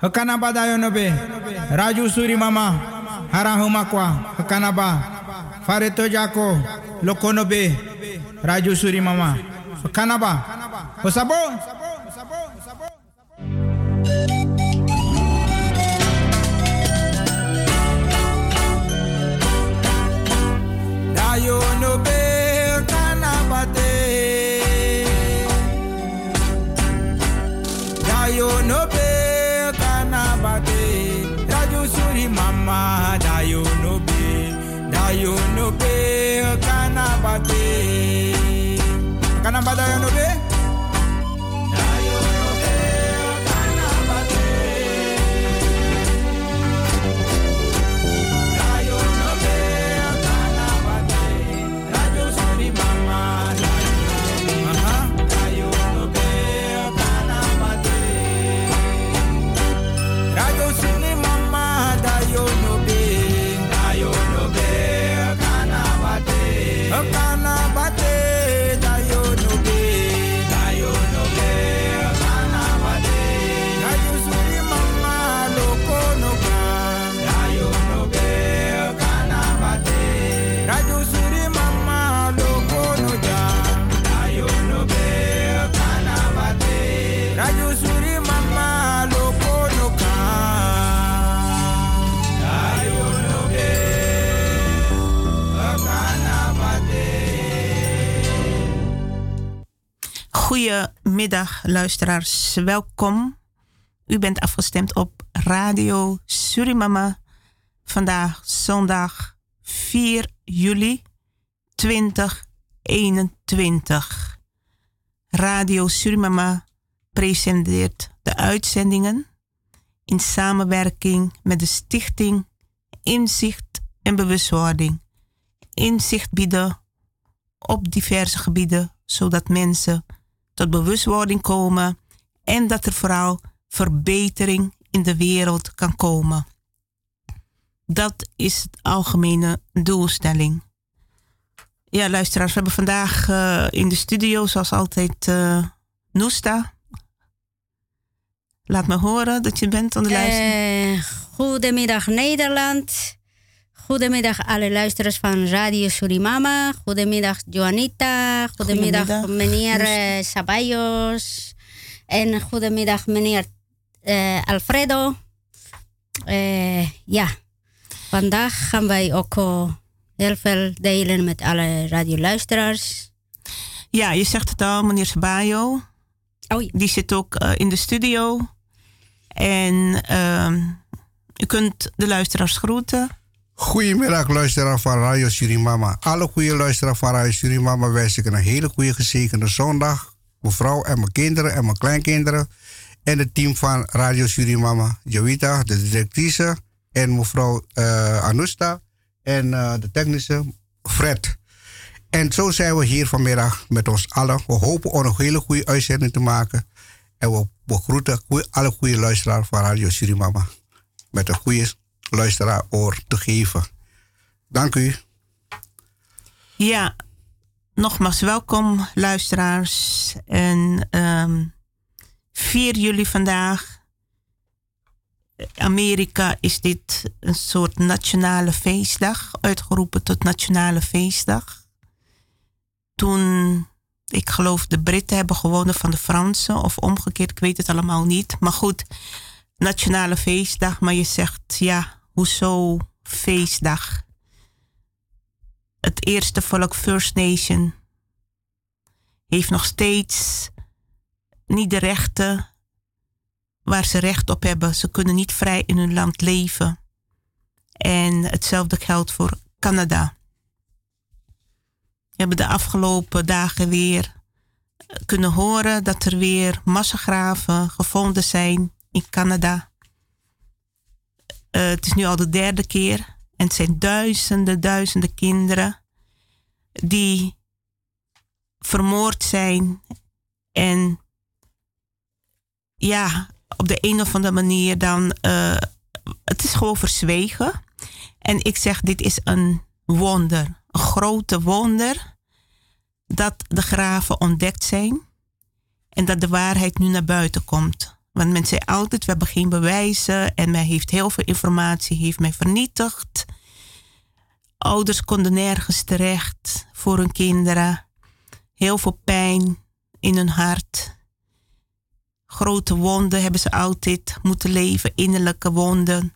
Hakanaba dayonobe. Raju suri mama. Harahumakwa. Hakanaba. Fareto jako. Lokonobe. Raju suri mama. Hakanaba. Hosabo. Kanaba dayonobe. Dayonobe. Goedemiddag, luisteraars. Welkom. U bent afgestemd op Radio Surimama. Vandaag zondag 4 juli 2021. Radio Surimama presenteert de uitzendingen in samenwerking met de Stichting Inzicht en Bewustwording. Inzicht bieden op diverse gebieden, zodat mensen tot bewustwording komen en dat er vooral verbetering in de wereld kan komen. Dat is het algemene doelstelling. Ja, luisteraars, we hebben vandaag eh, in de studio, zoals altijd, eh Noesta. Laat me horen dat je bent aan de. Eh, goedemiddag Nederland. Goedemiddag alle luisteraars van Radio Surimama. Goedemiddag Joanita. Goedemiddag, Goedemiddag, meneer eh, Sabayos. En goedemiddag meneer eh, Alfredo. Eh, ja, vandaag gaan wij ook heel veel delen met alle radioluisteraars. Ja, je zegt het al, meneer Sabayo. Oh, ja. Die zit ook in de studio. En ehm, u kunt de luisteraars groeten. Goedemiddag luisteraar van Radio Surimama. Alle goede luisteraars van Radio Surimama wens ik een hele goede gezegende zondag. Mevrouw en mijn kinderen en mijn kleinkinderen. En het team van Radio Surimama. Jovita, de directrice. En mevrouw eh Anusta. En eh, de technische Fred. En zo zijn we hier vanmiddag met ons allen. We hopen om een hele goede uitzending te maken. En we, we groeten goeie- alle goede luisteraars van Radio Surimama. Met een goede luisteraar oor te geven. Dank u. Ja, nogmaals welkom luisteraars. En ehm 4 juli vandaag. Amerika is dit een soort nationale feestdag, uitgeroepen tot nationale feestdag. Toen, ik geloof, de Britten hebben gewonnen van de Fransen, of omgekeerd, ik weet het allemaal niet. Maar goed, nationale feestdag, maar je zegt, ja, hoezo feestdag? het eerste volk First Nation heeft nog steeds niet de rechten waar ze recht op hebben. Ze kunnen niet vrij in hun land leven. En hetzelfde geldt voor Canada. We hebben de afgelopen dagen weer kunnen horen dat er weer massagraven gevonden zijn in Canada. Eh, het is nu al de derde keer. En het zijn duizenden, duizenden kinderen die vermoord zijn. En ja, op de een of andere manier dan. eh, het is gewoon verzwegen. En ik zeg, dit is een wonder. Een grote wonder. Dat de graven ontdekt zijn. En dat de waarheid nu naar buiten komt. Want men zei altijd, we hebben geen bewijzen en men heeft heel veel informatie, heeft mij vernietigd. Ouders konden nergens terecht voor hun kinderen. Heel veel pijn in hun hart. Grote wonden hebben ze altijd moeten leven, innerlijke wonden.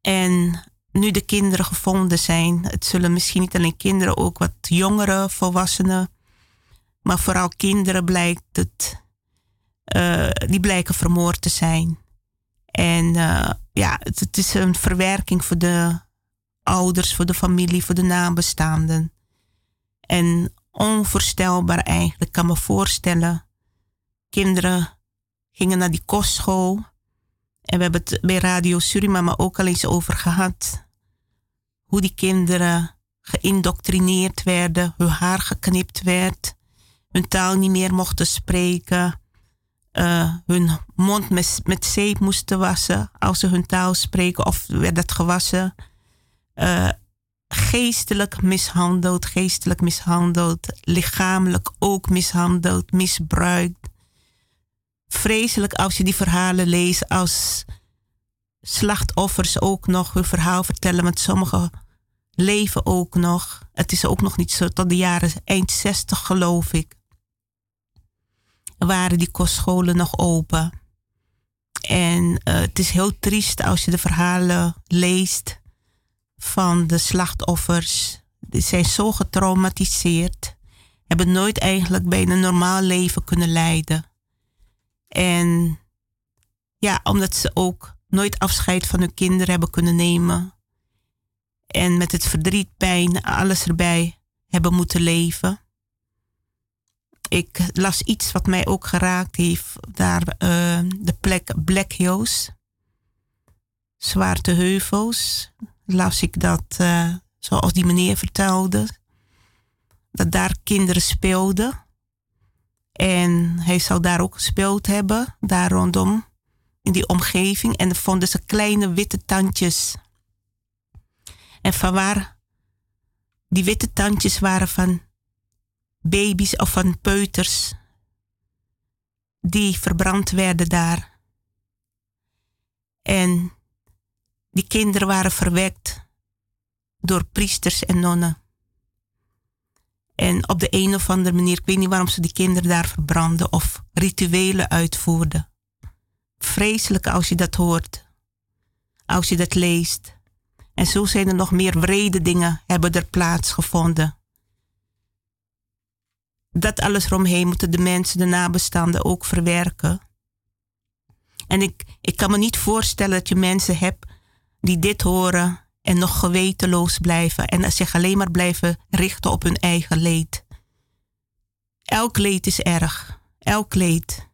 En nu de kinderen gevonden zijn, het zullen misschien niet alleen kinderen, ook wat jongere volwassenen, maar vooral kinderen blijkt het, uh, die blijken vermoord te zijn. En uh, ja, het, is een verwerking voor de ouders, voor de familie, voor de nabestaanden. En onvoorstelbaar eigenlijk, kan me voorstellen. Kinderen gingen naar die kostschool. En we hebben het bij Radio Surimama ook al eens over gehad. Hoe die kinderen geïndoctrineerd werden, hun haar geknipt werd, hun taal niet meer mochten spreken, uh, hun mond met, met zeep moesten wassen als ze hun taal spreken of werd het gewassen. Uh, geestelijk mishandeld, geestelijk mishandeld, lichamelijk ook mishandeld, misbruikt. Vreselijk als je die verhalen leest als slachtoffers ook nog hun verhaal vertellen, want sommigen leven ook nog. Het is ook nog niet zo tot de jaren eind 60 geloof ik. Waren die kostscholen nog open. En uh, het is heel triest als je de verhalen leest van de slachtoffers. Die zijn zo getraumatiseerd. Hebben nooit eigenlijk bij een normaal leven kunnen leiden. En ja, omdat ze ook nooit afscheid van hun kinderen hebben kunnen nemen. En met het verdriet, pijn, alles erbij hebben moeten leven. Ik las iets wat mij ook geraakt heeft. Daar uh, de plek Black Hills. Zwarte heuvels las ik dat, uh, zoals die meneer vertelde, dat daar kinderen speelden. En hij zou daar ook gespeeld hebben, daar rondom, in die omgeving. En dan vonden ze kleine witte tandjes. En van waar die witte tandjes waren van baby's of van peuters die verbrand werden daar. En die kinderen waren verwekt door priesters en nonnen. En op de een of andere manier, ik weet niet waarom ze die kinderen daar verbranden of rituelen uitvoerden. Vreselijk als je dat hoort, als je dat leest. En zo zijn er nog meer wrede dingen hebben er plaatsgevonden. Dat alles eromheen moeten de mensen, de nabestaanden ook verwerken. En ik, ik kan me niet voorstellen dat je mensen hebt die dit horen en nog gewetenloos blijven en zich alleen maar blijven richten op hun eigen leed. Elk leed is erg, elk leed.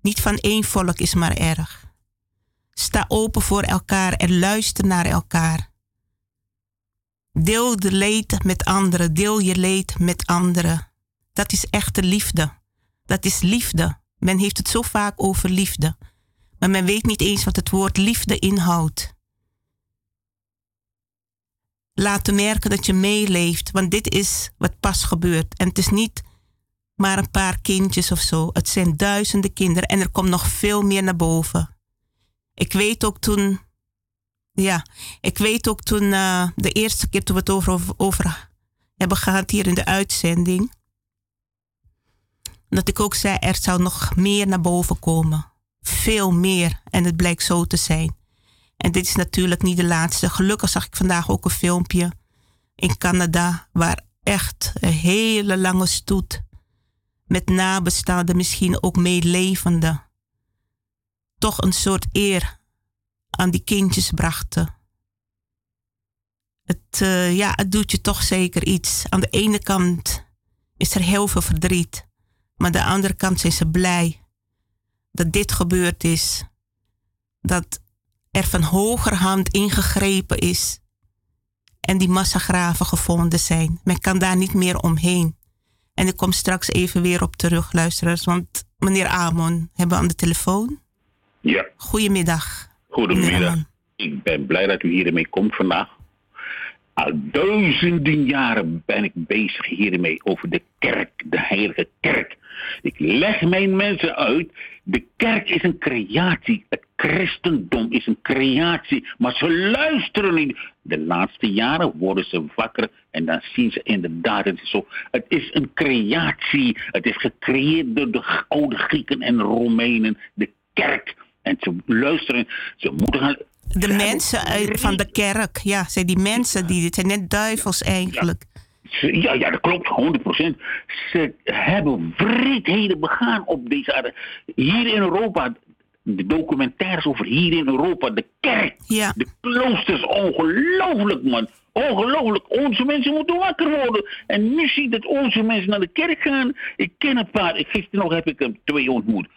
Niet van één volk is maar erg. Sta open voor elkaar en luister naar elkaar. Deel de leed met anderen, deel je leed met anderen. Dat is echte liefde. Dat is liefde. Men heeft het zo vaak over liefde, maar men weet niet eens wat het woord liefde inhoudt laten merken dat je meeleeft. Want dit is wat pas gebeurt. En het is niet maar een paar kindjes of zo. Het zijn duizenden kinderen en er komt nog veel meer naar boven. Ik weet ook toen, ja, ik weet ook toen uh, de eerste keer toen we het over, over hebben gehad hier in de uitzending, dat ik ook zei, er zou nog meer naar boven komen. Veel meer. En het blijkt zo te zijn. En dit is natuurlijk niet de laatste. Gelukkig zag ik vandaag ook een filmpje in Canada, waar echt een hele lange stoet met nabestaanden, misschien ook meelevenden, toch een soort eer aan die kindjes brachten. Het, uh, ja, het doet je toch zeker iets. Aan de ene kant is er heel veel verdriet, maar aan de andere kant zijn ze blij dat dit gebeurd is. Dat er van hogerhand ingegrepen is en die massagraven gevonden zijn. Men kan daar niet meer omheen. En ik kom straks even weer op terug, luisteraars, want meneer Amon hebben we aan de telefoon. Ja. Goedemiddag. Goedemiddag. Ik ben blij dat u hiermee komt vandaag. Al duizenden jaren ben ik bezig hiermee over de kerk, de heilige kerk. Ik leg mijn mensen uit, de kerk is een creatie. Het christendom is een creatie, maar ze luisteren niet. De laatste jaren worden ze wakker en dan zien ze inderdaad, het is zo. Het is een creatie. Het is gecreëerd door de oude Grieken en Romeinen, de kerk. En ze luisteren, ze moeten gaan de mensen uit, van de kerk, ja, zijn die mensen die, dit zijn net duivels eigenlijk. Ja, ja, dat klopt, 100%. Ze hebben wreedheden begaan op deze aarde. Hier in Europa, de documentaires over hier in Europa, de kerk, ja. de kloosters, ongelooflijk man. Ongelooflijk, onze mensen moeten wakker worden. En nu zie je dat onze mensen naar de kerk gaan. Ik ken een paar, gisteren nog heb ik er twee ontmoet.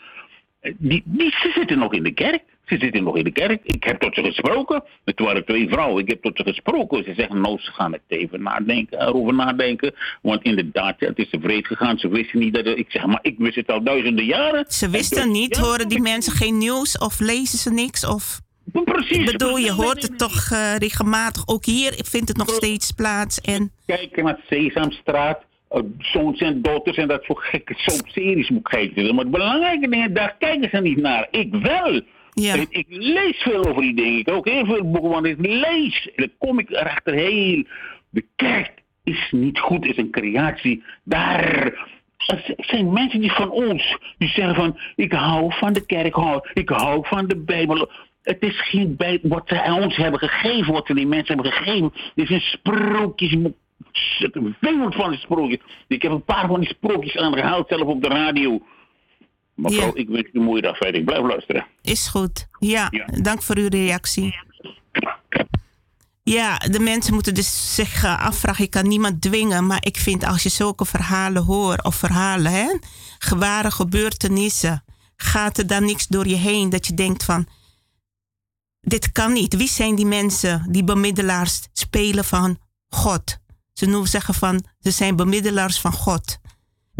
Die, die, ze zitten nog in de kerk. Ze zitten nog in de kerk. Ik heb tot ze gesproken. Het waren twee vrouwen. Ik heb tot ze gesproken. Ze zeggen, nou, ze gaan het even nadenken, erover nadenken. Want inderdaad, het is te vreed gegaan. Ze wisten niet dat... ik zeg, maar ik wist het al duizenden jaren. Ze wisten niet. Horen die mensen geen nieuws? Of lezen ze niks? Of... Precies. Ik bedoel, je hoort het toch uh, regelmatig. Ook hier vindt het nog steeds plaats. En... Kijk naar Sesamstraat. Uh, zoons en dochters en dat voor gekke soapseries moet kijken. Maar het belangrijke dingen, daar kijken ze niet naar. Ik wel. Ik, lees veel over die dingen. Ik ook heel veel boeken, want ik lees. En dan kom ik erachter heel. De kerk is niet goed, is een creatie. Daar. Zijn mensen die van ons, die zeggen van, ik hou van de kerk, ik hou van de Bijbel. Het is geen Bijbel, wat ze ons hebben gegeven, wat ze die mensen hebben gegeven. Het is een sprookjesboek. Veel van die sprookjes. Ik heb een paar van die sprookjes aangehaald, zelf op de radio. Mevrouw, ja. ik wens u een mooie dag verder. Ik blijf luisteren. Is goed. Ja, ja, dank voor uw reactie. Ja, de mensen moeten dus zich afvragen. Ik kan niemand dwingen, maar ik vind als je zulke verhalen hoort, of verhalen, hè, geware gebeurtenissen, gaat er dan niks door je heen dat je denkt van, dit kan niet. Wie zijn die mensen die bemiddelaars spelen van God? Ze noemen zeggen van, ze zijn bemiddelaars van God.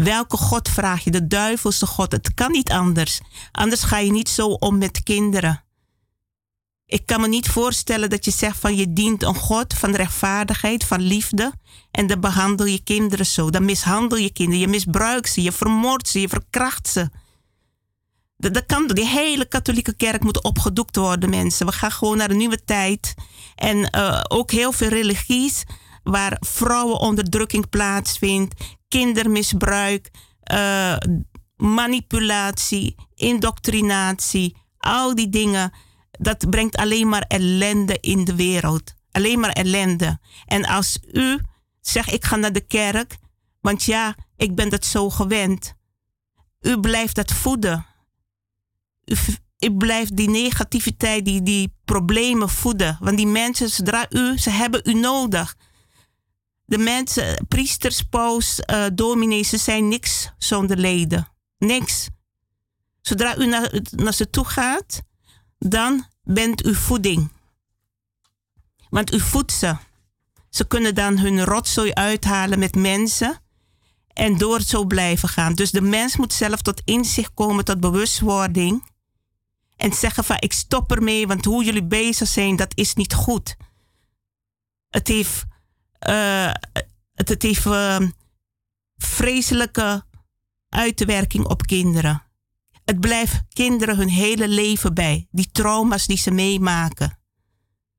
Welke God vraag je? De duivelse God. Het kan niet anders. Anders ga je niet zo om met kinderen. Ik kan me niet voorstellen dat je zegt van je dient een God van rechtvaardigheid, van liefde. En dan behandel je kinderen zo. Dan mishandel je kinderen. Je misbruikt ze, je vermoordt ze, je verkracht ze. Dat, dat kan. Die hele katholieke kerk moet opgedoekt worden, mensen. We gaan gewoon naar een nieuwe tijd. En uh, ook heel veel religies waar vrouwenonderdrukking plaatsvindt, kindermisbruik, uh, manipulatie, indoctrinatie, al die dingen, dat brengt alleen maar ellende in de wereld. Alleen maar ellende. En als u zegt, ik ga naar de kerk, want ja, ik ben dat zo gewend. U blijft dat voeden. U, u blijft die negativiteit, die, die problemen voeden. Want die mensen, zodra u, ze hebben u nodig de mensen, priesters, paus, uh, dominees, ze zijn niks zonder leden. Niks. Zodra u naar, naar ze toe gaat, dan bent u voeding. Want u voedt ze. Ze kunnen dan hun rotzooi uithalen met mensen en door zo blijven gaan. Dus de mens moet zelf tot inzicht komen, tot bewustwording. En zeggen van ik stop ermee, want hoe jullie bezig zijn, dat is niet goed. Het heeft uh, het, heeft uh, vreselijke uitwerking op kinderen. Het blijft kinderen hun hele leven bij. Die trauma's die ze meemaken.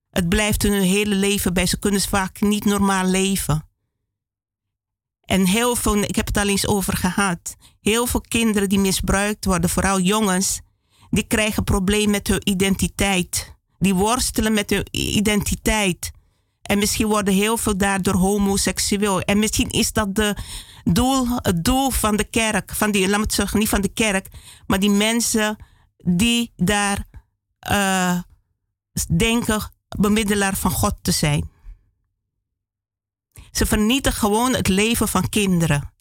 Het blijft hun hele leven bij. Ze kunnen vaak niet normaal leven. En heel veel, ik heb het al eens over gehad. Heel veel kinderen die misbruikt worden, vooral jongens, die krijgen problemen met hun identiteit. Die worstelen met hun identiteit. En misschien worden heel veel daardoor homoseksueel. En misschien is dat de doel, het doel van de kerk. Van die, laat me het zeggen, niet van de kerk. Maar die mensen die daar uh, denken bemiddelaar van God te zijn. Ze vernietigen gewoon het leven van kinderen.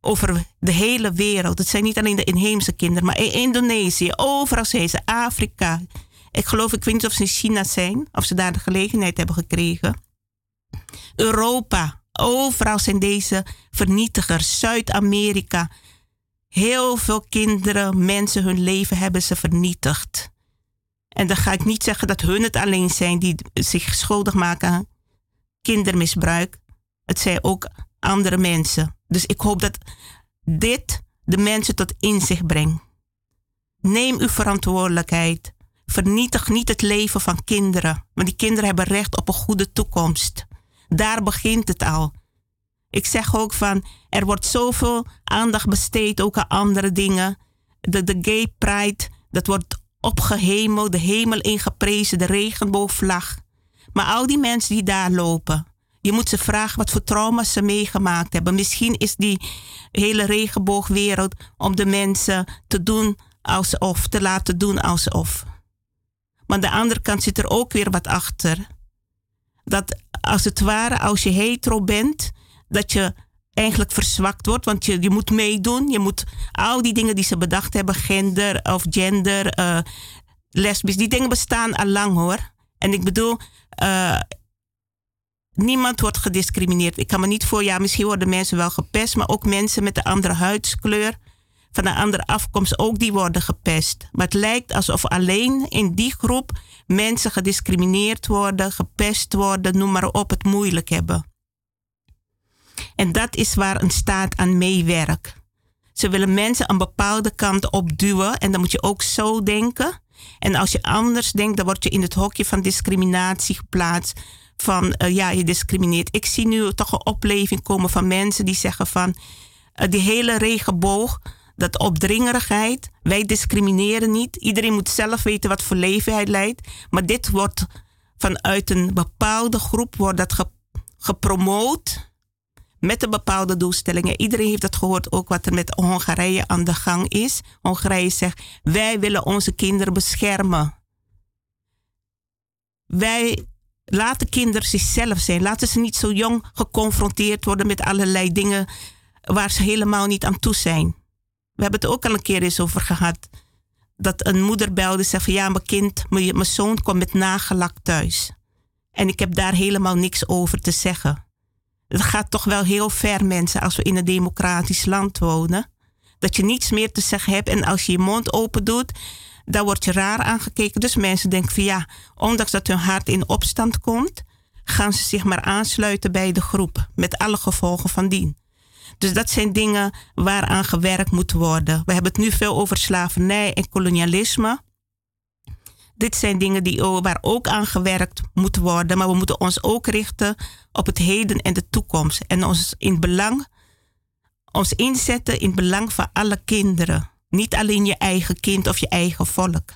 Over de hele wereld. Het zijn niet alleen de inheemse kinderen, maar in Indonesië, overal zijn Afrika, ik geloof, ik weet niet of ze in China zijn, of ze daar de gelegenheid hebben gekregen. Europa, overal zijn deze vernietigers. Zuid-Amerika. Heel veel kinderen, mensen, hun leven hebben ze vernietigd. En dan ga ik niet zeggen dat hun het alleen zijn die zich schuldig maken kindermisbruik. Het zijn ook andere mensen. Dus ik hoop dat dit de mensen tot inzicht brengt. Neem uw verantwoordelijkheid. Vernietig niet het leven van kinderen, want die kinderen hebben recht op een goede toekomst. Daar begint het al. Ik zeg ook van, er wordt zoveel aandacht besteed ook aan andere dingen. De, de gay pride, dat wordt opgehemeld, de hemel ingeprezen, de regenboogvlag. Maar al die mensen die daar lopen, je moet ze vragen wat voor trauma's ze meegemaakt hebben. Misschien is die hele regenboogwereld om de mensen te doen alsof, te laten doen alsof. Maar aan de andere kant zit er ook weer wat achter. Dat als het ware, als je hetero bent, dat je eigenlijk verzwakt wordt. Want je, je moet meedoen. Je moet al die dingen die ze bedacht hebben, gender of gender, uh, lesbisch, die dingen bestaan al lang hoor. En ik bedoel, uh, niemand wordt gediscrimineerd. Ik kan me niet voor, ja, misschien worden mensen wel gepest, maar ook mensen met een andere huidskleur, van een andere afkomst, ook die worden gepest. Maar het lijkt alsof alleen in die groep mensen gediscrimineerd worden, gepest worden, noem maar op, het moeilijk hebben. En dat is waar een staat aan meewerkt. Ze willen mensen een bepaalde kant op duwen en dan moet je ook zo denken. En als je anders denkt, dan word je in het hokje van discriminatie geplaatst. Van uh, ja, je discrimineert. Ik zie nu toch een opleving komen van mensen die zeggen van uh, die hele regenboog, dat opdringerigheid, wij discrimineren niet. Iedereen moet zelf weten wat voor leven hij leidt. Maar dit wordt vanuit een bepaalde groep wordt dat ge, gepromoot met een bepaalde doelstellingen. Iedereen heeft het gehoord, ook wat er met Hongarije aan de gang is. Hongarije zegt, wij willen onze kinderen beschermen. Wij laten kinderen zichzelf zijn. Laten ze niet zo jong geconfronteerd worden met allerlei dingen waar ze helemaal niet aan toe zijn. We hebben het ook al een keer eens over gehad. Dat een moeder belde en zei van ja, mijn kind, mijn zoon komt met nagelak thuis. En ik heb daar helemaal niks over te zeggen het gaat toch wel heel ver, mensen, als we in een democratisch land wonen. Dat je niets meer te zeggen hebt en als je je mond open doet, dan word je raar aangekeken. Dus mensen denken van ja, ondanks dat hun hart in opstand komt, gaan ze zich maar aansluiten bij de groep, met alle gevolgen van dien. Dus dat zijn dingen waaraan gewerkt moet worden. We hebben het nu veel over slavernij en kolonialisme dit zijn dingen die, waar ook aan gewerkt moet worden. Maar we moeten ons ook richten op het heden en de toekomst. En ons in belang, ons inzetten in belang van alle kinderen. Niet alleen je eigen kind of je eigen volk.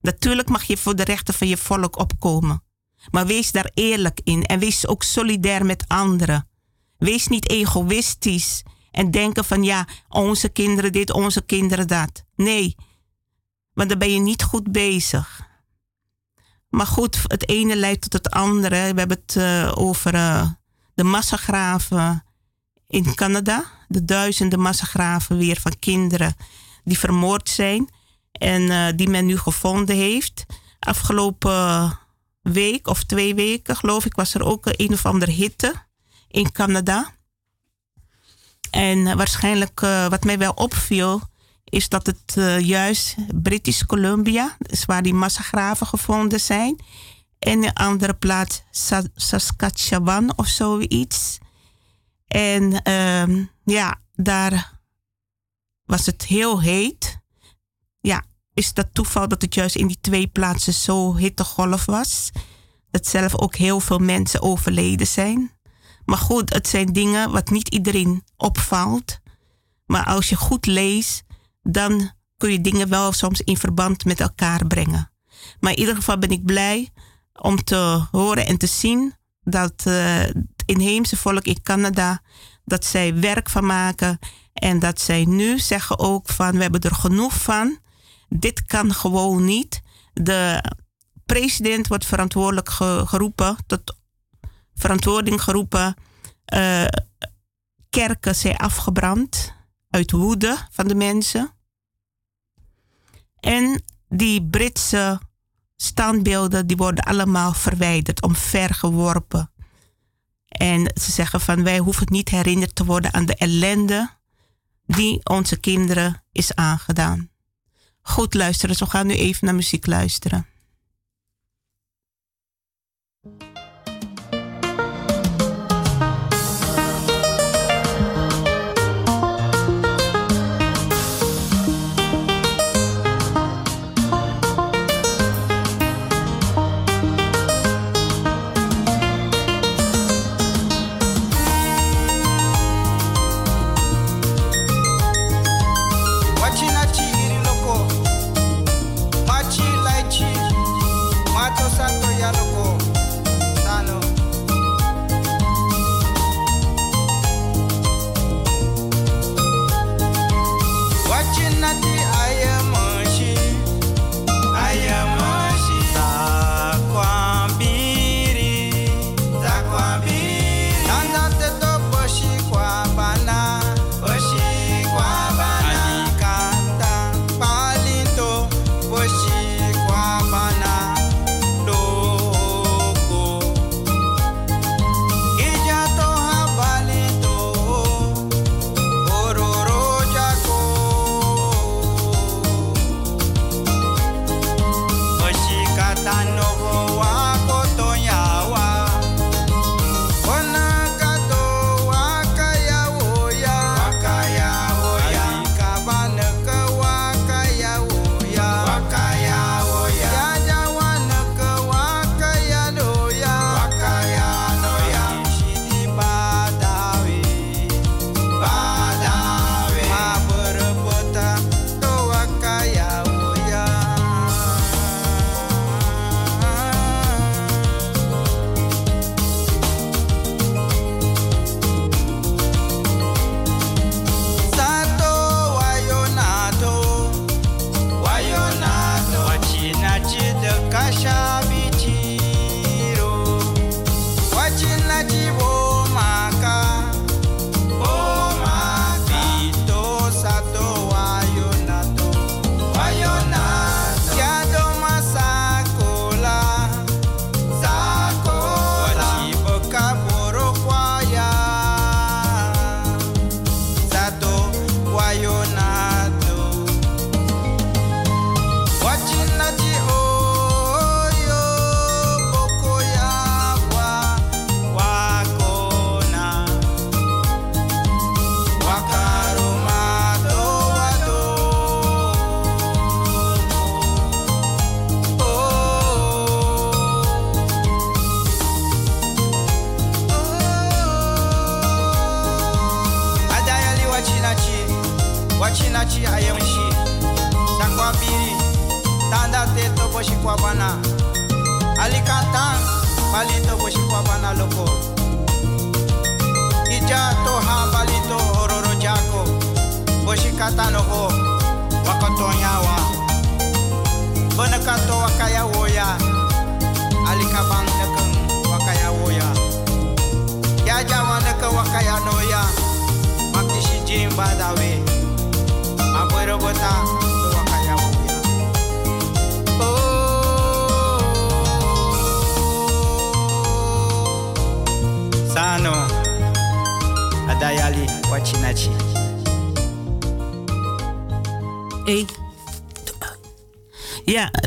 Natuurlijk mag je voor de rechten van je volk opkomen. Maar wees daar eerlijk in en wees ook solidair met anderen. Wees niet egoïstisch en denken van ja, onze kinderen dit, onze kinderen dat. Nee, want dan ben je niet goed bezig. Maar goed, het ene leidt tot het andere. We hebben het uh, over uh, de massagraven in Canada. De duizenden massagraven weer van kinderen die vermoord zijn. En uh, die men nu gevonden heeft. Afgelopen week of twee weken, geloof ik, was er ook een of andere hitte in Canada. En waarschijnlijk, wat mij wel opviel, is dat het uh, juist British Columbia is waar die massagraven gevonden zijn. En een andere plaats Saskatchewan of zoiets. En um, ja, daar was het heel heet. Ja, is dat toeval dat het juist in die twee plaatsen zo hittegolf was? Dat zelf ook heel veel mensen overleden zijn. Maar goed, het zijn dingen wat niet iedereen opvalt. Maar als je goed leest, dan kun je dingen wel soms in verband met elkaar brengen. Maar in ieder geval ben ik blij om te horen en te zien dat uh, het inheemse volk in Canada, dat zij werk van maken en dat zij nu zeggen ook van we hebben er genoeg van. Dit kan gewoon niet. De president wordt verantwoordelijk geroepen, tot verantwoording geroepen. Uh, kerken zijn afgebrand uit woede van de mensen. En die Britse standbeelden die worden allemaal verwijderd, omvergeworpen. En ze zeggen van wij hoeven niet herinnerd te worden aan de ellende die onze kinderen is aangedaan. Goed luisteren, we gaan nu even naar muziek luisteren.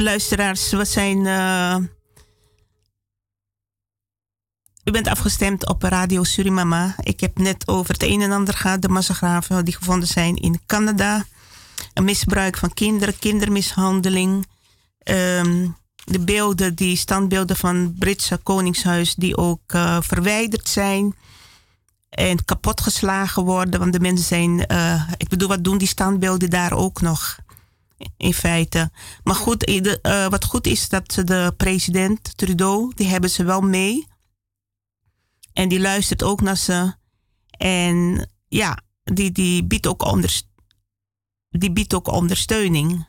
Luisteraars, we zijn. Uh, u bent afgestemd op Radio Surimama. Ik heb net over het een en ander gehad. De massagraven die gevonden zijn in Canada. Een misbruik van kinderen, kindermishandeling. Um, de beelden, die standbeelden van Britse Koningshuis, die ook uh, verwijderd zijn en kapotgeslagen worden. Want de mensen zijn, uh, ik bedoel, wat doen die standbeelden daar ook nog? In feite. Maar goed, uh, wat goed is dat de president Trudeau, die hebben ze wel mee. En die luistert ook naar ze. En ja, die, die, biedt, ook onder, die biedt ook ondersteuning.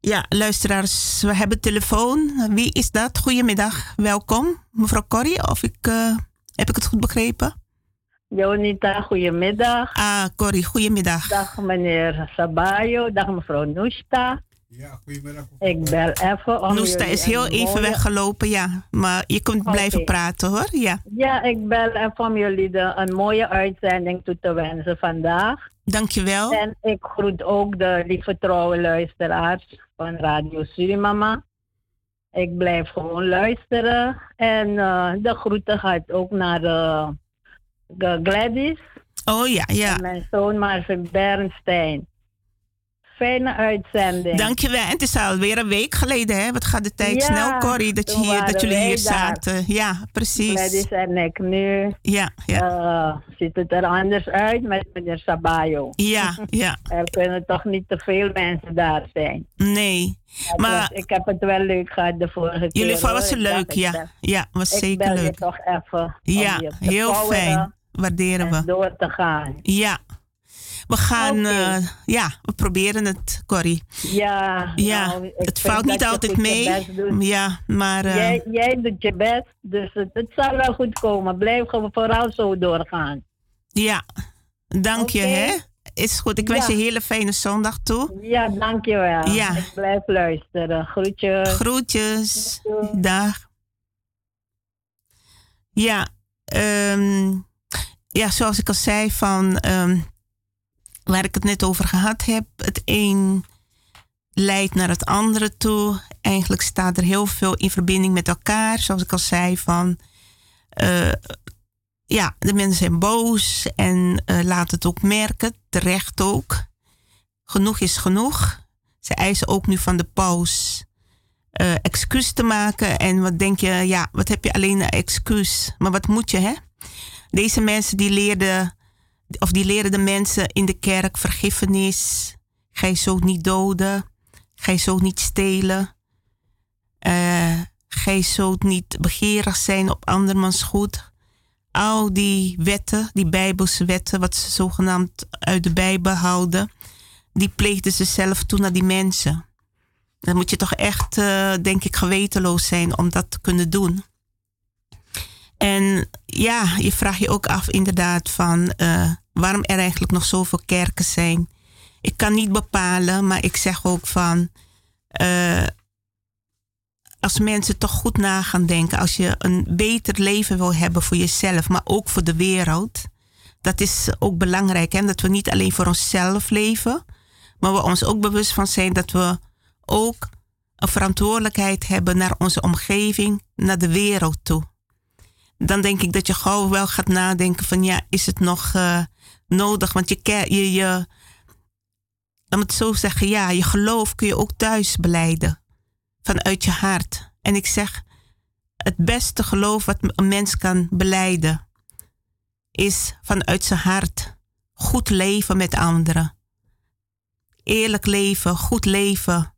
Ja, luisteraars, we hebben telefoon. Wie is dat? Goedemiddag, welkom. Mevrouw Corrie, of ik, uh, heb ik het goed begrepen? Jonita, goedemiddag. Ah, Corrie, goedemiddag. Dag meneer Sabayo, dag mevrouw Nusta. Ja, goedemiddag. Ik bel even om Noesta is heel even weggelopen, ja. Maar je kunt blijven praten hoor, ja. Ja, ik bel even om jullie de, een mooie uitzending toe te wensen vandaag. Dankjewel. En ik groet ook de lieve trouwe luisteraars van Radio Surimama. Ik blijf gewoon luisteren. En uh, de groeten gaat ook naar de Gladys. Oh ja, ja. En mijn zoon Marvin Bernstein. Fijne uitzending. Dankjewel. En het is alweer een week geleden, hè? Wat gaat de tijd snel, Corrie, dat, je hier, dat jullie hier zaten. Ja, precies. Gladys en ik nu. Ja, ja. Uh, ziet het er anders uit met meneer Sabayo. Ja, ja. er kunnen toch niet te veel mensen daar zijn. Nee. maar ik heb het wel leuk gehad de vorige keer. Jullie was het leuk, ja. Ja, was zeker leuk. Ik toch even. Ja, heel fijn waarderen we. door te gaan. Ja. We gaan, okay. uh, ja, we proberen het, Corrie. Ja, ja nou, het valt niet altijd mee. Ja, maar. Uh, jij, jij doet je best, dus het, het zal wel goed komen. Blijf vooral zo doorgaan. Ja, dank okay. je, hè? Is goed. Ik wens je een hele fijne zondag toe. Ja, dankjewel. Ja. Ik blijf luisteren. Groetjes. Groetjes. Dag. Ja, um, ja, zoals ik al zei, van um, waar ik het net over gehad heb, het een leidt naar het andere toe. Eigenlijk staat er heel veel in verbinding met elkaar, zoals ik al zei, van uh, ja, de mensen zijn boos en uh, laten het ook merken, terecht ook. Genoeg is genoeg. Ze eisen ook nu van de paus uh, excuus te maken. En wat denk je, ja, wat heb je alleen een excuus? Maar wat moet je, hè? Deze mensen die leerden, of die leren de mensen in de kerk vergiffenis. Gij zult niet doden. Gij zult niet stelen. Uh, gij zult niet begeerig zijn op andermans goed. Al die wetten, die bijbelse wetten, wat ze zogenaamd uit de Bijbel houden, die pleegden ze zelf toe naar die mensen. Dan moet je toch echt, uh, denk ik, gewetenloos zijn om dat te kunnen doen. En ja, je vraagt je ook af inderdaad van uh, waarom er eigenlijk nog zoveel kerken zijn. Ik kan niet bepalen, maar ik zeg ook van uh, als mensen toch goed na gaan denken, als je een beter leven wil hebben voor jezelf, maar ook voor de wereld, dat is ook belangrijk. Hè? Dat we niet alleen voor onszelf leven, maar we ons ook bewust van zijn dat we ook een verantwoordelijkheid hebben naar onze omgeving, naar de wereld toe. Dan denk ik dat je gauw wel gaat nadenken van ja, is het nog uh, nodig? Want je, je, je, om het zo zeggen, ja, je geloof kun je ook thuis beleiden. Vanuit je hart. En ik zeg, het beste geloof wat een mens kan beleiden, is vanuit zijn hart. Goed leven met anderen. Eerlijk leven, goed leven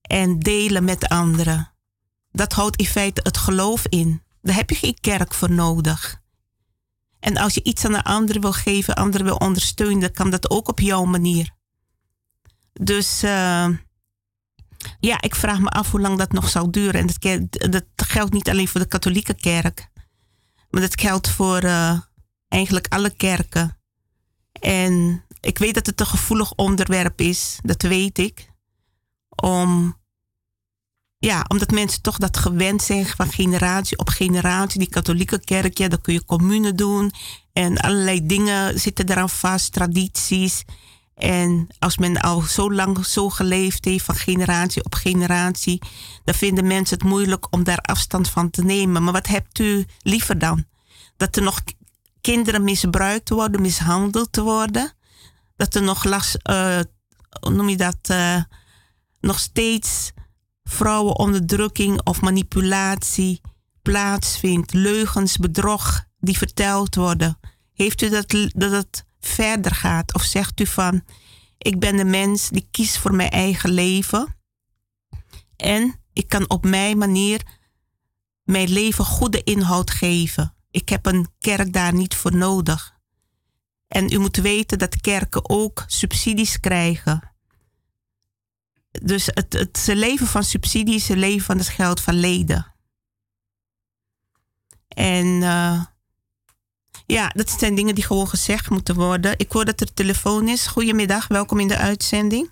en delen met anderen. Dat houdt in feite het geloof in. Daar heb je geen kerk voor nodig. En als je iets aan een ander wil geven, anderen wil ondersteunen, dan kan dat ook op jouw manier. Dus uh, ja, ik vraag me af hoe lang dat nog zal duren. En dat, geldt niet alleen voor de katholieke kerk, maar dat geldt voor uh, eigenlijk alle kerken. En ik weet dat het een gevoelig onderwerp is, dat weet ik. Om, ja, omdat mensen toch dat gewend zijn van generatie op generatie. Die katholieke kerk, ja, dan kun je commune doen. En allerlei dingen zitten eraan vast, tradities. En als men al zo lang zo geleefd heeft, van generatie op generatie, dan vinden mensen het moeilijk om daar afstand van te nemen. Maar wat hebt u liever dan? Dat er nog kinderen misbruikt worden, mishandeld worden? Dat er nog last, uh, noem je dat, uh, nog steeds vrouwenonderdrukking of manipulatie plaatsvindt, leugens, bedrog die verteld worden? Heeft u dat, dat het verder gaat? Of zegt u van, ik ben de mens die kiest voor mijn eigen leven en ik kan op mijn manier mijn leven goede inhoud geven. Ik heb een kerk daar niet voor nodig. En u moet weten dat kerken ook subsidies krijgen. Dus het, het leven van subsidies het leven van het geld van leden. En uh, ja, dat zijn dingen die gewoon gezegd moeten worden. Ik hoor dat er telefoon is. Goedemiddag, welkom in de uitzending.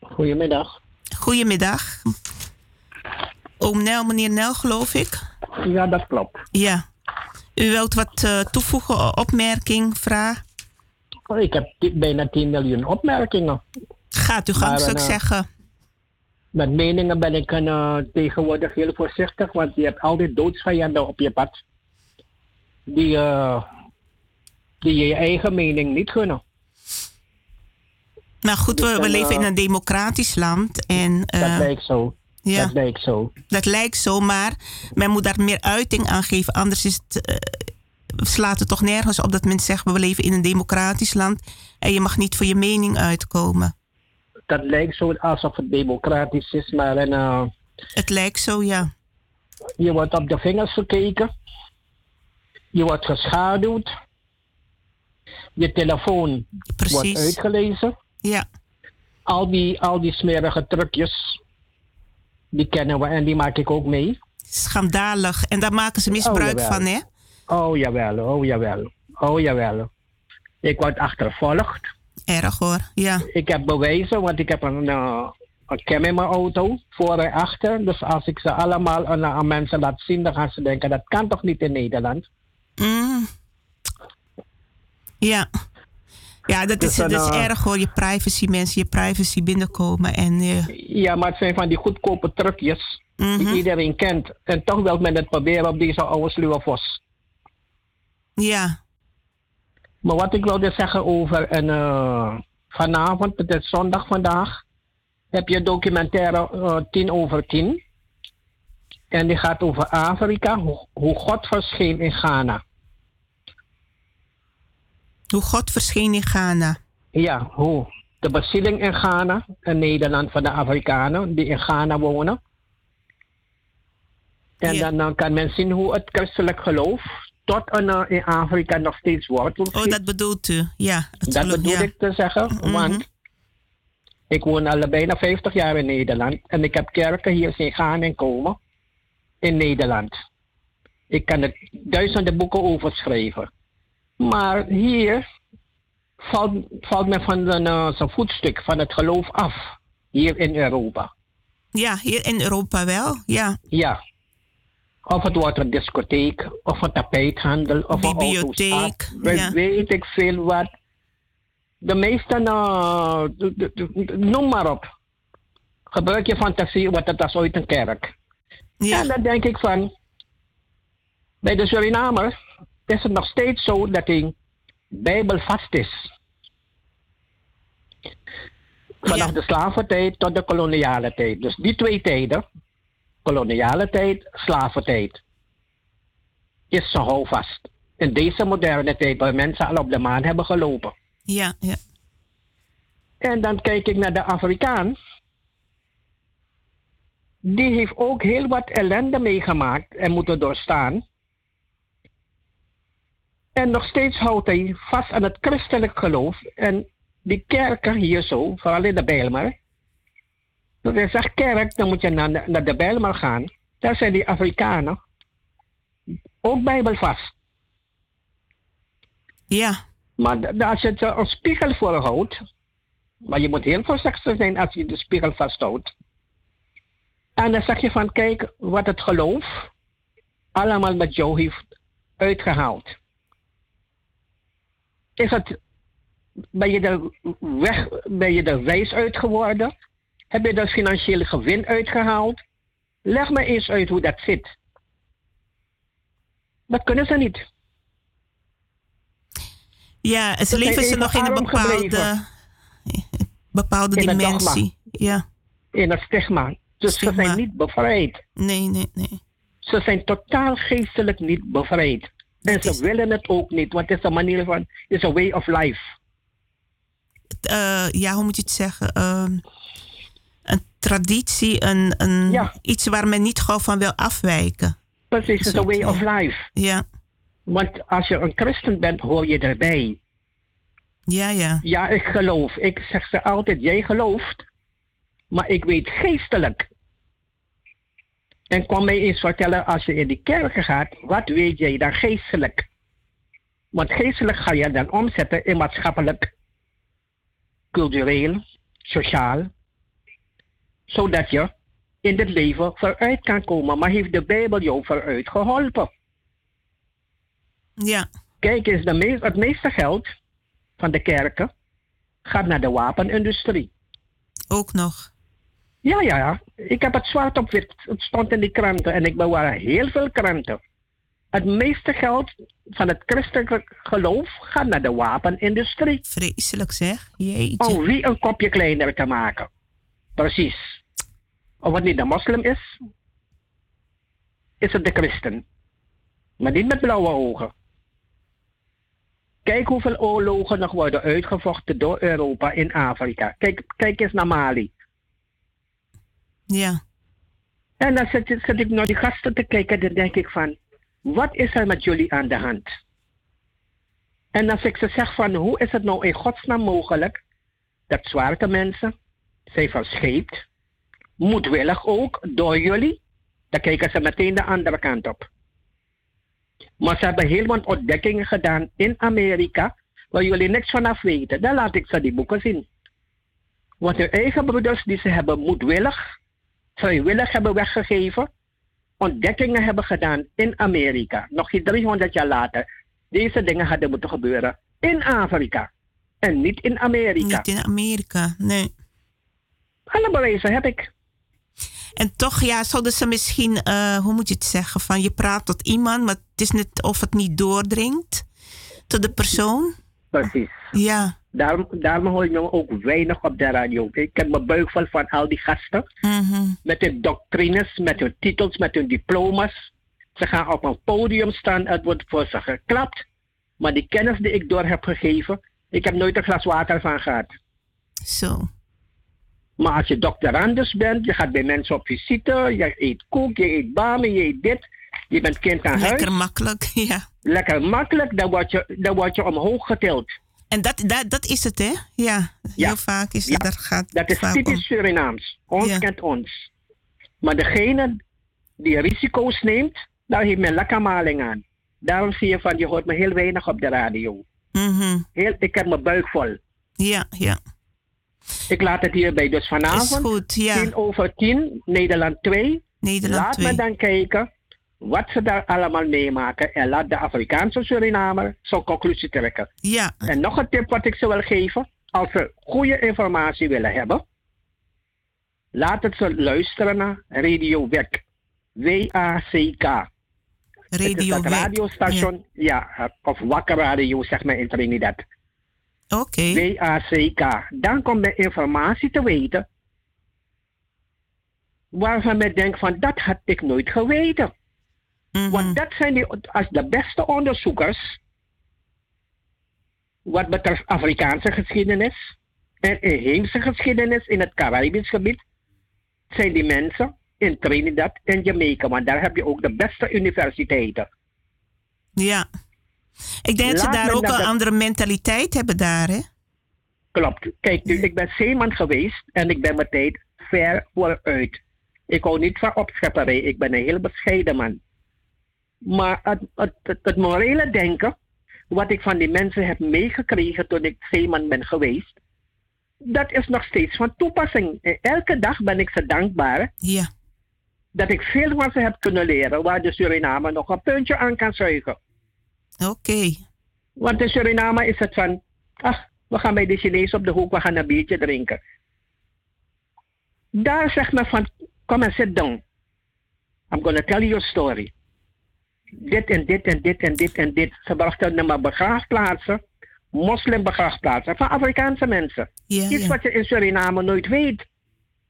Goedemiddag. Goedemiddag. Oom Nel, meneer Nel, geloof ik. Ja, dat klopt. Ja. U wilt wat uh, toevoegen, opmerking, vraag? Oh, ik heb bijna 10 miljoen opmerkingen. Gaat u gang, zou ik uh, zeggen. Met meningen ben ik uh, tegenwoordig heel voorzichtig, want je hebt altijd doodsvijanden op je pad die, uh, die je eigen mening niet gunnen. Maar goed, we, we leven in een democratisch land. En, uh, dat lijkt zo. Ja, dat lijkt zo. Dat lijkt zo, maar men moet daar meer uiting aan geven. Anders is het, uh, slaat het toch nergens op dat men zegt... we leven in een democratisch land en je mag niet voor je mening uitkomen. Dat lijkt zo alsof het democratisch is, maar... En, uh, het lijkt zo, ja. Je wordt op de vingers gekeken. Je wordt geschaduwd. Je telefoon wordt uitgelezen. Ja. Al die, al die smerige trucjes, die kennen we en die maak ik ook mee. Schandalig. En daar maken ze misbruik oh, van, hè? Oh jawel, oh jawel. Oh jawel. Ik word achtervolgd. Erg hoor, ja. Ik heb bewijzen, want ik heb een, uh, een cam in mijn auto, voor en achter. Dus als ik ze allemaal aan, aan mensen laat zien, dan gaan ze denken, dat kan toch niet in Nederland? Mm. Ja. Ja, dat is, dat is uh, erg hoor. Je privacy, mensen, je privacy binnenkomen. En, uh... Ja, maar het zijn van die goedkope trucjes mm -hmm. die mhm. iedereen kent. En toch wil men het proberen op deze oude sluwe vos. Ja. Maar wat ik wilde zeggen over en, uh, vanavond, het is zondag vandaag, heb je documentaire 10 over 10. En die gaat over Afrika, hoe, hoe God verscheen in Ghana. Hoe God verscheen in Ghana. Ja, hoe de bezieling in Ghana, in Nederland van de Afrikanen die in Ghana wonen. En ja. dan, dan, kan men zien hoe het christelijk geloof tot een, in Afrika nog steeds wordt. Oh, dat bedoelt u, ja. dat geloof, bedoel ja. ik te zeggen, mm -hmm. want ik woon al bijna 50 jaar in Nederland en ik heb kerken hier zien gaan en komen in Nederland. Ik kan er duizenden boeken over schrijven. Maar hier valt, valt men van zijn uh, voetstuk van het geloof af. Hier in Europa. Ja, hier in Europa wel, ja. Ja. Of het wordt een discotheek, of een tapijthandel, of Bibliotheek, een ja. Weet ik veel wat. De meeste, uh, noem maar op. gebruik je fantasie, wat het als ooit een kerk. Ja. En dan denk ik van, bij de Surinamer is het nog steeds zo dat hij bijbelvast is. Vanaf Ja. de slaventijd tot de koloniale tijd. Dus die twee tijden, koloniale tijd, slaventijd, is zo houvast. In deze moderne tijd, waar mensen al op de maan hebben gelopen. Ja, ja. En dan kijk ik naar de Afrikaan. Die heeft ook heel wat ellende meegemaakt en moeten doorstaan. En nog steeds houdt hij vast aan het christelijk geloof. En die kerken hier zo, vooral in de Bijlmer. Hij zegt kerk, dan moet je naar de, naar de Bijlmer gaan. Daar zijn die Afrikanen ook bijbelvast. Ja, Maar als je het eh, een spiegel voorhoudt, maar je moet heel voorzichtig zijn als je de spiegel vasthoudt. En dan zeg je van, kijk wat het geloof allemaal met jou heeft uitgehaald. Is het, ben je er weg, ben je er wijs uit geworden? Heb je er financiële gewin uitgehaald? Leg me eens uit hoe dat zit. Dat kunnen ze niet. ja zijn leven ze nog in een bepaalde, bepaalde In dimensie. Ja, in het stigma. Dus Stigma. ze zijn niet bevrijd. nee, nee, nee. Ze zijn totaal geestelijk niet bevrijd. En Dat ze is- willen het ook niet, want het is een manier van, het is een way of life. Eh, ja, hoe moet je het zeggen? Ehm, een traditie, een, een, Ja. iets waar men niet gauw van wil afwijken. Precies, het is een way of life. Ja, Want als je een christen bent, hoor je erbij. ja, ja. Ja, ik geloof. Ik zeg ze altijd, jij gelooft, maar ik weet geestelijk. En kom mij eens vertellen, als je in die kerken gaat, wat weet jij dan geestelijk? Want geestelijk ga je dan omzetten in maatschappelijk, cultureel, sociaal, zodat je in het leven vooruit kan komen. Maar heeft de Bijbel jou vooruit geholpen? Ja, Kijk eens, de meest, het meeste geld van de kerken gaat naar de wapenindustrie. ook nog. Ja, ja, ja. Ik heb het zwart op wit. Het stond in die kranten en ik bewaar heel veel kranten. Het meeste geld van het christelijk geloof gaat naar de wapenindustrie. Vreselijk zeg. Jeetje. Om wie een kopje kleiner te maken. Precies. Niet de moslim is, is het de christen. Maar niet met blauwe ogen. Kijk hoeveel oorlogen nog worden uitgevochten door Europa in Afrika. Kijk, kijk eens naar Mali. Ja, En dan zit, zit ik naar die gasten te kijken, dan denk ik van, wat is er met jullie aan de hand? En als ik ze zeg van, hoe is het nou in godsnaam mogelijk dat zwarte mensen zijn verscheept, moedwillig ook, door jullie, dan kijken ze meteen de andere kant op. Maar ze hebben heel wat ontdekkingen gedaan in Amerika, waar jullie niks vanaf weten. Dan laat ik ze die boeken zien. Want hun eigen broeders die ze hebben moedwillig vrijwillig hebben weggegeven, ontdekkingen hebben gedaan in Amerika. Nog geen 300 jaar later. Deze dingen hadden moeten gebeuren in Afrika en niet in Amerika. niet in Amerika. Nee. Alle bewijzen heb ik. En toch, ja, zouden ze misschien, eh, hoe moet je het zeggen, van je praat tot iemand, maar het is net of het niet doordringt tot de persoon. Precies. Ja. Daarom, daarom hoor je me ook weinig op de radio. Ik heb mijn buik vol van al die gasten. Mhm. Met hun doctrines, met hun titels, met hun diploma's. Ze gaan op een podium staan, het wordt voor ze geklapt. Maar die kennis die ik door heb gegeven, ik heb nooit een glas water van gehad. Zo. Maar als je doctorandus bent, je gaat bij mensen op visite, je eet koek, je eet bamen, je eet dit. Je bent kind aan huis. Lekker makkelijk, ja. Lekker makkelijk, dan word je, dan word je omhoog getild. En dat, dat, dat is het, hè? Ja. Ja. Heel vaak is Ja. dat, gaat Dat is typisch Surinaams. Ons Ja. kent ons. Maar degene die risico's neemt, daar heeft men lekker maling aan. Daarom zie je van, je hoort me heel weinig op de radio. Mhm. Heel, ik heb mijn buik vol. Ja, ja. Ik laat het hierbij. Dus Is vanavond, goed, ja. 10 over 10, Nederland 2. Nederland laat 2. me dan kijken wat ze daar allemaal meemaken. En laat de Afrikaanse Surinamer zo'n conclusie trekken. Ja, En nog een tip wat ik ze wil geven. Als ze goede informatie willen hebben. Laten ze luisteren naar Radio Wek. W-A-C-K. Radio Het radiostation, ja. of Wakker Radio, zeg maar in Trinidad. Oké. W-A-C-K. Dan komt de informatie te weten. Waarvan men denkt van, dat had ik nooit geweten. Mhm. Want dat zijn die, als de beste onderzoekers wat betreft Afrikaanse geschiedenis en inheemse geschiedenis in het Caribisch gebied, zijn die mensen in Trinidad en Jamaica. Want daar heb je ook de beste universiteiten. Ja. Ik denk dat ze daar ook dat een andere mentaliteit hebben daar, hè? Klopt. Kijk, ik ben zeeman geweest en ik ben mijn tijd ver vooruit. Ik hou niet van opschepperij. Ik ben een heel bescheiden man. Maar het, het, het, het morele denken, wat ik van die mensen heb meegekregen toen ik zeeman ben geweest, dat is nog steeds van toepassing. Elke dag ben ik ze dankbaar Ja. dat ik veel van ze heb kunnen leren, waar de Suriname nog een puntje aan kan zuigen. Oké. Want in Suriname is het van, ach, we gaan bij de Chinees op de hoek, we gaan een biertje drinken. Daar zegt men van, kom en sit down. I'm gonna tell you a story. Dit en dit en dit en dit en dit. Ze brachten naar mijn begraafplaatsen, moslimbegraafplaatsen van Afrikaanse mensen. Ja, Iets wat je in Suriname nooit weet.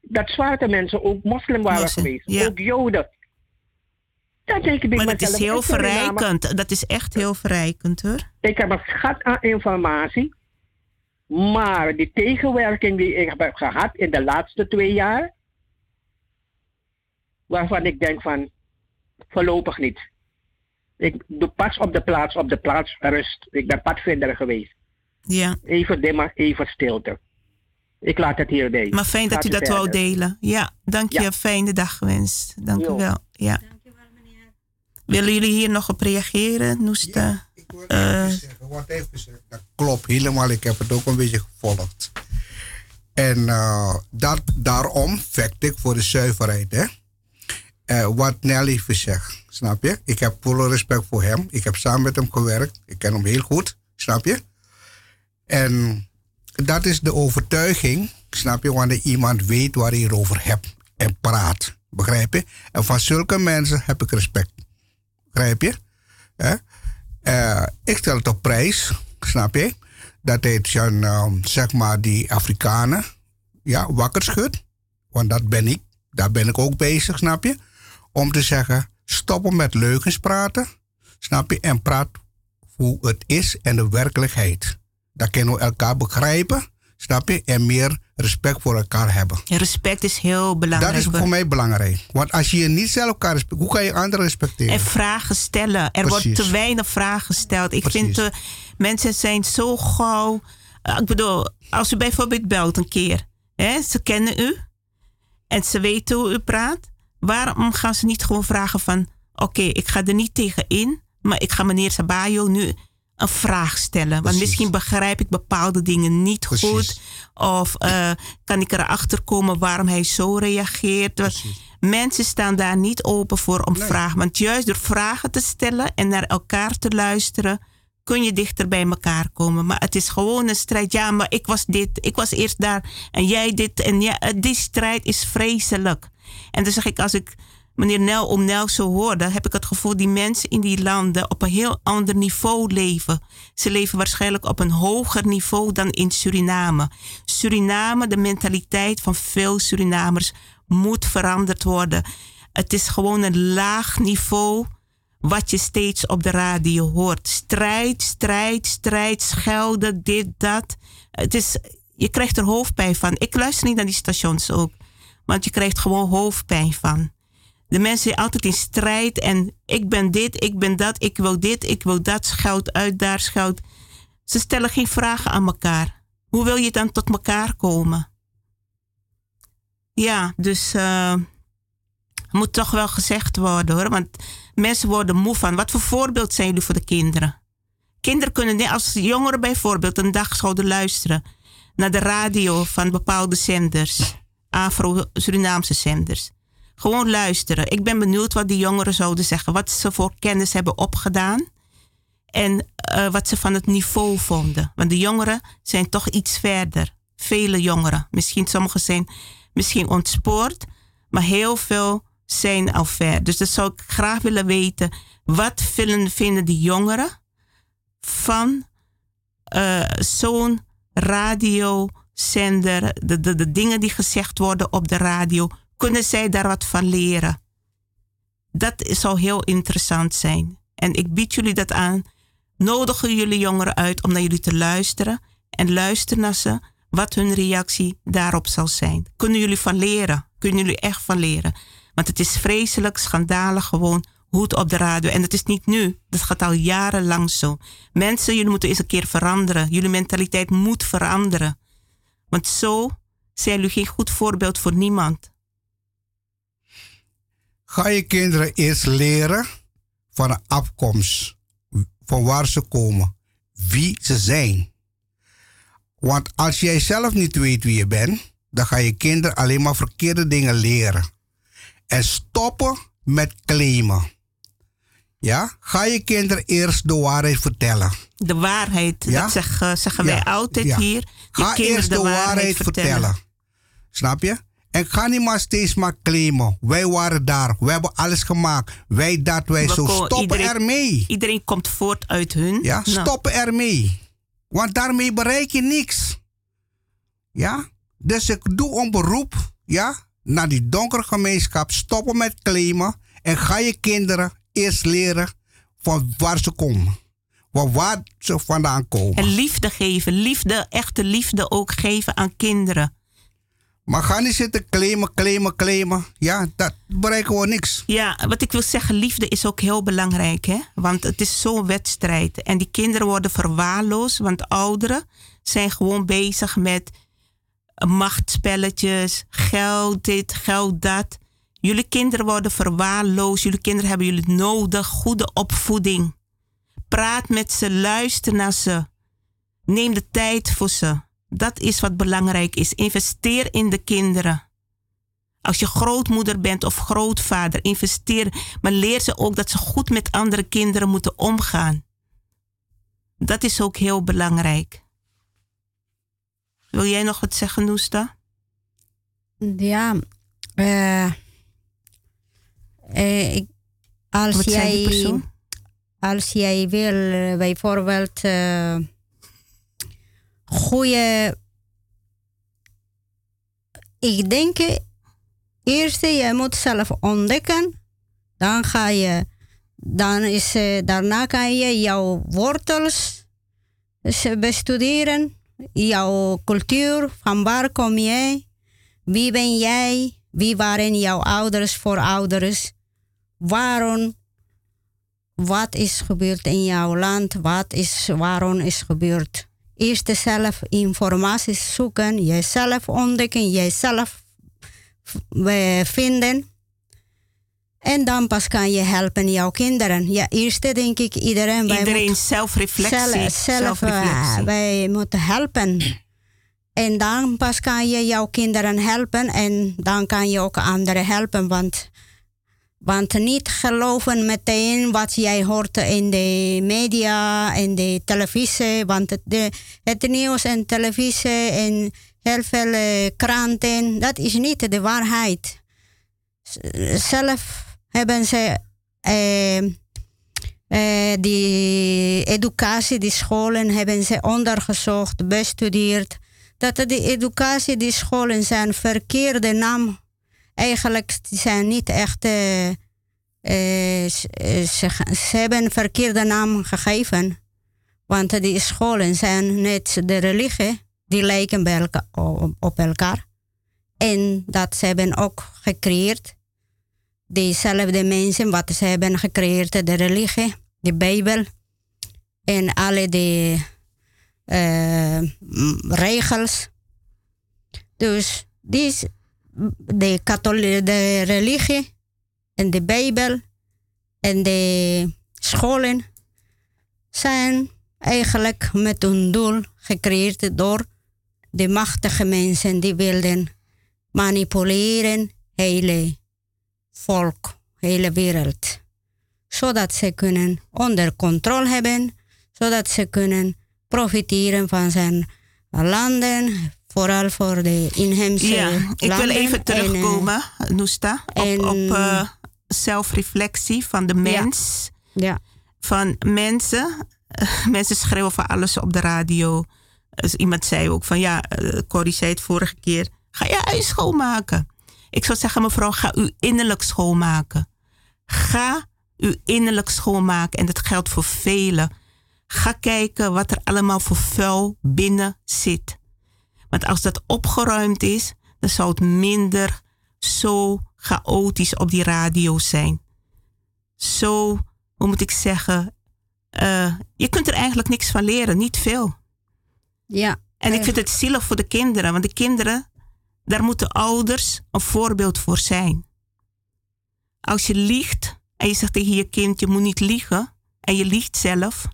Dat zwarte mensen ook moslim waren geweest, ook joden. Maar dat is heel verrijkend. Dat is echt heel verrijkend, hoor. ik heb een schat aan informatie. Maar die tegenwerking die ik heb gehad in de laatste twee jaar, waarvan ik denk van voorlopig niet. Ik doe pas op de plaats, op de plaats rust. Ik ben padvinder geweest. Ja. Even dimmer, even stilte. Ik laat het hierbij. Maar fijn dat u dat wou verder. delen. Ja, dank je. Ja. Fijne dag gewenst. Dank Jo. u wel. Ja. Willen jullie hier nog op reageren, Noesta? Ik wil Eh. even zeggen, wat even zeggen. Dat klopt helemaal. Ik heb het ook een beetje gevolgd. En eh, dat, daarom vecht ik voor de zuiverheid. Hè? Eh, wat Nelly even zegt, snap je? Ik heb volle respect voor hem. Ik heb samen met hem gewerkt. Ik ken hem heel goed, snap je? En dat is de overtuiging, snap je? Wanneer iemand weet waar hij erover hebt en praat. Begrijp je? En van zulke mensen heb ik respect. Begrijp je? Eh, ik stel het op prijs, snap je? Dat het zijn, ehm, zeg maar, die Afrikanen ja, wakker schudt. Want dat ben ik. Daar ben ik ook bezig, snap je? Om te zeggen, stoppen met leugens praten, snap je? En praat hoe het is en de werkelijkheid. Dan kunnen we elkaar begrijpen, snap je? En meer respect voor elkaar hebben. Respect is heel belangrijk. Dat is voor mij belangrijk. Want als je niet zelf elkaar respecteert, hoe kan je anderen respecteren? En vragen stellen. Er wordt te weinig vragen gesteld. Ik Precies. vind, eh, mensen zijn zo gauw. eh, ik bedoel, als u bijvoorbeeld belt een keer. Hè, ze kennen u. En ze weten hoe u praat. Waarom gaan ze niet gewoon vragen van... Oké, ik ga er niet tegen in. Maar ik ga meneer Sabayo nu een vraag stellen. Want Precies. misschien begrijp ik bepaalde dingen niet Precies. goed. Of eh, kan ik erachter komen waarom hij zo reageert. Mensen staan daar niet open voor om Nee. vragen. Want juist door vragen te stellen en naar elkaar te luisteren, kun je dichter bij elkaar komen. Maar het is gewoon een strijd. Ja, maar ik was dit, ik was eerst daar en jij dit. En ja, eh, die strijd is vreselijk. En dan zeg ik, als ik meneer Nel om Nel zo hoor, dan heb ik het gevoel die mensen in die landen op een heel ander niveau leven. Ze leven waarschijnlijk op een hoger niveau dan in Suriname. Suriname, de mentaliteit van veel Surinamers moet veranderd worden. Het is gewoon een laag niveau wat je steeds op de radio hoort. Strijd, strijd, strijd, schelden, dit, dat. Het is, je krijgt er hoofdpijn van. Ik luister niet naar die stations ook. Want je krijgt gewoon hoofdpijn van. De mensen zijn altijd in strijd en ik ben dit, ik ben dat, ik wil dit, ik wil dat, schuilt uit, daar schuilt. Ze stellen geen vragen aan elkaar. Hoe wil je dan tot elkaar komen? Ja, dus eh moet toch wel gezegd worden hoor. Want mensen worden moe van. Wat voor voorbeeld zijn jullie voor de kinderen? Kinderen kunnen niet, als jongeren bijvoorbeeld een dag zouden luisteren naar de radio van bepaalde zenders, Afro-Surinaamse zenders. Gewoon luisteren. Ik ben benieuwd wat die jongeren zouden zeggen. Wat ze voor kennis hebben opgedaan. En eh, wat ze van het niveau vonden. Want de jongeren zijn toch iets verder. Vele jongeren. Misschien sommigen zijn misschien ontspoord, maar heel veel zijn al ver. Dus dat zou ik graag willen weten. Wat vinden, vinden die jongeren van uh, zo'n radiozender, de, de, de dingen die gezegd worden op de radio, kunnen zij daar wat van leren? Dat zou heel interessant zijn. En ik bied jullie dat aan. Nodigen jullie jongeren uit om naar jullie te luisteren en luister naar ze wat hun reactie daarop zal zijn. Kunnen jullie van leren? Kunnen jullie echt van leren? Want het is vreselijk, schandalig gewoon hoe het op de radio. En het is niet nu, dat gaat al jarenlang zo. Mensen, jullie moeten eens een keer veranderen. Jullie mentaliteit moet veranderen. Want zo zijn jullie geen goed voorbeeld voor niemand. Ga je kinderen eerst leren van de afkomst, van waar ze komen, wie ze zijn. Want als jij zelf niet weet wie je bent, dan ga je kinderen alleen maar verkeerde dingen leren. En stoppen met claimen. Ja? Ga je kinderen eerst de waarheid vertellen. De waarheid, ja? dat zeggen, zeggen wij altijd hier. Je ga eerst de, waarheid, vertellen. Snap je? En ga niet maar steeds maar claimen. Wij waren daar. We hebben alles gemaakt. Wij dat, wij zo. Stoppen iedereen, ermee. Iedereen komt voort uit hun. Ja, nou. stoppen ermee. Want daarmee bereik je niks. Ja? Dus ik doe een beroep. Ja? Naar die donkere gemeenschap. Stoppen met claimen. En ga je kinderen eerst leren van waar ze komen. Van waar ze vandaan komen. En liefde geven. Liefde, echte liefde ook geven aan kinderen. Maar ga niet zitten claimen, claimen, claimen. Ja, dat bereiken we niks. Ja, wat ik wil zeggen, liefde is ook heel belangrijk. Hè? Want het is zo'n wedstrijd. En die kinderen worden verwaarloosd. Want ouderen zijn gewoon bezig met machtspelletjes, geld dit, geld dat. Jullie kinderen worden verwaarloosd. Jullie kinderen hebben jullie nodig. Goede opvoeding. Praat met ze, luister naar ze. Neem de tijd voor ze. Dat is wat belangrijk is. Investeer in de kinderen. Als je grootmoeder bent of grootvader, investeer. Maar leer ze ook dat ze goed met andere kinderen moeten omgaan. Dat is ook heel belangrijk. Wil jij nog wat zeggen, Noesta? Ja, uh, uh, als, jij, als jij wil uh, bijvoorbeeld goede. Ik denk, eerst je moet zelf ontdekken. Dan ga je, dan is, daarna kan je jouw wortels bestuderen. Jouw cultuur, van waar kom jij? Wie ben jij? Wie waren jouw ouders voor ouders? Waarom? Wat is gebeurd in jouw land? Wat is, waarom is gebeurd? Eerst zelf informatie zoeken, jezelf ontdekken, jezelf vinden. En dan pas kan je helpen jouw kinderen. Ja, eerst denk ik iedereen... Iedereen zelfreflectie. Zelf, zelf uh, wij moeten helpen. En dan pas kan je jouw kinderen helpen. En dan kan je ook anderen helpen. Want want niet geloven meteen wat jij hoort in de media en de televisie. Want het, de, het nieuws en televisie en heel veel uh, kranten, dat is niet de waarheid. Zelf hebben ze uh, uh, die educatie, die scholen hebben ze ondergezocht, bestudeerd. Dat de educatie, die scholen zijn verkeerde naam eigenlijk zijn niet echt. Uh, ze, ze, hebben een verkeerde naam gegeven. Want die scholen zijn net de religie, die lijken bij op elkaar. En dat ze hebben ook gecreëerd. Diezelfde mensen wat ze hebben gecreëerd, de religie, de Bijbel. En alle uh, regels. Dus die de, katholieke, de religie en de Bijbel en de scholen zijn eigenlijk met een doel gecreëerd door de machtige mensen die wilden manipuleren hele volk, hele wereld. Zodat ze kunnen onder controle hebben, zodat ze kunnen profiteren van zijn landen, Vooral voor de inheemse Ja, ik wil even landen en, terugkomen, Noesta, op, eh, zelfreflectie van de mens. Ja. Van mensen, eh, mensen schreeuwen van alles op de radio. Dus iemand zei ook van ja, eh, Corrie zei het vorige keer, ga je huis schoonmaken. Ik zou zeggen, mevrouw, ga u innerlijk schoonmaken. Ga uw innerlijk schoonmaken. En dat geldt voor velen. Ga kijken wat er allemaal voor vuil binnen zit. Want als dat opgeruimd is, dan zou het minder zo chaotisch op die radio zijn. Zo, hoe moet ik zeggen, eh, je kunt er eigenlijk niks van leren, niet veel. Ja. En ik vind het zielig voor de kinderen, want de kinderen, daar moeten ouders een voorbeeld voor zijn. Als je liegt en je zegt tegen je kind, je moet niet liegen, en je liegt zelf,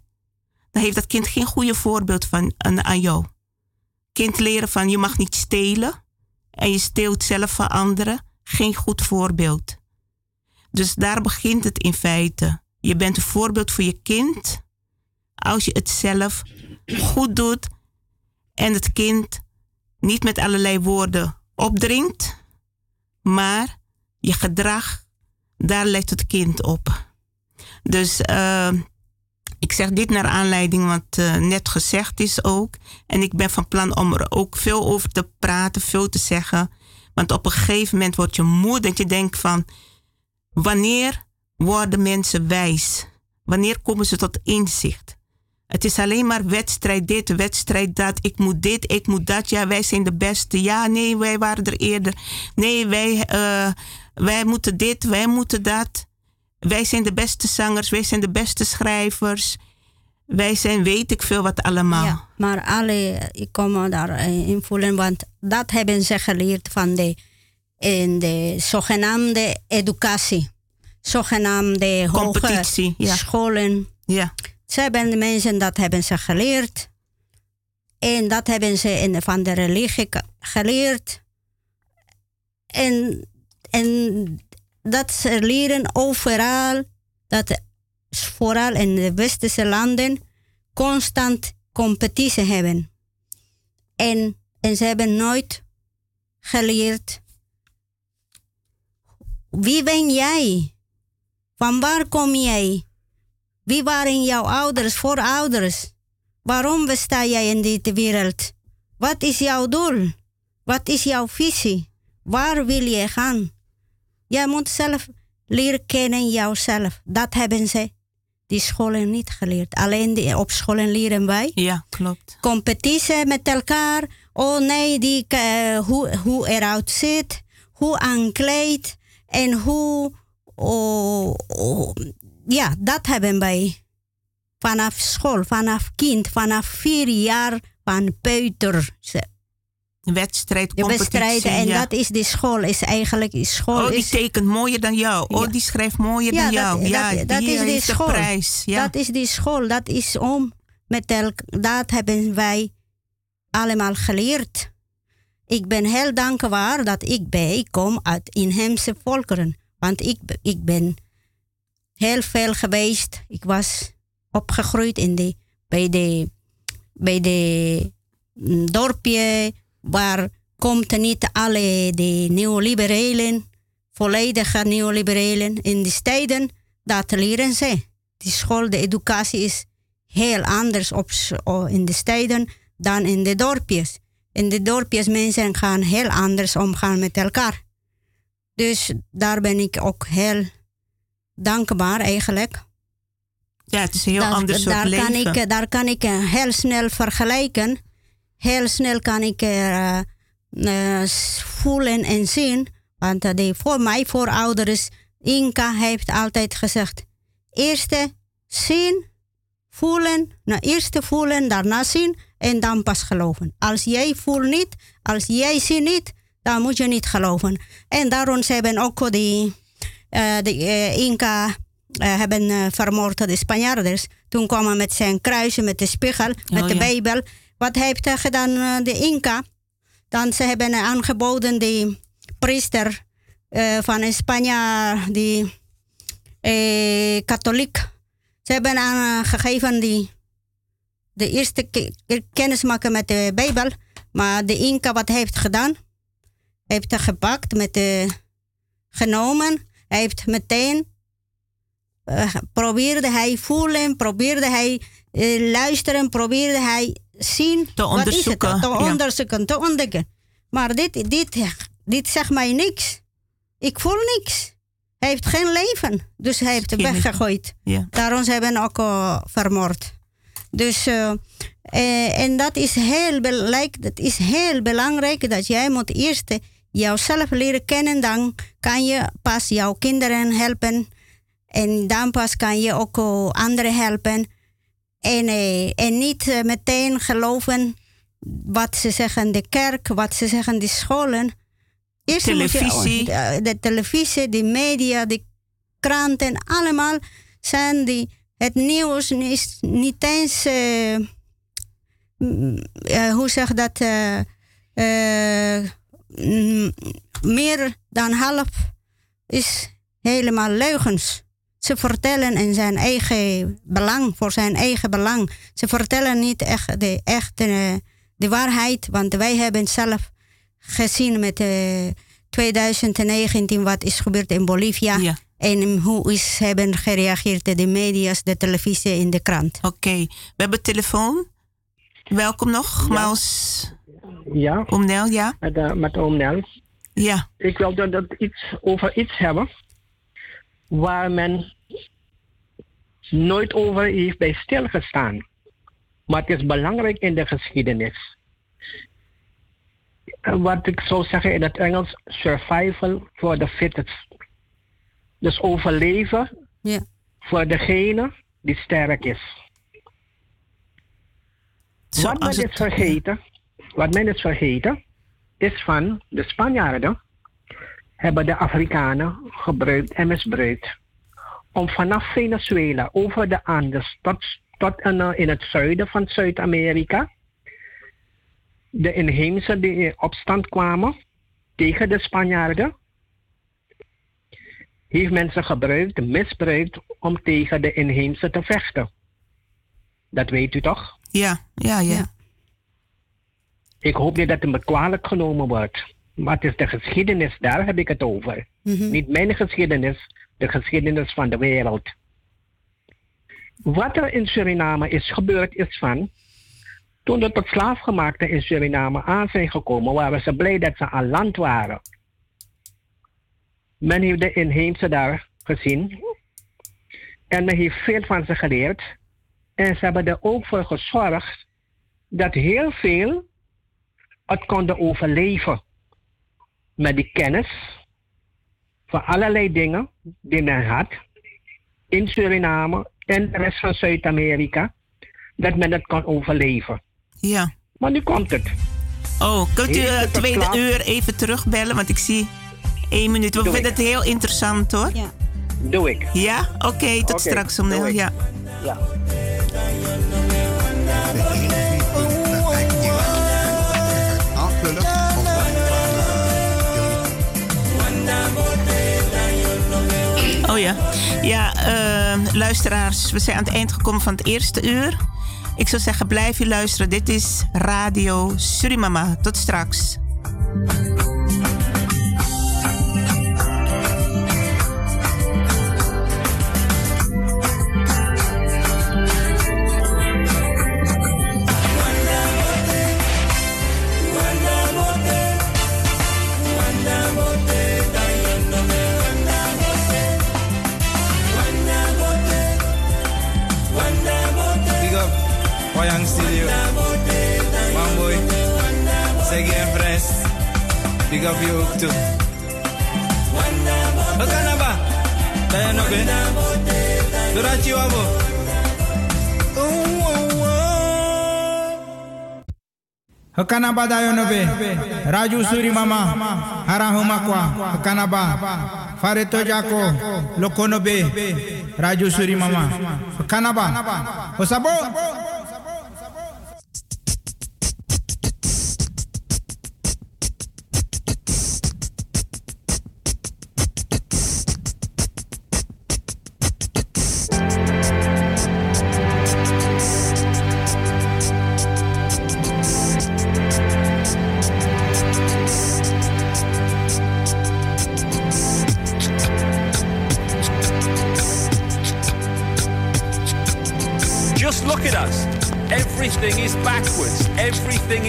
dan heeft dat kind geen goede voorbeeld van, aan, aan jou. Kind leren van je mag niet stelen en je steelt zelf van anderen, geen goed voorbeeld. Dus daar begint het in feite. Je bent een voorbeeld voor je kind als je het zelf goed doet en het kind niet met allerlei woorden opdringt, maar je gedrag, daar let het kind op. Dus eh, ik zeg dit naar aanleiding wat eh, net gezegd is ook. En ik ben van plan om er ook veel over te praten, veel te zeggen. Want op een gegeven moment word je moe dat je denkt van... Wanneer worden mensen wijs? Wanneer komen ze tot inzicht? Het is alleen maar wedstrijd dit, wedstrijd dat. Ik moet dit, ik moet dat. Ja, wij zijn de beste. Ja, nee, wij waren er eerder. Nee, wij, eh, wij moeten dit, wij moeten dat. Wij zijn de beste zangers, wij zijn de beste schrijvers. Wij zijn weet ik veel wat allemaal. Ja, maar alle, ik kom me daarin voelen, want dat hebben ze geleerd van de, in de zogenaamde educatie. Zogenaamde Competitie, hoge ja. scholen. Ja. Ze hebben de mensen, dat hebben ze geleerd. En dat hebben ze in, van de religie ge- geleerd. En, en dat ze leren overal, dat vooral in de westerse landen, constant competitie hebben. En, en ze hebben nooit geleerd, wie ben jij? Van waar kom jij? Wie waren jouw ouders, voorouders? Waarom besta jij in deze wereld? Wat is jouw doel? Wat is jouw visie? Waar wil je gaan? Jij moet zelf leren kennen jouzelf. Dat hebben ze die scholen niet geleerd. Alleen die, op scholen leren wij. Ja, klopt. Competitie met elkaar. Oh nee, die, eh, hoe, hoe eruit ziet, hoe aankleedt en hoe. Oh, oh, ja, dat hebben wij vanaf school, vanaf kind, vanaf vier jaar van peuter. Wedstrijd, De competitie. wedstrijden en ja. dat is de school, is eigenlijk die school. Oh, die is, tekent mooier dan jou. Oh, die schrijft mooier ja, dan jou. dat, ja, dat, dat die is heeft de school. prijs. Dat is die school, dat is om met elk, dat hebben wij allemaal geleerd. Ik ben heel dankbaar dat ik bij kom uit inheemse volkeren. Want ik, ik ben heel veel geweest. Ik was opgegroeid in de, bij de, bij de mm, dorpje waar komt niet alle de neoliberalen, volledige neoliberalen in de steden. Dat leren ze. Die school, de educatie is heel anders op, in de steden dan in de dorpjes. In de dorpjes mensen gaan heel anders omgaan met elkaar. Dus daar ben ik ook heel dankbaar eigenlijk. ja, het is een heel Dat- ander soort daar leven. Kan ik, daar kan ik eh, heel snel vergelijken. Heel snel kan ik s- voelen en zien. Want eh, die, voor mij voorouders, Inca heeft altijd gezegd... Eerste zien, voelen, nou, eerst voelen, daarna zien en dan pas geloven. Als jij voelt niet, als jij ziet niet, dan moet je niet geloven. En daarom ze hebben ook die, de Inca hebben vermoord de Spanjaarders. Toen kwamen met zijn kruisen, met de spiegel, met de ja. Bijbel. Wat heeft gedaan, eh, de Inca? Dan ze hebben aangeboden die priester eh, van Spanje, die eh, katholiek. Ze hebben aangegeven die de eerste ke- kennis maken met de Bijbel. Maar de Inca, wat heeft gedaan? Heeft gepakt, met de, genomen. Heeft meteen, probeerde hij voelen, probeerde hij luisteren, probeerde hij zien. Te onderzoeken. Wat is het? Te onderzoeken, te ontdekken. Maar dit, dit, dit zegt mij niks. Ik voel niks. Hij heeft geen leven. Dus hij heeft weggegooid. Ja. Daarom zijn we ook uh, vermoord. Dus, uh, eh, en dat is, heel belangrijk, dat is heel belangrijk dat jij moet eerst jouzelf leren kennen. Dan kan je pas jouw kinderen helpen. En dan pas kan je ook anderen helpen. En, eh, en niet meteen geloven wat ze zeggen de kerk, wat ze zeggen de scholen. Eerst televisie. Je, de, de, televisie, de media, de kranten, allemaal zijn die. Het nieuws is niet eens. Uh, uh, hoe zeg dat? Uh, meer dan half is helemaal leugens. Ze vertellen in zijn eigen belang, voor zijn eigen belang. Ze vertellen niet echt de echte de waarheid, want wij hebben zelf gezien met uh, 2019 wat is gebeurd in Bolivia. Ja. En hoe is, hebben gereageerd de media's, de televisie en de krant. Oké, okay. we hebben telefoon. Welkom nog, ja. Maus. Ja. Oom Nel, ja. Met, uh, met oom Nel. Ja. Ik wilde dat iets over iets hebben waar men nooit over heeft bij stilgestaan. Maar het is belangrijk in de geschiedenis. Wat ik zou zeggen in het Engels, survival for the fittest. Dus overleven ja. voor degene die sterk is. Zo, wat men het... is vergeten, wat men is vergeten, is van de Spanjaarden hebben de Afrikanen gebruikt en misbruikt om vanaf Venezuela over de Andes tot tot in, uh, in het zuiden van Zuid-Amerika. De inheemse die in opstand kwamen tegen de Spanjaarden, heeft mensen gebruikt, misbruikt om tegen de inheemse te vechten. Dat weet u toch? Ja, ja, ja. Ik hoop niet dat het me kwalijk genomen wordt. Maar het is de geschiedenis, daar heb ik het over. Mm -hmm. Niet mijn geschiedenis, de geschiedenis van de wereld. Wat er in Suriname is gebeurd is van... Toen de tot slaafgemaakten in Suriname aan zijn gekomen... waren ze blij dat ze aan land waren. Men heeft de inheemse daar gezien. En men heeft veel van ze geleerd. En ze hebben er ook voor gezorgd... dat heel veel het konden overleven. Met die kennis... van allerlei dingen die men had... in Suriname en de rest van Zuid-Amerika, dat men het kan overleven. Ja. Maar nu komt het. Oh, kunt u uh, tweede uur even terugbellen? Want ik zie één minuut. We Doe vinden ik. het heel interessant hoor. Ja. Doe ik. Ja? Oké, okay, tot okay, straks om doe Ja. ja. Oh ja. Ja, uh, luisteraars, we zijn aan het eind gekomen van het eerste uur. Ik zou zeggen, blijf je luisteren. Dit is Radio Surimama. Tot straks. Big up you ook toe. Wat kan dat ba? Ben je nog in? Doordat je wabo. Hakanaba dayo. Raju suri mama. Harahuma kwa. Hakanaba. Fareto jako. Lokonobe. Raju suri mama. Hakanaba. Osabo.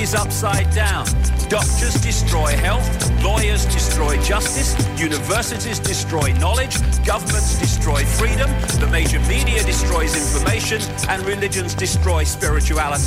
Is upside down. Doctors destroy health. Lawyers destroy justice. Universities destroy knowledge. Governments destroy freedom. The major media destroys information. And religions destroy spirituality.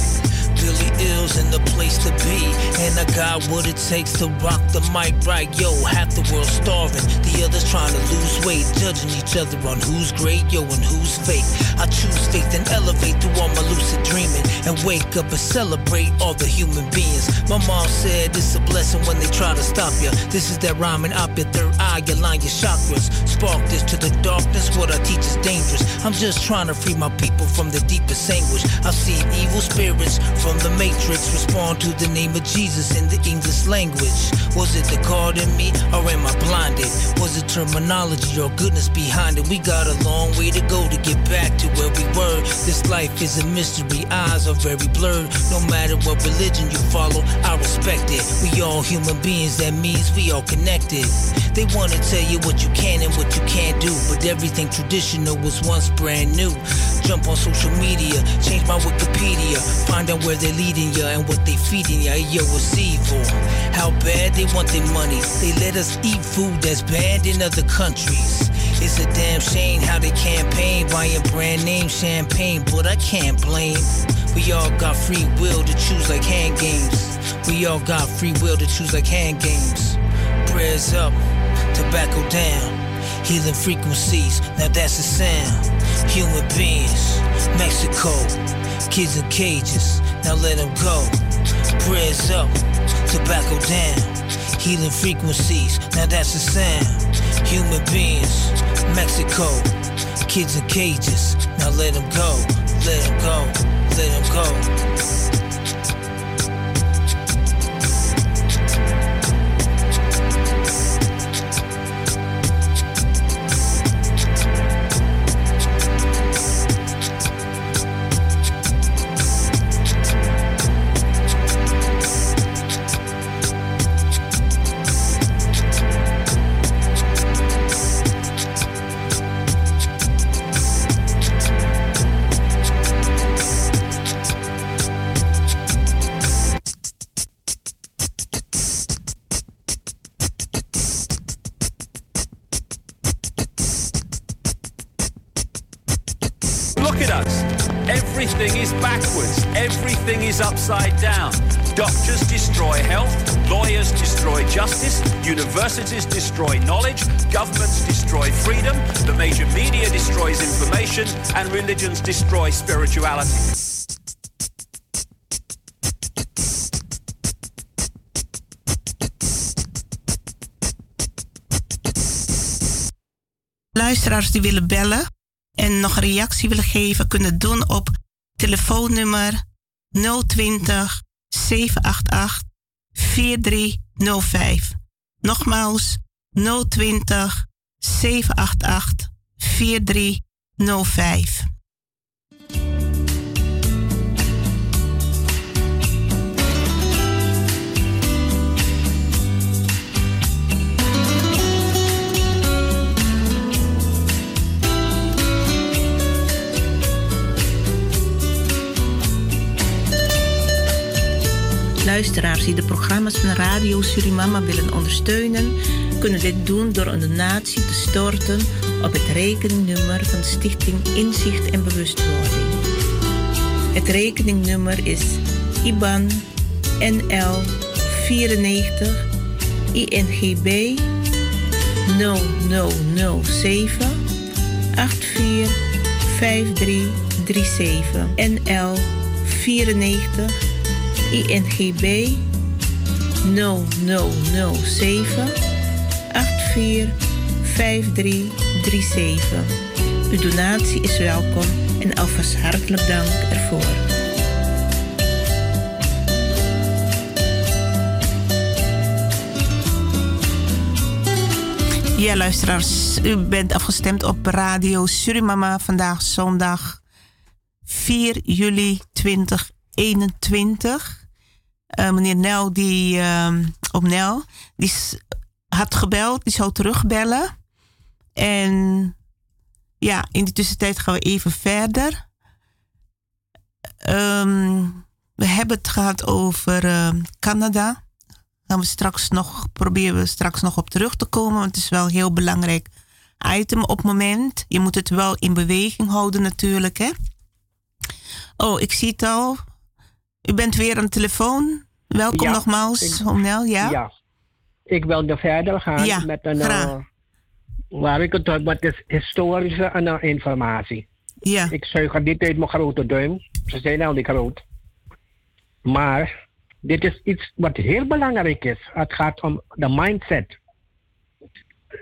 Billy Ills in the place to be. And I got what it takes to rock the mic right. Yo, half the world starving, the others trying to lose weight, judging each other on who's great, yo, and who's fake. I choose faith and elevate through all my lucid dreaming and wake up and celebrate all the human beings. My mom said it's a blessing when they try to stop you. This is that rhyming up your third eye, your line, your chakras. Spark this to the darkness, what I teach is dangerous. I'm just trying to free my people from the deepest anguish. I've seen evil spirits from the matrix respond to the name of Jesus in the English language. Was it the God in me or am I blinded? Was it terminology or goodness behind it? We got a long way to go to get back to where we were. This life is a mystery, eyes are very blurred. No matter what religion you follow, I respect it. We all human beings, that means we all connected. They wanna tell you what you can and what you can't do, but everything traditional was once brand new. Jump on social media, change my Wikipedia, find out where they're leading ya and what they feeding ya. Yo, it's evil. How bad they want their money. They let us eat food that's banned in other countries. It's a damn shame how they campaign buying brand name champagne, but I can't blame. We all got free will to choose like hand games. We all got free will to choose like hand games. Prayers up, tobacco down. Healing frequencies, now that's the sound. Human beings, Mexico, kids in cages, now let them go. Prayers up, tobacco down. Healing frequencies, now that's the sound. Human beings, Mexico, kids in cages, now let them go, let them go, let them go. Universities destroy knowledge. Governments destroy freedom. The major media destroys information. And religions destroy spirituality. Luisteraars die willen bellen en nog een reactie willen geven, kunnen doen op telefoonnummer 020 788 4305. Nogmaals 020 788 4305. Luisteraars die de programma's van Radio Surimama willen ondersteunen, kunnen dit doen door een donatie te storten op het rekeningnummer van Stichting Inzicht en Bewustwording. Het rekeningnummer is IBAN NL 94 INGB 0007 845337 NL 94 INGB 0007 845337. Uw donatie is welkom en alvast hartelijk dank ervoor. Ja, luisteraars, u bent afgestemd op Radio Surimama vandaag zondag 4 juli 2021. Uh, meneer Nel, die, uh, op Nel, die had gebeld, die zou terugbellen. En ja, in de tussentijd gaan we even verder. Ehm, we hebben het gehad over uh, Canada. Gaan we straks nog, proberen we straks nog op terug te komen. Want het is wel een heel belangrijk item op het moment. Je moet het wel in beweging houden natuurlijk. Hè? Oh, ik zie het al. U bent weer aan de telefoon. Welkom nogmaals, Omnel. Ja? ja, ik wilde verder gaan ja, met een... Uh, waar ik het met is historische uh, informatie. Ja. Ik zuig er niet uit mijn grote duim. Ze zijn al niet groot. Maar dit is iets wat heel belangrijk is. Het gaat om de mindset.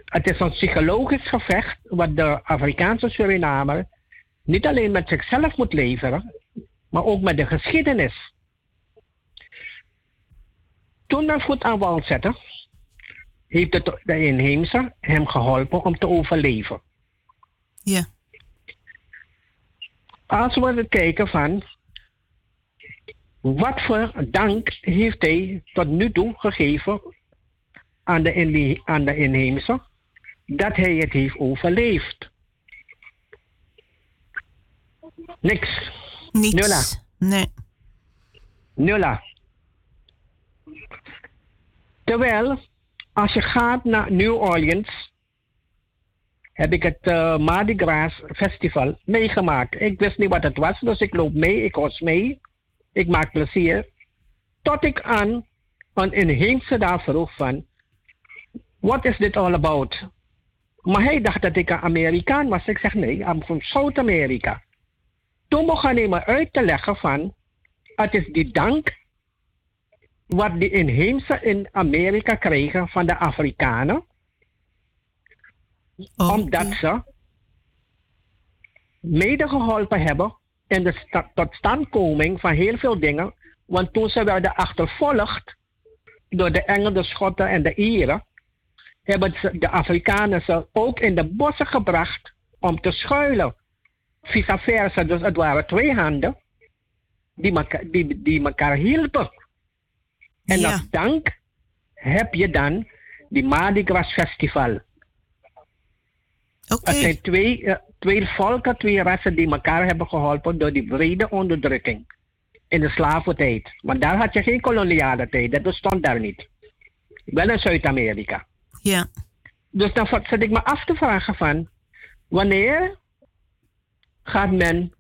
Het is een psychologisch gevecht wat de Afrikaanse Surinamer niet alleen met zichzelf moet leveren, maar ook met de geschiedenis. Toen men voet aan wal zette, heeft de, de inheemse hem geholpen om te overleven. Ja. Als we kijken van wat voor dank heeft hij tot nu toe gegeven aan de, aan de inheemse dat hij het heeft overleefd? Niks. Niets. Nulla. Nee. Nulla. Terwijl, als je gaat naar New Orleans, heb ik het uh, Mardi Gras Festival meegemaakt. Ik wist niet wat het was, dus ik loop mee, ik was mee. Ik maak plezier. Tot ik aan een inheemse daar vroeg van, what is dit all about? Maar hij dacht dat ik een Amerikaan was. Ik zeg nee, I'm from South-Amerika. Toen begon hij me uit te leggen van, het is die dank wat de inheemse in Amerika kregen van de Afrikanen. Omdat ze mede geholpen hebben in de totstandkoming van heel veel dingen. Want toen ze werden achtervolgd door de Engelsen, de Schotten en de Ieren, hebben ze de Afrikanen ze ook in de bossen gebracht om te schuilen. Vice versa, dus het waren twee handen die die, die elkaar hielpen. En ja. als dank heb je dan die Mardi Gras Festival. Okay. Het zijn twee, uh, twee volken, twee rassen die elkaar hebben geholpen door die vrede onderdrukking in de slaventijd. Want daar had je geen koloniale tijd, dat bestond daar niet. Wel in Zuid-Amerika. Ja. Dus dan zit ik me af te vragen van, wanneer gaat men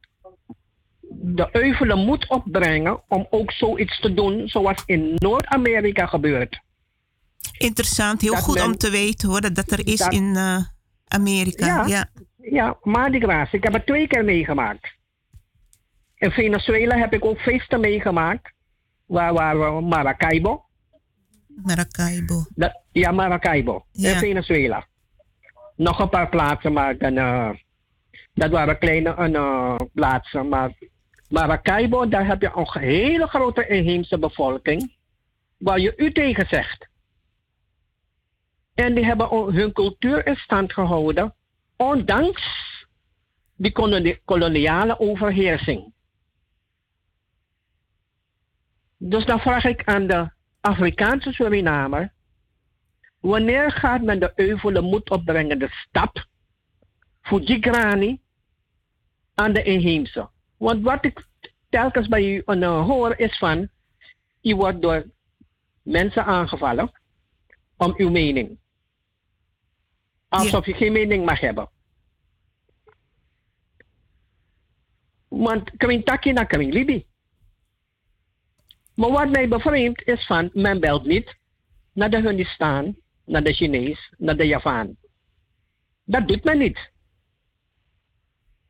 de euvele moed opbrengen om ook zoiets te doen zoals in Noord-Amerika gebeurt. Interessant, heel goed om te weten hoor, dat er is in uh, Amerika. Ja, ja. ja Mardi Gras. Ik heb het twee keer meegemaakt. In Venezuela heb ik ook feesten meegemaakt. Waar waren we? Maracaibo. Maracaibo. Dat, ja, Maracaibo. Ja. In Venezuela. Nog een paar plaatsen, maar dan, uh, dat waren kleine uh, plaatsen. Maar Maracaibo, daar heb je een hele grote inheemse bevolking. Waar je u tegen zegt. En die hebben hun cultuur in stand gehouden. Ondanks die koloniale overheersing. Dus dan vraag ik aan de Afrikaanse Surinamer. Wanneer gaat men de euvele moed opbrengen, de stap voor Gigrani aan de inheemse? Want wat ik telkens bij u uh, hoor is van, u wordt door mensen aangevallen om uw mening. Alsof je geen mening mag hebben. Want Kwintaki na Libi. Maar wat mij bevreemdt is van, men belt niet naar de Hindustan, naar de Chinees, naar de Javaan. Dat doet men niet.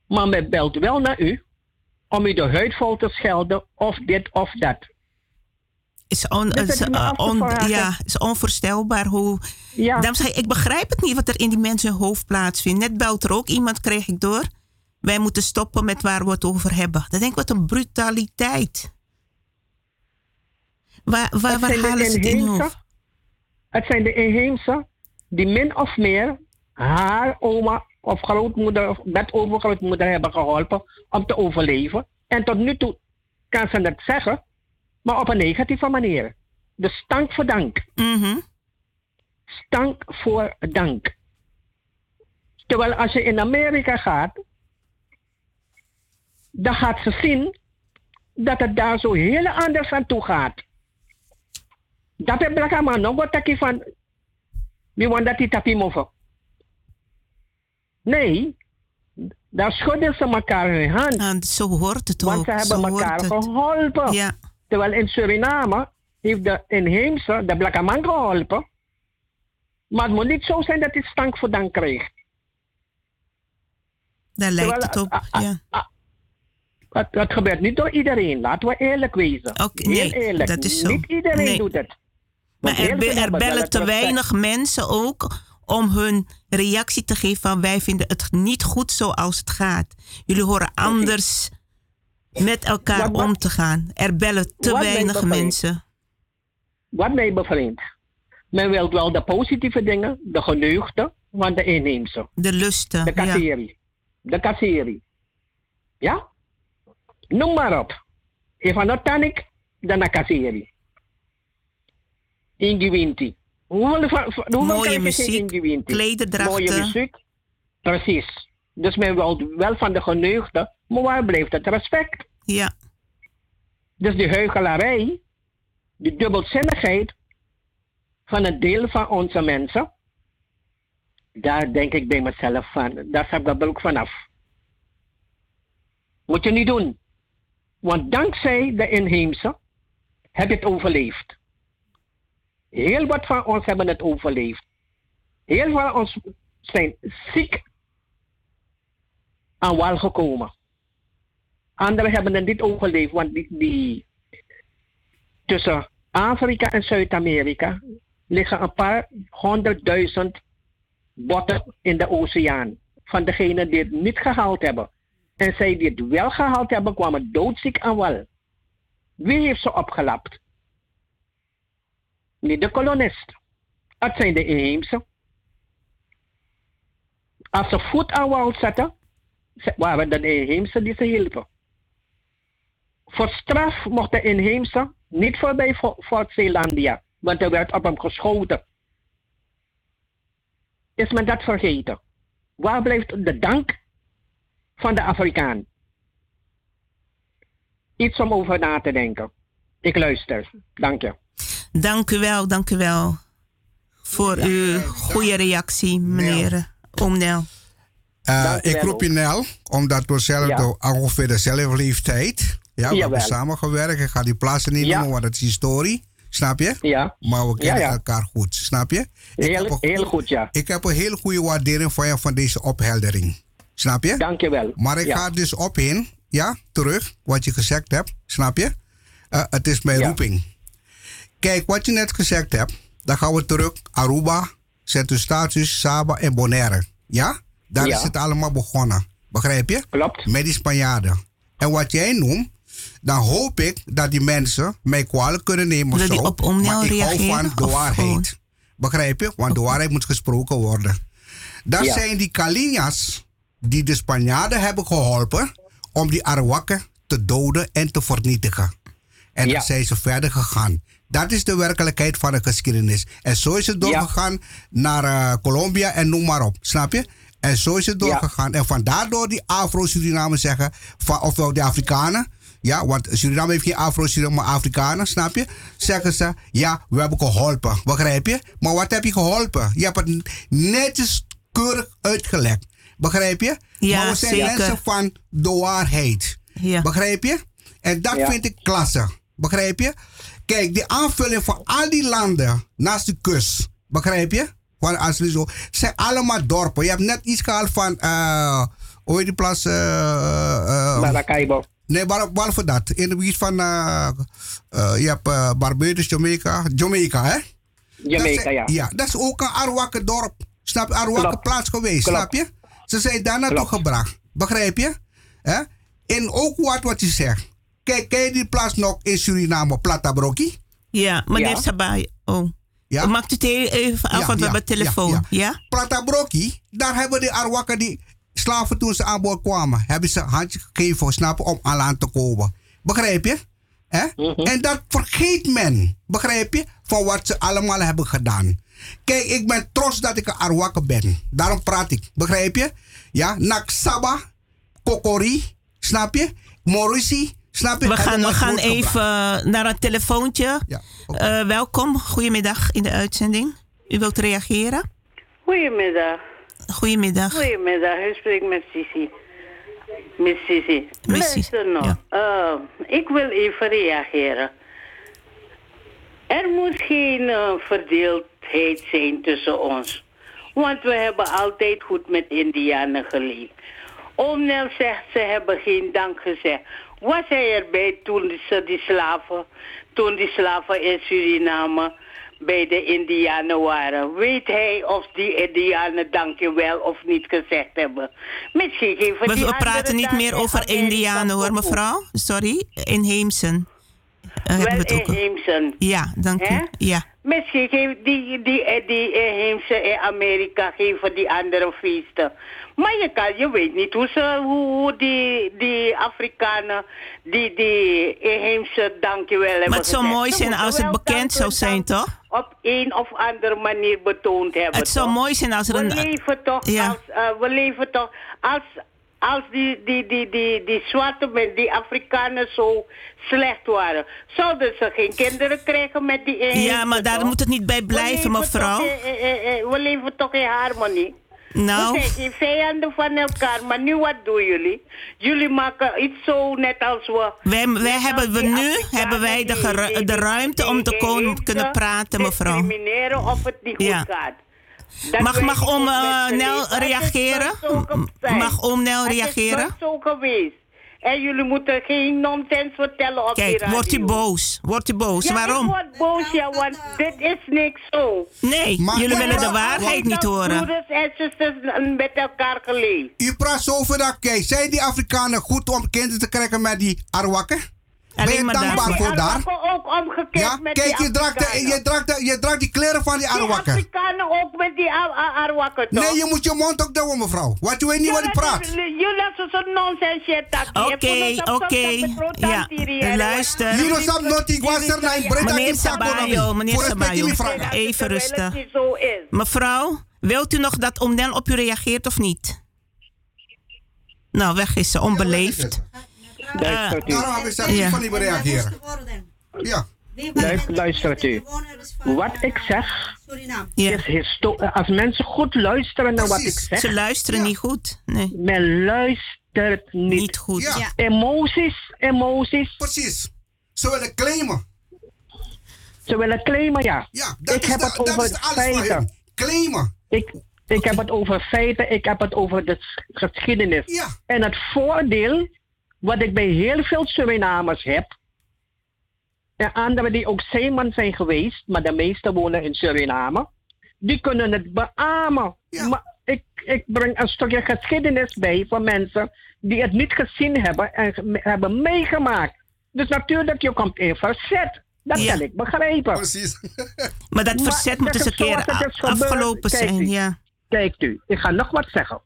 Maar men belt wel naar u om u de huid vol te schelden of dit of dat. Is, on, is, uh, on, ja, is onvoorstelbaar hoe. Ja. Daarom zeg ik, ik begrijp het niet wat er in die mensen hoofd plaatsvindt. Net belt er ook iemand, kreeg ik door. Wij moeten stoppen met waar we het over hebben. Dan denk ik, wat een brutaliteit. Waar, waar, waar halen ze het in hoofd? Het zijn de inheemse die min of meer haar oma of grootmoeder of met overgrootmoeder hebben geholpen om te overleven. En tot nu toe kan ze dat zeggen, maar op een negatieve manier. Dus stank voor dank. Mm Stank voor dank. Terwijl als je in Amerika gaat, dan gaat ze zien dat het daar zo heel anders aan toe gaat. Dat heb ik maar nog wat van. Wie want dat die tapi mogen. Nee, daar schudden ze elkaar hun hand. En zo hoort het Want ook. ze hebben zo elkaar geholpen. Ja. Terwijl in Suriname heeft de inheemse de blakke man geholpen. Maar het moet niet zo zijn dat hij stank voor dan krijgt. Daar lijkt Terwijl, het op. ah, ah, ja. Het, het gebeurt niet door iedereen. Laten we eerlijk wezen. Oké, nee, eerlijk. dat is zo. Niet iedereen Nee. doet het. Maar Want er, be- er bellen te weinig mensen ook om hun reactie te geven van wij vinden het niet goed zoals het gaat. Jullie horen anders met elkaar Wat- wat- om te gaan. Er bellen te weinig mensen. Wat mij bevreemdt. Men wil wel de positieve dingen, de geneugde van de inheemse. De lusten. De ja. kasserie. De kasserie. Ja? Noem maar op. Even een tonic, dan een kasserie. Ingiwinti. Hoeveel, hoeveel Mooie muziek, klederdrachten. Mooie muziek. Precies. Dus men wil wel van de geneugde, maar waar blijft het respect? Ja. Dus die heugelarij, die dubbelzinnigheid van een deel van onze mensen, daar denk ik bij mezelf van, daar heb ik ook vanaf. Moet je niet doen. Want dankzij de inheemse heb je het overleefd. Heel wat van ons hebben het overleefd. Heel wat van ons zijn ziek aan wal gekomen. Anderen hebben het niet overleefd, want die, die tussen Afrika en Zuid-Amerika liggen een paar honderdduizend botten in de oceaan. Van degenen die het niet gehaald hebben. En zij die het wel gehaald hebben, kwamen doodziek aan wal. Wie heeft ze opgelapt? Niet de kolonist. Het zijn de inheemse. Als ze voet aan wal zetten, ze- waren de inheemse die ze hielpen. Voor straf mocht de inheemse niet voorbij Fort Zeelandia, want er werd op hem geschoten. Is men dat vergeten? Waar blijft de dank van de Afrikaan? Iets om over na te denken. Ik luister. Dank je. Dank u wel, dank u wel. Voor uw goede reactie, meneer Omnel. Eh, Dank u ik roep je Nel, omdat we zelf Ja. de- ongeveer dezelfde leeftijd. Ja, we Jawel. hebben samengewerkt. Ik ga die plaatsen niet Ja. noemen, want het is historie. Snap je? Ja. Maar we kennen Ja, ja. elkaar goed. Snap je? Ik Heel, een heel goed, ja. Ik heb een hele goede waardering van je van deze opheldering. Snap je? Dank je wel. Maar ik Ja. ga dus op in, ja, terug, wat je gezegd hebt. Snap je? Eh, het is mijn Ja. roeping. Kijk, wat je net gezegd hebt, dan gaan we terug. Aruba, Sint-Eustatius, Saba en Bonaire. Ja? Daar Ja. is het allemaal begonnen. Begrijp je? Klopt. Met die Spanjaarden. En wat jij noemt, dan hoop ik dat die mensen mij kwalijk kunnen nemen. Wil Zo, die op maar ik hou van de of waarheid. gewoon? Begrijp je? Want de waarheid moet gesproken worden. Dat Ja. zijn die Kalinas die de Spanjaarden hebben geholpen om die Arawakken te doden en te vernietigen. En Ja. dan zijn ze verder gegaan. Dat is de werkelijkheid van de geschiedenis. En zo is het doorgegaan naar eh, Colombia en noem maar op. Snap je? En zo is het Ja. doorgegaan. En vandaar door die Afro-Surinamers zeggen, van, ofwel de Afrikanen. Ja, want Suriname heeft geen Afro-Suriname, maar Afrikanen, snap je? Zeggen ze, ja, we hebben geholpen. Begrijp je? Maar wat heb je geholpen? Je hebt het netjes keurig uitgelegd. Begrijp je? Ja, maar we zijn zeker. mensen van de waarheid. Ja. Begrijp je? En dat Ja. vind ik klasse. Begrijp je? Kijk, die aanvulling van al die landen naast de kust. Begrijp je? Van Aslizo. Zijn allemaal dorpen. Je hebt net iets gehaald van. eh hoe heet die plaats? eh, eh, Maracaibo. nee, behalve dat. In de buurt van. je hebt Barbados, Jamaica. Jamaica, hè? Jamaica, ja. Ja, dat is ook een Arwakke dorp. Snap je? Arwakke plaats geweest, snap je? Ze zijn daar naartoe gebracht. Begrijp je? Hè? En ook wat wat je zegt. Kijk, je die plaats nog in Suriname, Platabroki? Ja, meneer Ja. Sabai. Oh. Ja? Maakt u het even af, Ja, want we ja, hebben telefoon. ja, Ja? ja. Platabroki, daar hebben de Arwakken die slaven toen ze aan boord kwamen, hebben ze een handje gegeven, snap je, om aan land te komen. Begrijp je? Hè? En dat vergeet men, begrijp je, van wat ze allemaal hebben gedaan. Kijk, ik ben trots dat ik een Arwakke ben. Daarom praat ik, begrijp je? Ja, Naksaba, Kokori, snap je? Morisi, We gaan, we gaan even naar een telefoontje. Ja, Eh, welkom, goedemiddag in de uitzending. U wilt reageren? Goedemiddag. Goedemiddag. Goedemiddag, u spreekt met Sisi. Miss Sisi. Luister nou, eh, ik wil even reageren. Er moet geen eh, verdeeldheid zijn tussen ons. Want we hebben altijd goed met Indianen geleefd. Oom Nel zegt, ze hebben geen dank gezegd. Was hij erbij toen ze die slaven, toen die slaven in Suriname bij de Indianen waren? Weet hij of die Indianen dankjewel of niet gezegd hebben? Misschien geven We, die we praten niet meer over Indianen hoor, mevrouw. Sorry, inheemsen. Eh, hebben we Wel het ook. inheemsen. Ja, dank Hè? u. Ja. Misschien geven die, die, eh, die inheemse in Amerika geven die andere feesten. Maar je, kan, je weet niet hoe, ze, hoe, hoe die, die Afrikanen die, die inheemse dankjewel hebben Maar het zou mooi zijn als het bekend zou zijn, toch? Op een of andere manier betoond hebben. Het zou toch? mooi zijn als er we een- Leven toch Ja. als, eh, we leven toch als, als die, die, die, die, die zwarte mensen, die Afrikanen zo slecht waren. Zouden ze geen kinderen krijgen met die inheemse, Ja, maar daar toch? moet het niet bij We blijven, mevrouw. toch eh, eh, eh, we leven toch in harmonie. Nou. We zijn geen vijanden van elkaar, maar nu wat doen jullie? Jullie maken iets zo net als we... Wij, wij hebben we nu Afrikanen hebben wij de, die- de die- ruimte om te kunnen praten, mevrouw. discrimineren of het niet goed Ja. gaat. Dat Mag, mag eh, ze Nel is reageren? Mag oom Nel is reageren? nooit zo geweest. En jullie moeten geen nonsens vertellen op die Kijk, radio. wordt u boos? Wordt u boos? Ja, Waarom? ik word boos, ja, want dit is niks zo. Nee, jullie willen de waarheid niet horen. broeders en zusters met elkaar geleefd. U praat zo over dat, kijk, zijn die Afrikanen goed om kinderen te krijgen met die Arwakken? Ben je Alleen maar dankbaar daar. voor daar? Arawakken ook omgekeerd Ja, met kijk, die je draagt, de, je, draagt de, je draagt die kleren van die Die Arwakken. Afrikanen ook met die Ar- Ar- Arwakken, toch? Nee, je moet je mond ook doen, mevrouw. Want je weet niet wat je praat. Jullie laten zo'n nonsens shit Oké, oké. Ja, luister. Ik was er naar in Breda. Meneer. Sabayo, meneer Sabayo. die. Even is. Mevrouw, wilt u nog dat oom Nel op u reageert of niet? Nou, weg is ze, onbeleefd. Daarom van reageren. Ja. Luister- Luistert u. Wat ik zeg Ja. is Als mensen goed luisteren naar wat ik zeg. Ze luisteren niet goed. Nee. Men luistert niet. Niet goed. Emoties, emoties. Precies. Ze willen claimen. Ze willen claimen, ja. Ja, dat ik is heb de- het dat over is alles voor feiten. Claimen. Ik, ik heb het over feiten, ik heb het over de sch- geschiedenis. Ja. En het voordeel, wat ik bij heel veel Surinamers heb, en anderen die ook zeeman zijn geweest, maar de meeste wonen in Suriname, die kunnen het beamen. Maar ik, ik breng een stukje geschiedenis bij voor mensen die het niet gezien hebben en hebben meegemaakt. Dus natuurlijk, je komt in verzet. Dat Ja. kan ik begrijpen. Precies. Maar dat verzet moet eens een keer afgelopen zijn. u. Ja. Kijkt u, ik ga nog wat zeggen.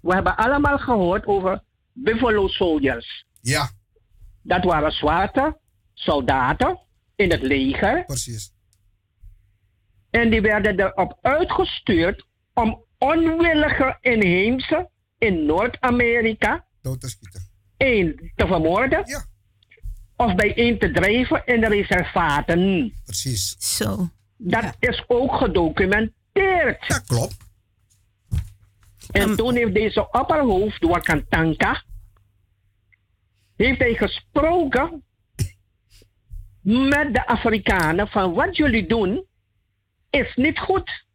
We hebben allemaal gehoord over Buffalo Soldiers. Ja, Dat waren zwarte soldaten in het leger. precies. En die werden erop uitgestuurd om onwillige inheemse in Noord-Amerika Dood te schieten. één te vermoorden. Ja. Of bijeen te drijven in de reservaten. Precies. Zo. Dat is ook gedocumenteerd. Dat klopt. En toen heeft deze opperhoofd, Wakantanka, heeft hij gesproken met de Afrikanen van wat jullie doen is niet goed.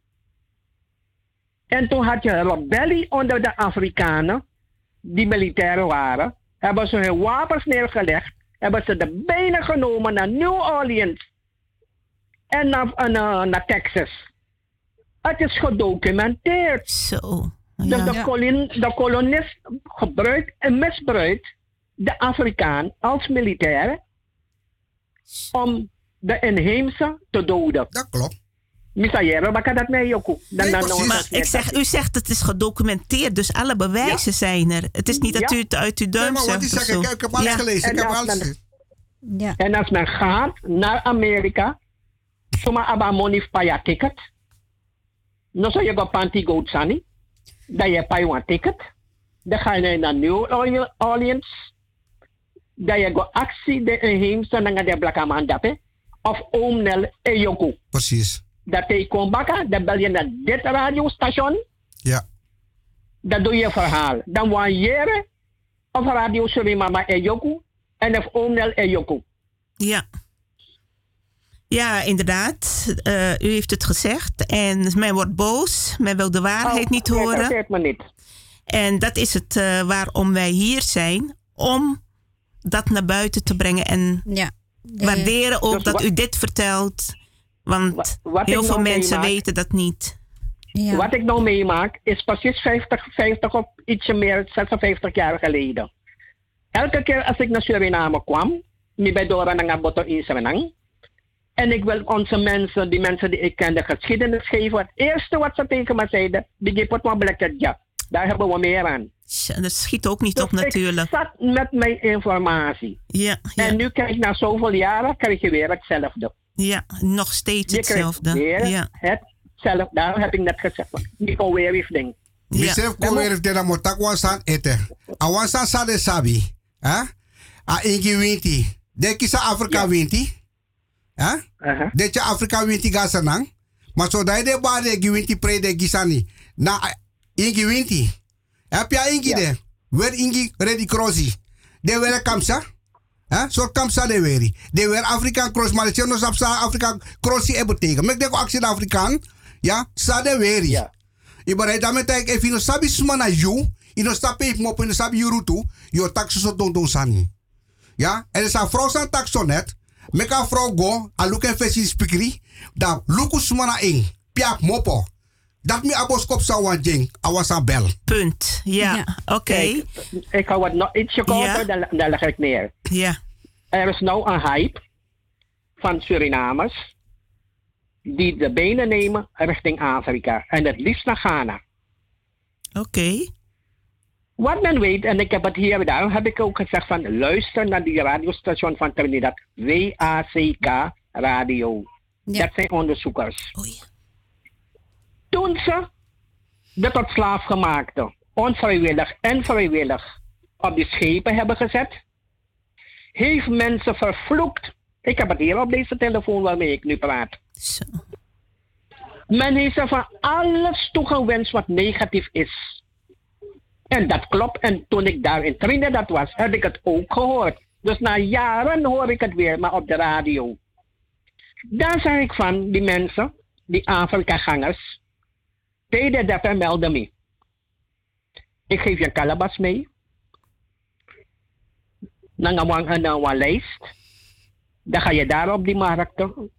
En toen had je een rebellie onder de Afrikanen, die militairen waren, hebben ze hun wapens neergelegd, hebben ze de benen genomen naar New Orleans en naar, eh, naar Texas. Het is gedocumenteerd. Zo. Dus de, de kolonist gebruikt en misbruikt de Afrikaan als militair om de inheemse te doden. Dat klopt. Misayero, wat kan dat? Dan- dan- dan- Maar ik zeg, u zegt het is gedocumenteerd, dus alle bewijzen zijn er. Het is niet dat Ja. u het uit uw duim Nee, maar wat zegt. ik, ik heb alles Ja. gelezen. Ik En heb als alles men-. Ja. En als men gaat naar Amerika, soma aba money paya ticket. No so je go panty goat sani. Dan je pay one ticket. Dan ga je naar New Orleans. Dat je go actie de heemse na de blaka man dape of oom Nel e Yoko. Precies. Dat hij komt bakken, dan bel je naar dit radiostation. Ja. Dat doe je verhaal. Dan wanneer of radio Surimama e Yoko en of oom Nel e Yoko. Ja. Ja, inderdaad. Eh, u heeft het gezegd. En men wordt boos. Men wil de waarheid Oh, niet dat horen. interesseert me niet. En dat is het eh, waarom wij hier zijn. Om dat naar buiten te brengen. En ja. waarderen ook Dus dat wat- u dit vertelt. Want wat heel ik veel nou mensen meemaak- weten dat niet. Wat ik nou meemaak is precies 50, 50 of ietsje meer, 56 jaar geleden. Elke keer als ik naar Suriname kwam, mi bij Dora naar Boto in Suriname. En ik wil onze mensen, die mensen die ik ken, de geschiedenis geven. Het eerste wat ze tegen me zeiden, die geeft wat blacket ja. Daar hebben we meer aan. Dat schiet ook niet op natuurlijk. Ik zat met mijn informatie. Ja, ja, En nu krijg ik na zoveel jaren, krijg je weer hetzelfde. ja, nog steeds Je krijgt hetzelfde. weer Ja. hetzelfde. Daarom heb ik net gezegd, niet alweer iets ding. Misef ko weer de mo tak wan san ete. A wan san sa de sabi. Hè? A ingi winti. De kisa Afrika winti. Hè? De je Afrika winti ga sanang. Maar zo dat je de ba de gi winti pre de gisani. Na ingi winti. Heb je ingi de? Wer ingi ready crossi. De wele kamsa. Hè? Zo kamsa de weri. De wer Afrikaan cross. Maar de no sap sa Afrikaan crossi e betekent. Mek de actie Afrikaan. Ja? Sa de weri. Ibarai dame tek if ino sabi suma na you, ino sabi mo ino sabi yuru tu, yo taxo so don don sani. Ja, en is een vrouw zijn taxo net, meka vrouw go, a look en fesi spikri, da luku suma na ing, piak mopo. Dat mi abos kop sa wan jing, awas aan bel. Punt. Ja, oké. Ik hou het nog ietsje korter, dan, dan leg ik neer. Ja. Er is nou een hype van Surinamers die de benen nemen richting Afrika en het liefst naar Ghana. Oké. Wat men weet, en ik heb het hier, daarom heb ik ook gezegd van luister naar die radiostation van Trinidad, WACK Radio. Dat zijn onderzoekers. Toen ze de tot slaafgemaakte, onvrijwillig en vrijwillig, op die schepen hebben gezet, heeft mensen vervloekt. Ik heb het hier op deze telefoon waarmee ik nu praat. Men heeft ze van alles toegewenst wat negatief is. En dat klopt. En toen ik daar in Trinidad was, heb ik het ook gehoord. Dus na jaren hoor ik het weer, maar op de radio. Dan zeg ik van die mensen, die Afrika-gangers, Tede dat melden me. Ik geef je kalabas mee. Dan een, een, lijst. Dan ga je daar op die markten.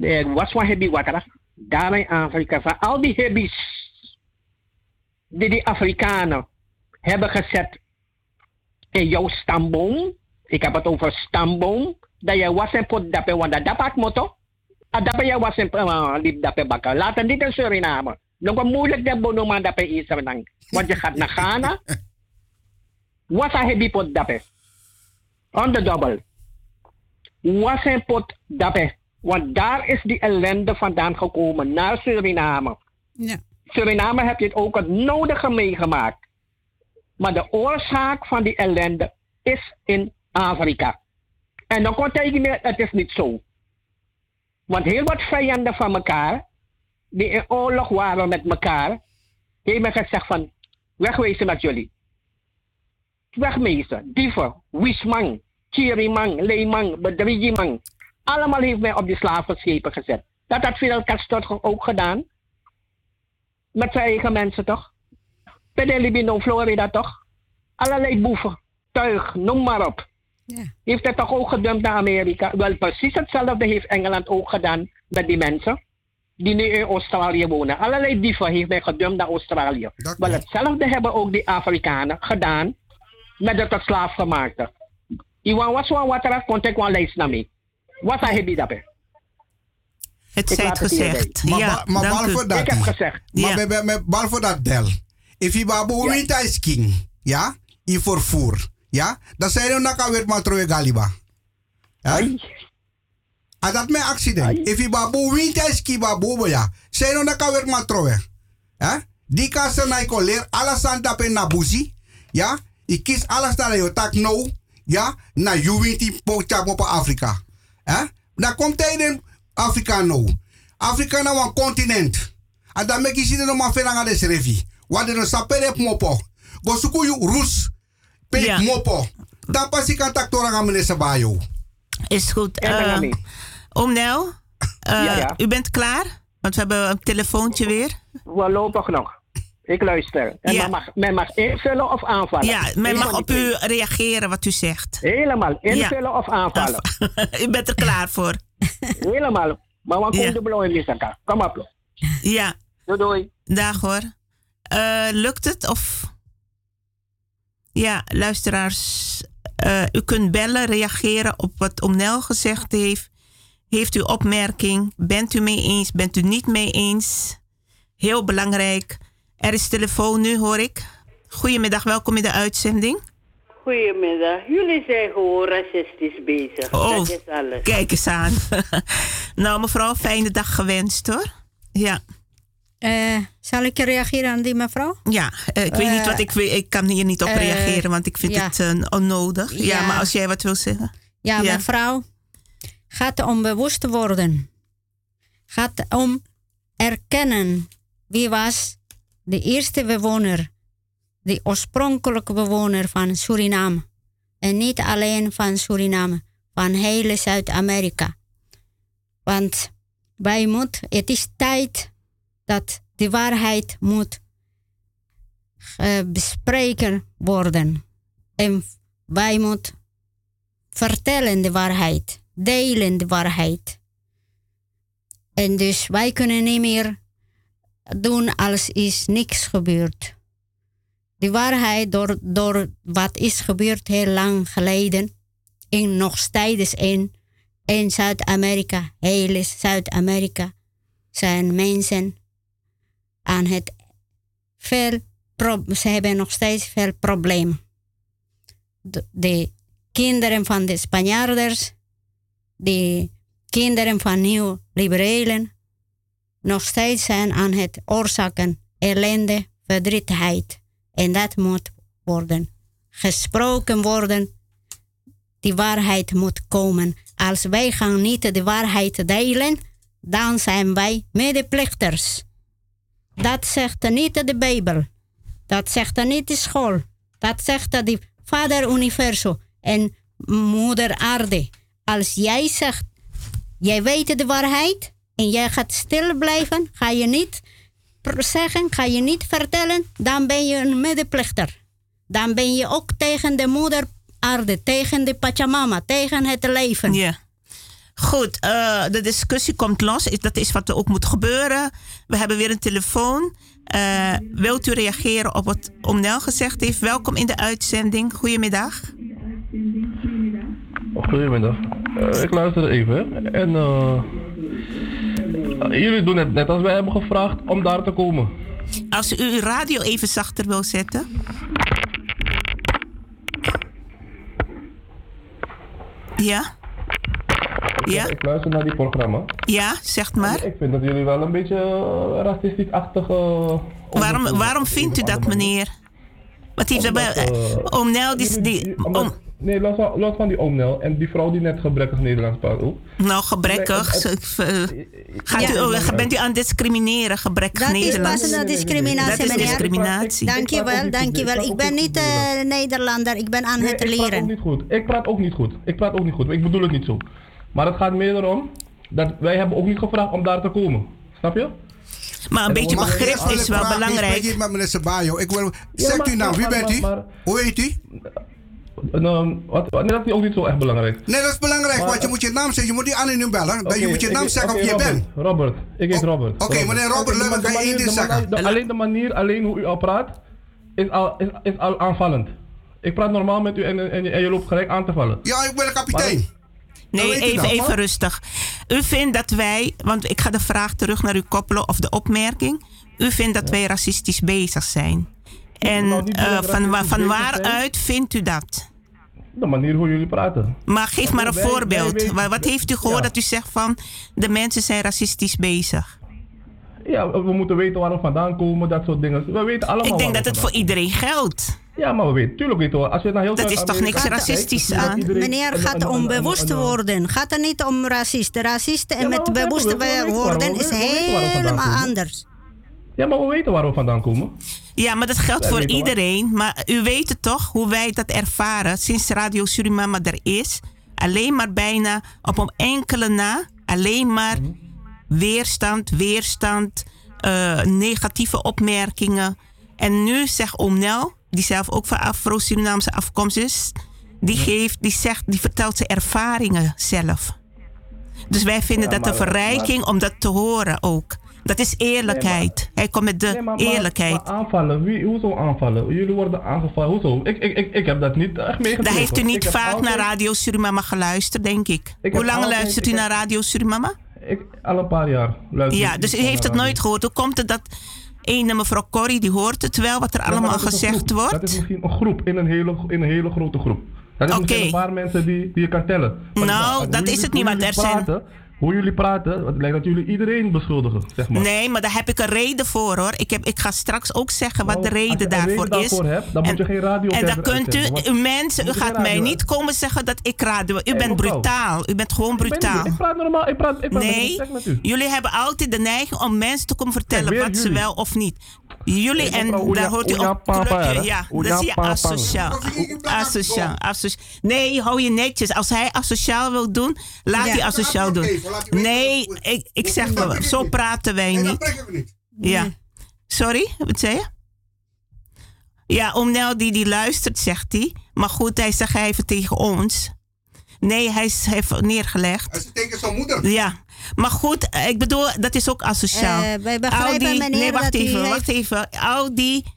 Er was wat hebi water. Daar in Afrika. Van al die hebbies. Die die Afrikanen hebben gezet in jouw stamboom. Ik heb het over stamboom. Dat je was en pot dape. Want dat dapat moto. Ah, dape je was en uh, liep dape bakken. Laten niet in Suriname. Nog een moeilijk de bonoman dape is er dan. Want je gaat naar Ghana. Was a hebi pot dape. On the double. Was en pot dape. Want daar is die ellende vandaan gekomen. Naar Suriname. Ja. Suriname heb je het ook het nodige meegemaakt. Maar de oorzaak van die ellende is in Afrika. En dan kon tegen me, het is niet zo. Want heel wat vijanden van elkaar, die in oorlog waren met elkaar, heeft men gezegd van, wegwezen met jullie. Wegwezen, dieven, wismang, chirimang, leemang, bedriegimang. Allemaal heeft men op die slavenschepen gezet. Dat had Fidel Castro ook gedaan. Met zijn eigen mensen toch? Bij de Libino, Florida toch? Allerlei boeven, tuig, noem maar op. Heeft hij toch ook gedumpt naar Amerika? Wel, precies hetzelfde heeft Engeland ook gedaan met die mensen die nu in Australië wonen. Allerlei dieven heeft hij gedumpt naar Australië. Wel, hetzelfde hebben ook die Afrikanen gedaan met de tot slaafgemaakte. Iwan was wat wat er kon ik wel lijst naar mij. Wat heb je daarbij? Het zijt gezegd. Maar, ja, maar behalve u. dat. Ik heb gezegd. Maar behalve dat del. If je babu winter is king. Ja? I vervoer. Ja? Dan zijn er nog weer galiba. Ja? En dat mijn accident. If je babu winter is king babu ja. Zijn er nog weer terug. Ja? Die kasten na ik leer alles aan tapen na buzi. Ja? Ik kies alles naar je tak no. Ja, na Juwiti Pochak op Afrika. Hè? Dan komt hij in Afrika nou. Afrika nou een continent. En dan mek je zien nog maar veel aan deze revi. Want er is een sapere mopo. Go suku yu rus. Pe Ja. mopo. Dan pas ik aan taktora gaan meneer Sabayo. Is goed. We. Oom Nel, Ja, ja. u bent klaar? Want we hebben een telefoontje weer. Voorlopig nog. Ik luister. En Ja. men, mag, men mag invullen of aanvallen. Ja, men mag op u reageren wat u zegt. Helemaal. Invullen of aanvallen. u bent er klaar voor. Helemaal. Maar wat Ja. komt de bloei in? Kom op. Ja. Doei doei. Dag hoor. Eh, lukt het of... Ja, luisteraars. eh, u kunt bellen, reageren op wat Omnel gezegd heeft. Heeft u opmerking? Bent u mee eens? Bent u niet mee eens? Heel belangrijk. Er is telefoon nu, hoor ik. Goedemiddag, welkom in de uitzending. Goedemiddag. Jullie zijn gewoon racistisch bezig. Oh, dat is alles. kijk eens aan. nou, mevrouw, fijne dag gewenst hoor. Ja. Eh, zal ik reageren aan die mevrouw? Ja, eh, ik weet niet Eh, wat ik wil. Ik kan hier niet op reageren, want ik vind ja. het onnodig. Ja. Ja. maar als jij wat wil zeggen. Ja, Ja. mevrouw. Gaat om bewust worden. Gaat om erkennen wie was de eerste bewoner, de oorspronkelijke bewoner van Suriname. En niet alleen van Suriname, van hele Zuid-Amerika. Want wij moeten, het is tijd dat de waarheid moet bespreken worden. En wij moeten vertellen de waarheid, delen de waarheid. En dus wij kunnen niet meer doen als is niks gebeurd. De waarheid door, door wat is gebeurd heel lang geleden, in nog steeds in, in Zuid-Amerika, hele Zuid-Amerika, zijn mensen aan het veel, ze hebben nog steeds veel problemen. De, de kinderen van de Spanjaarders, de kinderen van nieuw liberalen, nog steeds zijn aan het oorzaken ellende, verdrietigheid. En dat moet worden gesproken worden. Die waarheid moet komen. Als wij gaan niet de waarheid delen, dan zijn wij medeplichters. Dat zegt niet de Bijbel. Dat zegt niet de school. Dat zegt de Vader Universum en Moeder Aarde. Als jij zegt, jij weet de waarheid en jij gaat stil blijven, ga je niet zeggen, ga je niet vertellen, dan ben je een medeplichter. Dan ben je ook tegen de Moeder Aarde, tegen de Pachamama, tegen het leven. Ja. Goed, eh, de discussie komt los. Dat is wat er ook moet gebeuren. We hebben weer een telefoon. Eh, wilt u reageren op wat Omnel gezegd heeft? Welkom in de uitzending. Goedemiddag. Goedemiddag. Eh, ik luister even. En jullie doen het net als wij hebben gevraagd om daar te komen. Als u uw radio even zachter wil zetten. Ja? Ja? Ik luister naar die programma. Ja, zeg maar. Ik vind dat jullie wel een beetje uh, racistisch-achtig... eh, Waarom, waarom vindt u dat, meneer? Wat heeft daarbij... eh, Oom Nel, die... die Omdat- Nee, los van, los van die omnel en die vrouw die net gebrekkig Nederlands praat ook. nou, gebrekkig. Nee, eh, gaat Ja. u, oh, bent u aan het discrimineren, gebrekkig Dat is Nederlands? passende discriminatie, Dat is discriminatie. Dankjewel, dankjewel. Ik ben niet eh, Nederlander, ik ben aan Nee, het ik praat ook leren. niet goed. Ik praat ook niet goed. Ik praat ook niet goed. Ik bedoel het niet zo. Maar het gaat meer erom dat wij hebben ook niet gevraagd om daar te komen. Snap je? Maar een beetje ik begrip is wel? Ik belangrijk. spreek hier met meneer Sabayo. Ik wil... Ja, Zegt maar- u nou, wie bent u? Hoe heet u? Ehm, wat, wat- nee, dat is ook niet zo echt belangrijk. Nee, dat is belangrijk, Maar- want je moet je naam zeggen. Je moet niet anoniem bellen. Dan je moet je ik- naam zeggen oké, of je Robert, bent. Robert, ik heet Robert. Oké, meneer Robert, de kan je één ding zeggen? de- Alleen de manier, alleen hoe u al praat, is al, is, is al aanvallend. Ik praat normaal met u en, en, en je loopt gelijk aan te vallen. Ja, ik ben de kapitein. Nee, even, dat, even rustig. U vindt dat wij, want ik ga de vraag terug naar u koppelen of de opmerking. U vindt dat wij racistisch bezig zijn. En eh, van, wa- van waaruit vindt u dat? De manier hoe jullie praten. Maar geef maar een Wij- voorbeeld. Wat heeft u gehoord Ja. dat u zegt van de mensen zijn racistisch bezig? Ja, we moeten weten waar we vandaan komen, dat soort dingen. We weten allemaal Ik denk dat het voor iedereen geldt. Ja, maar we weten, tuurlijk weten we. Als je naar heel Dat is toch niks racistisch aan? Meneer, gaat om bewust worden. Gaat er niet om racisten. Racisten en met bewust worden is helemaal anders. Ja, maar we weten waar we vandaan komen. Ja, maar dat geldt voor iedereen. Maar u weet het toch, hoe wij dat ervaren sinds Radio Surimama er is. Alleen maar bijna op een enkele na, alleen maar weerstand, weerstand, uh, negatieve opmerkingen. En nu zegt oom Nel, die zelf ook van Afro-Surinaamse afkomst is, die, geeft, die, zegt, die vertelt zijn ervaringen zelf. Dus wij vinden dat een verrijking om dat te horen ook. Dat is eerlijkheid. Hij komt met de eerlijkheid. Maar, aanvallen, Wie, hoezo aanvallen? Jullie worden aangevallen, hoezo? Ik, ik, ik, ik heb dat niet echt meegekregen. Daar heeft u niet vaak naar Radio Surimama geluisterd, denk ik. Hoe lang luistert u naar Radio Surimama? Ik, al een paar jaar. Ja, dus u heeft het nooit gehoord. Hoe komt het dat ene mevrouw Corrie, die hoort het wel, wat er allemaal gezegd wordt? Dat is misschien een groep, in een hele, in een hele grote groep. Dat is misschien een paar mensen die, die je kan tellen. nou, dat is het niet, want er zijn hoe jullie praten, het lijkt dat jullie iedereen beschuldigen, zeg maar. Nee, maar daar heb ik een reden voor hoor. Ik, heb, ik ga straks ook zeggen wat de reden als je daarvoor reden is. Daarvoor hebt, dan en, moet je geen radio En dan kunt u, u mensen, u gaat mij niet komen zeggen dat ik radio. U bent brutaal. U bent gewoon brutaal. Ik, praat normaal, ik praat, ik praat nee, met u. jullie hebben altijd de neiging om mensen te komen vertellen wat ze wel of niet. Jullie en daar hoort u ook clubje. Ja, dat zie je asociaal. Asociaal, asociaal. Nee, hou je netjes. Als hij asociaal wil doen, laat hij asociaal doen. Nee, ik, ik zeg wel, zo praten wij niet. Ja. Sorry, wat zei je? Ja, om Nel die, die luistert, zegt hij. Maar goed, hij zegt even tegen ons. Nee, hij heeft neergelegd. Hij is tegen zijn moeder. Ja. Maar goed, ik bedoel, dat is ook asociaal. Uh, wij begrijpen, die, meneer, nee, wacht dat even, heeft... wacht even. Al die...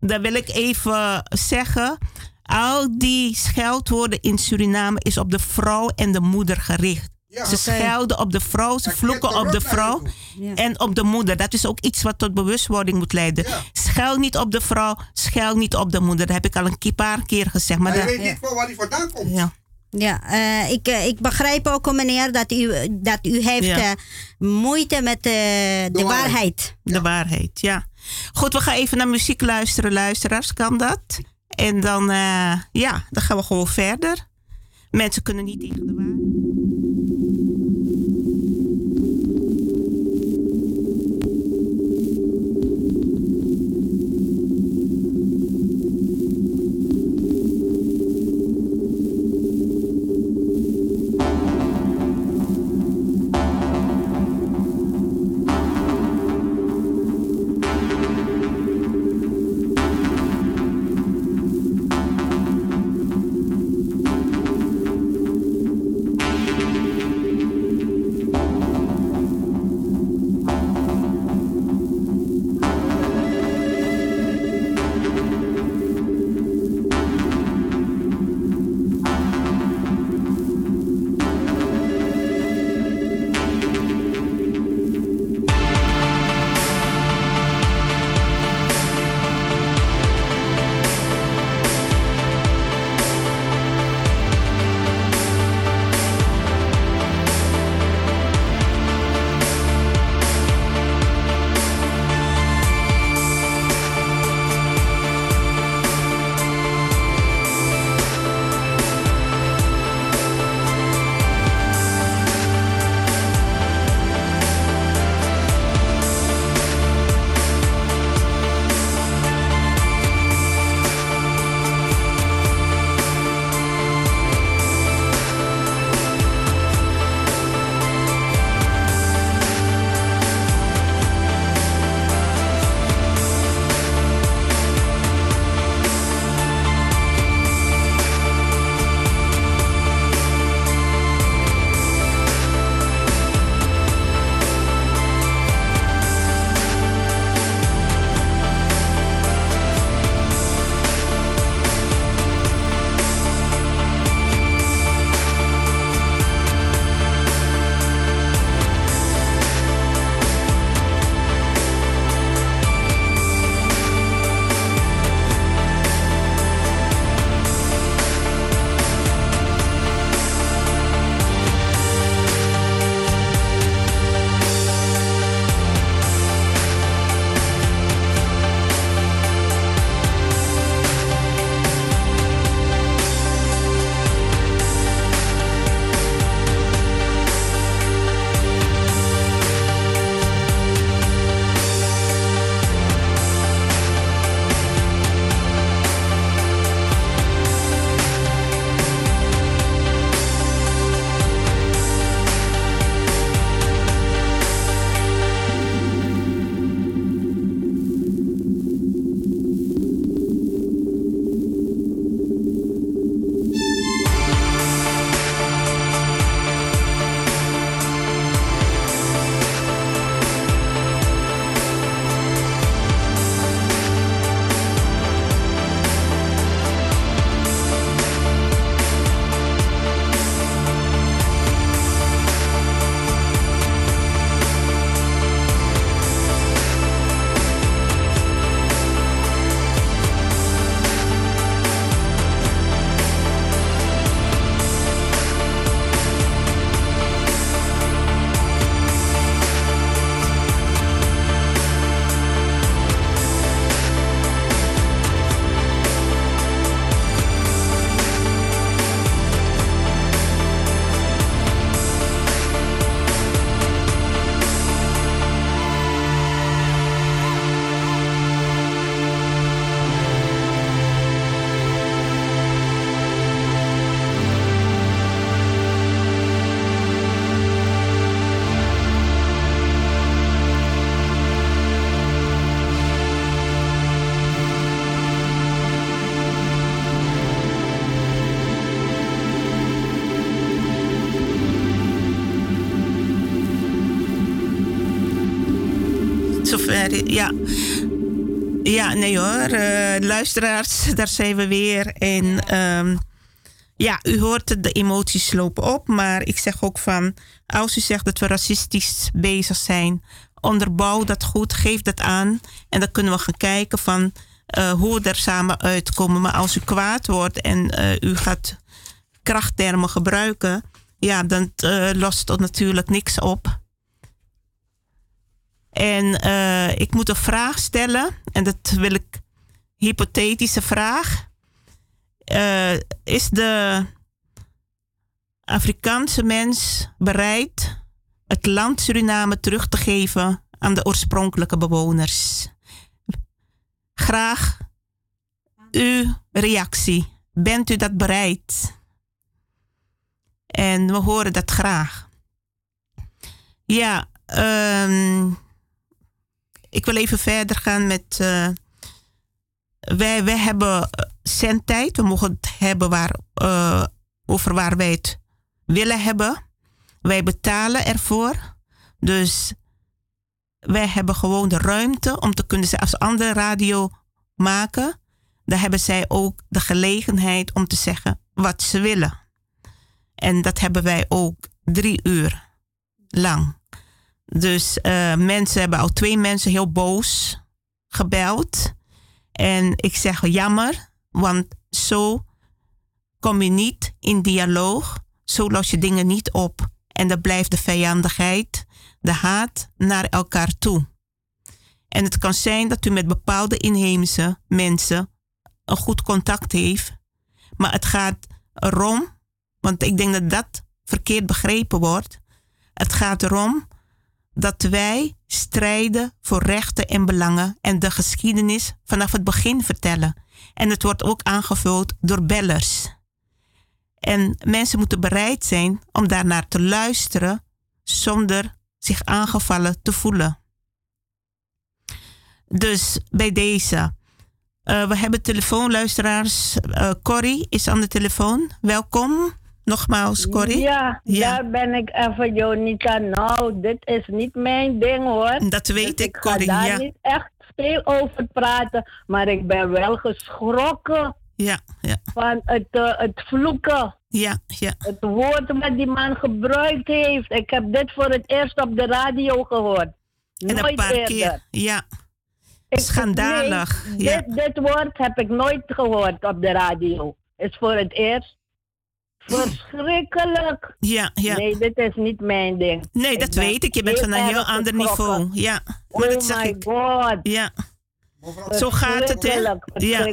Dat wil ik even zeggen. Al die scheldwoorden in Suriname is op de vrouw en de moeder gericht. Ja, ze okay. schelden op de vrouw, ze vloeken op de vrouw ja. en op de moeder. Dat is ook iets wat tot bewustwording moet leiden. Ja. Schel niet op de vrouw, schel niet op de moeder. Dat heb ik al een paar keer gezegd. Maar, maar je weet niet van waar die vandaan komt. Ja. Uh, ik, uh, ik begrijp ook, meneer, dat u, dat u heeft ja. uh, moeite met de, de waarheid. waarheid. De waarheid, ja. Goed, we gaan even naar muziek luisteren, luisteraars. Kan dat? En dan, ja, dan gaan we gewoon verder. Mensen kunnen niet tegen de waarheid. Sverre. Ja. Ja, nee hoor. Uh, luisteraars, daar zijn we weer. En um, ja, u hoort de emoties lopen op. Maar ik zeg ook van, als u zegt dat we racistisch bezig zijn, onderbouw dat goed, geef dat aan. En dan kunnen we gaan kijken van uh, hoe we er samen uitkomen. Maar als u kwaad wordt en u gaat krachttermen gebruiken, ja, dan lost het natuurlijk niks op. En ik moet een vraag stellen, en dat wil ik hypothetische vraag. is de Afrikaanse mens bereid het land Suriname terug te geven aan de oorspronkelijke bewoners. Graag uw reactie. Bent u dat bereid? En we horen dat graag. Ja, um, ik wil even verder gaan met. Uh, wij, wij hebben zendtijd. We mogen het hebben waar, uh, over waar wij het willen hebben. Wij betalen ervoor. Dus wij hebben gewoon de ruimte om te kunnen als andere radio maken. Dan hebben zij ook de gelegenheid om te zeggen wat ze willen. En dat hebben wij ook drie uur lang. Dus uh, mensen hebben al twee mensen heel boos gebeld. En ik zeg jammer, want zo kom je niet in dialoog. Zo los je dingen niet op. En dan blijft de vijandigheid, de haat naar elkaar toe. En het kan zijn dat u met bepaalde inheemse mensen een goed contact heeft. Maar het gaat erom, want ik denk dat dat verkeerd begrepen wordt. Het gaat erom dat wij strijden voor rechten en belangen en de geschiedenis vanaf het begin vertellen. En het wordt ook aangevuld door bellers. En mensen moeten bereid zijn om daarnaar te luisteren zonder zich aangevallen te voelen. Dus bij deze. Uh, we hebben telefoonluisteraars. Uh, Corrie is aan de telefoon. Welkom. Nogmaals, Corrie. Ja, ja, daar ben ik even, Jonica. Nou, dit is niet mijn ding hoor. Dat weet dus ik, Corrie. Ik ga daar ja. niet echt veel over praten. Maar ik ben wel geschrokken ja, ja. Van het, uh, het vloeken. Ja, ja. Het woord wat die man gebruikt heeft. Ik heb dit voor het eerst op de radio gehoord. En nooit een paar eerder. keer. Ja. Ik, Schandalig. Nee, ja. dit, dit woord heb ik nooit gehoord op de radio. Is voor het eerst. Verschrikkelijk. Ja, ja. Nee, dit is niet mijn ding. Nee, dat weet ik. Je bent van een heel ander niveau. Ja. Maar oh my ik. god. Ja. Zo gaat het, hè? Ja.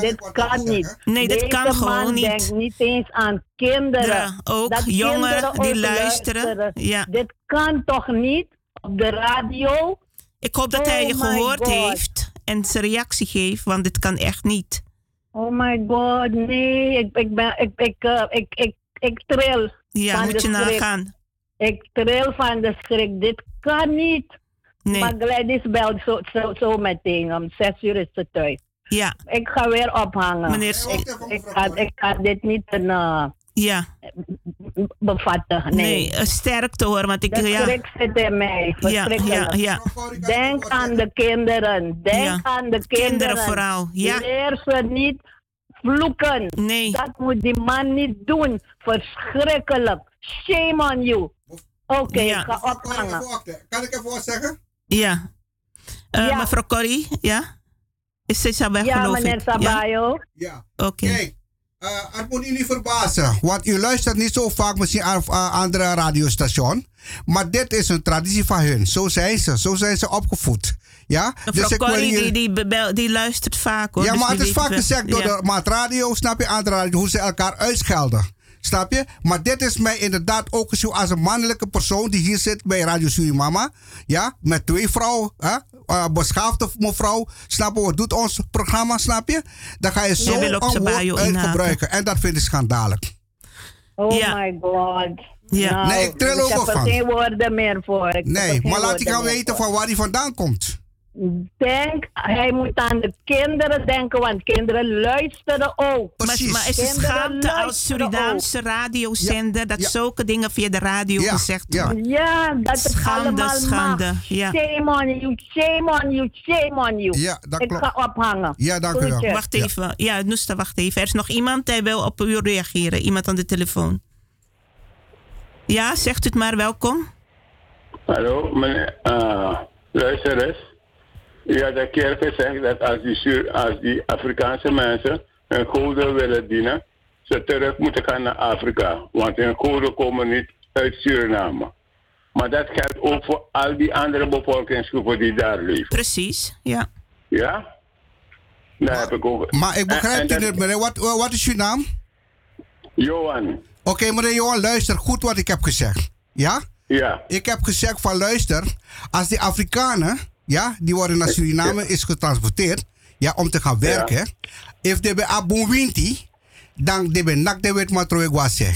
Dit kan niet. Nee, dat kan gewoon niet. denkt niet eens aan kinderen. Ja, ook dat jongeren die luisteren. Ja. Dit kan toch niet op de radio? Ik hoop dat hij je oh gehoord heeft en zijn reactie geeft, want dit kan echt niet. Oh my god, nee. Ik, ik, ben, ik, ik, uh, ik, ik, ik tril. Ja, moet je nagaan. Ik tril van de schrik. Dit kan niet. Nee. Maar Gladys belt zo, zo, zo meteen. Om zes uur is ze thuis. Ja. Ik ga weer ophangen. Meneer, ik, ik, ga, ik ga dit niet een, uh, ja. bevatten. Nee, nee sterkte hoor. Want ik, de ja. schrik zit in mij. Ja, ja, ja. Denk aan de kinderen. Denk ja. aan de kinderen. Kinderen vooral. Ja. Leer ze niet vloeken. Nee. Dat moet die man niet doen. Verschrikkelijk. Shame on you. Oké, okay, ja. ik ga ophangen. Kan ik even wat zeggen? Ja. Uh, ja. Mevrouw Corrie, ja? Is ze weg, ja, geloof meneer? Sabayo. Ja. Oké. Okay. Uh, het moet u niet verbazen. Want u luistert niet zo vaak misschien aan uh, andere radiostation. Maar dit is een traditie van hun. Zo zijn ze. Zo zijn ze opgevoed. Ja? Mevrouw dus Corrie, die, die, die, die, luistert vaak hoor. Ja, dus maar het is vaak gezegd door ja. de maat radio, snap je, aan de radio, hoe ze elkaar uitschelden. Snap je? Maar dit is mij inderdaad ook gezien als een mannelijke persoon die hier zit bij Radio Surimama. Ja, met twee vrouwen. Hè? Uh, beschaafde mevrouw. Snap je? Wat doet ons programma? Snap je? Dan ga je zo een woord uitgebruiken. En dat vind ik schandalig. Oh ja. my god. Ja. Nou, nee, ik tril ook Ik heb er van. geen woorden meer voor. Ik nee, maar laat ik gaan weten van waar hij vandaan komt. Denk, hij moet aan de kinderen denken, want kinderen luisteren ook. Maar, maar is het schaamte als Surinaamse radiozender dat zulke dingen via de radio Ja, gezegd worden? Ja, dat het schande, allemaal schande. mag. Ja. Shame on you, shame on you, shame on you. Ja, dat Ik klopt. ga ophangen. Ja, dank u wel. Wacht even. Ja, Noesta, wacht even. Er is nog iemand die wil op u reageren. Iemand aan de telefoon. Ja, zegt u het maar. Welkom. Hallo, meneer, uh, luister eens. U had een keer gezegd dat als die, als die Afrikaanse mensen hun goden willen dienen, ze terug moeten gaan naar Afrika. Want hun goden komen niet uit Suriname. Maar dat geldt ook voor al die andere bevolkingsgroepen die daar leven. Precies, ja. Ja? Daar heb ik ook. Maar ik begrijp En- en niet, dat- meneer. Wat, wat is uw naam? Johan. Oké, meneer Johan, luister goed wat ik heb gezegd. Ja? Ja. Ik heb gezegd van luister, als die Afrikanen, ja, die worden naar Suriname is getransporteerd, ja, om te gaan werken. If de bij Abunwinti, dan de nak de wet matroe gwase.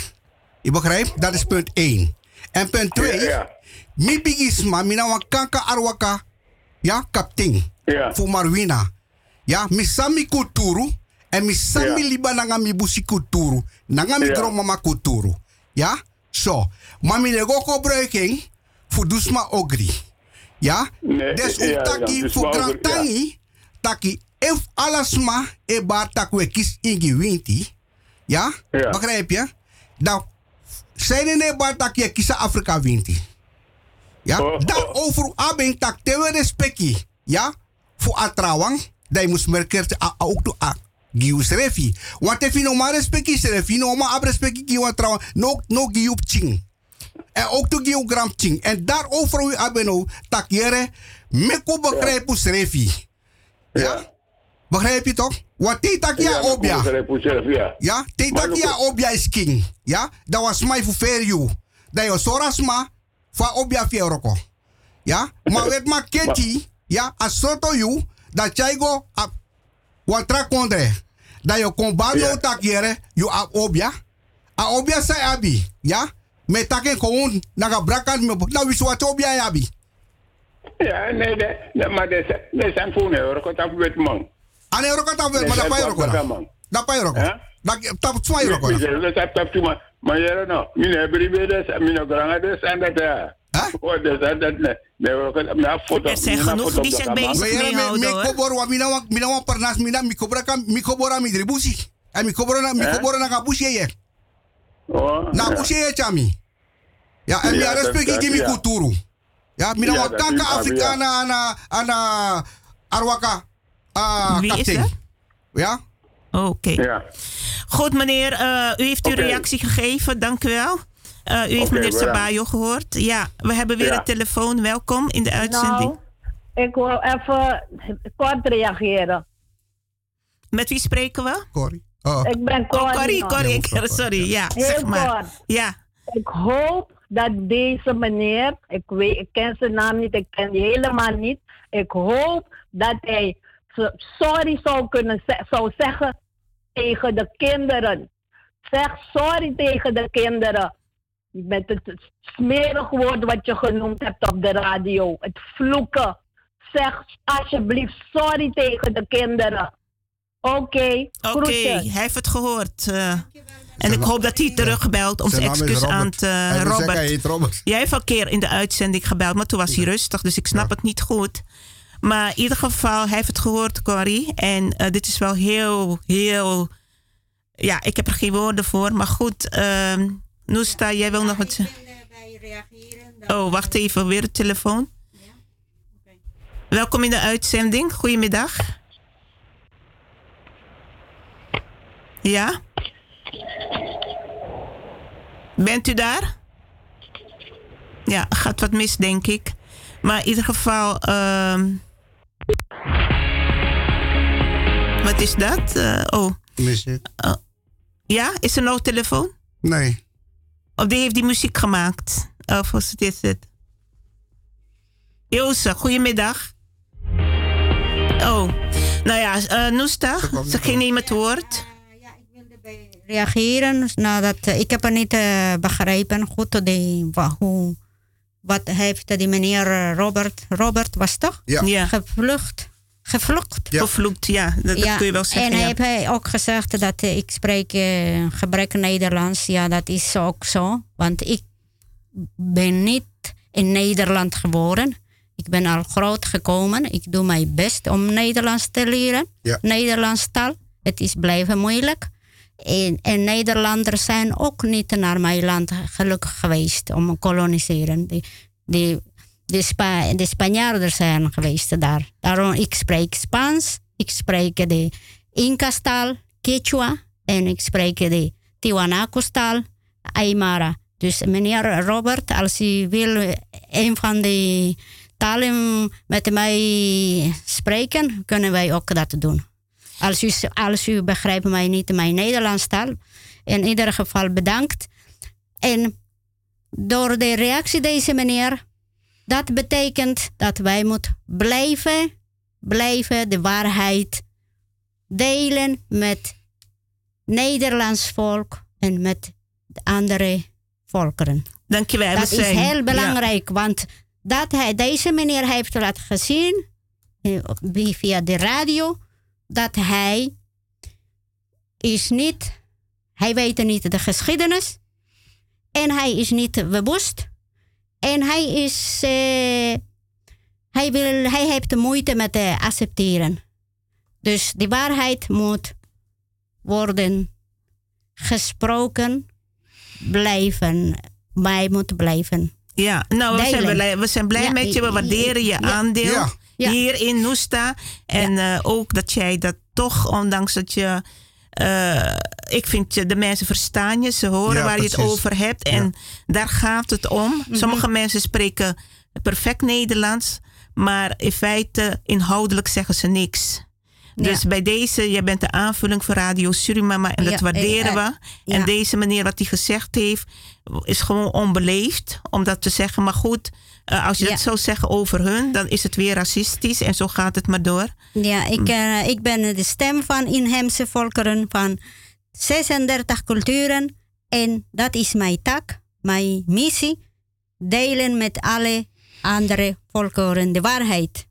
Je begrijpt? Dat is punt 1. En punt 2, mi bigisma, mina wan kanka arwaka, ja, kapting. Voor Marwina. Ja, mi sami kulturu, en mi sami liba nanga mi busi kulturu, nanga mi Ja. mama kulturu. Ja? Zo. Maar mi de goko gebruiking, voor dusma ogri. Ja? Nee, dus ja, ook ja, taki, dus voor grand ja. tangi, taki, if alasma, e bar takwe kis ingi winti. Ja? Begrijp je? Dan, zijn er bar tak je kisa Afrika winti. Ja? Dan over abeng tak tewe respecti. Ja? Voor atrawang, dat je moest merken, ook to a. Gius refi. Want if je no maar respecti refi, no maar ab respecti giu atrawang, no, no giu ching. En ook to giu gram ching. En daarover u abeno, tak jere, meko begrijp us refi. Ja? Begrijp je toch? Want die tak ja Ja, obja. ja. Ja, te Maar tak ja look- obja is king. Ja, dat was mij voor fair you. Dat je sorasma van obja fieroko. Ja, maar weet maar keti, ja, als soto you, dat jij go a watra kondre. Dat je kon bano tak jere, you a obja. A obja sai abi, ja. Met taken gewoon naga brakan me, nou wist wat obja ya abi. Ja, nee, nee, nee, maar zijn voor euro, dat is wet man. Ane euro kan tafel, Nee, maar dat dat pa is euro wat kan. man. Dat pa euro kan. Dat tap Nee, kan. nee, dat heb ik maar, jere no, mine bribe des, mine granga des en dat ja. Oh, dus dat dat nee, nee, we me foto. Er zijn genoeg die zich bezig meehouden, hoor. Mikobor wa mina wa mina wa parnas mina mikobra kan mikobora mi dribusi. En mikobora na mikobora na kabushi ye. Oh. Na bushi ye chami. Ja, en mi Ja, dat- respect dat- ki mi ja. kulturu. Ja, mina Ja, wa dat kanka is- ah, Afrikana ana ana arwaka. Ah, dat? Ja? Oké. Ja. Goed, meneer. eh, u heeft uw Oké. reactie gegeven. Dank u wel. Eh, u heeft Oké, meneer. Sabayo gehoord. Ja, we hebben weer Ja. een telefoon. Welkom in de uitzending. Nou, ik wil even kort reageren. Met wie spreken we? Corrie. Ik ben Corrie. Oh, Corrie. Corrie. ik- Sorry, ja. Heel zeg maar. kort. Ja. Ik hoop dat deze meneer, ik, weet, ik ken zijn naam niet, ik ken die helemaal niet. Ik hoop dat hij sorry zou kunnen zou zeggen tegen de kinderen. Zeg sorry tegen de kinderen. Met het smerig woord wat je genoemd hebt op de radio. Het vloeken. Zeg alsjeblieft sorry tegen de kinderen. Oké, Oké, hij heeft het gehoord. eh. en ik hoop dat hij teruggebeld om Zijn excuus aan te Robert. hij heet Robert. Jij heeft al een keer in de uitzending gebeld, maar toen was hij rustig, dus ik snap het niet goed. Maar in ieder geval, hij heeft het gehoord, Corrie. En eh, dit is wel heel, heel. Ja, ik heb er geen woorden voor. Maar goed, ehm Noesta, jij wil nog wat zeggen? Oh, wacht even, weer de telefoon. Welkom in de uitzending. Goedemiddag. Ja? Bent u daar? Ja, gaat wat mis, denk ik. Maar in ieder geval. ehm wat is dat? Eh, oh. Muziek. Oh. Ja, is er nou telefoon? Nee. Of die heeft die muziek gemaakt? Of was het dit? het? Ilse, goedemiddag. Oh, nou ja, eh Noesta, ze ging niet met het woord. Reageren nadat eh, ik heb het niet eh, begrepen goed de, wa- hoe wat heeft die meneer eh, Robert, Robert was toch? Ja. Ja. Gevlucht. Gevlucht. Gevloekt, ja. Dat, dat kun je wel zeggen. En ja. heeft hij ook gezegd dat ik spreek eh, gebrek Nederlands. Ja, dat is ook zo. Want ik ben niet in Nederland geboren. Ik ben al groot gekomen. Ik doe mijn best om Nederlands te leren. Ja. Nederlands taal. Het is blijven moeilijk. En, en Nederlanders zijn ook niet naar mijn land gelukkig geweest om te koloniseren. Die, die, de, de Spanjaarden zijn geweest daar. Daarom ik spreek Spaans, ik spreek de Inca-taal, Quechua en ik spreek de Tiwanaku-taal, Aymara. Dus meneer Robert, als u wil een van die talen met mij spreken, kunnen wij ook dat doen. Als u, als u begrijpt mij niet mijn Nederlands taal, in ieder geval bedankt. En door de reactie deze meneer, dat betekent dat wij moeten blijven, blijven de waarheid delen met Nederlands volk en met andere volkeren. Dankjewel. Dat is heel belangrijk, want dat hij, deze meneer heeft laten gezien eh, via de radio dat hij is niet, hij weet niet de geschiedenis en hij is niet bewust en hij is, eh, hij, wil, hij heeft de moeite met eh, accepteren. Dus de waarheid moet worden gesproken, blijven, wij moeten blijven. Ja, nou, we zijn, blij, we zijn blij Ja, met je. We waarderen je ja. aandeel Ja. Ja. hier in Noesta. En eh, ook dat jij dat toch, ondanks dat je... eh, ik vind je, de mensen verstaan je, ze horen Ja, waar je het over hebt. En daar gaat het om. Sommige mensen spreken perfect Nederlands. Maar in feite, inhoudelijk zeggen ze niks. Dus bij deze, jij bent de aanvulling voor Radio Surimama en dat Ja, waarderen eh, we. ja. En deze meneer, wat hij gezegd heeft, is gewoon onbeleefd om dat te zeggen. Maar goed, eh, als je dat zou zeggen over hun, dan is het weer racistisch en zo gaat het maar door. Ja, ik, eh, ik ben de stem van inheemse volkeren van 36 culturen. En dat is mijn tak, mijn missie. Delen met alle andere volkeren de waarheid.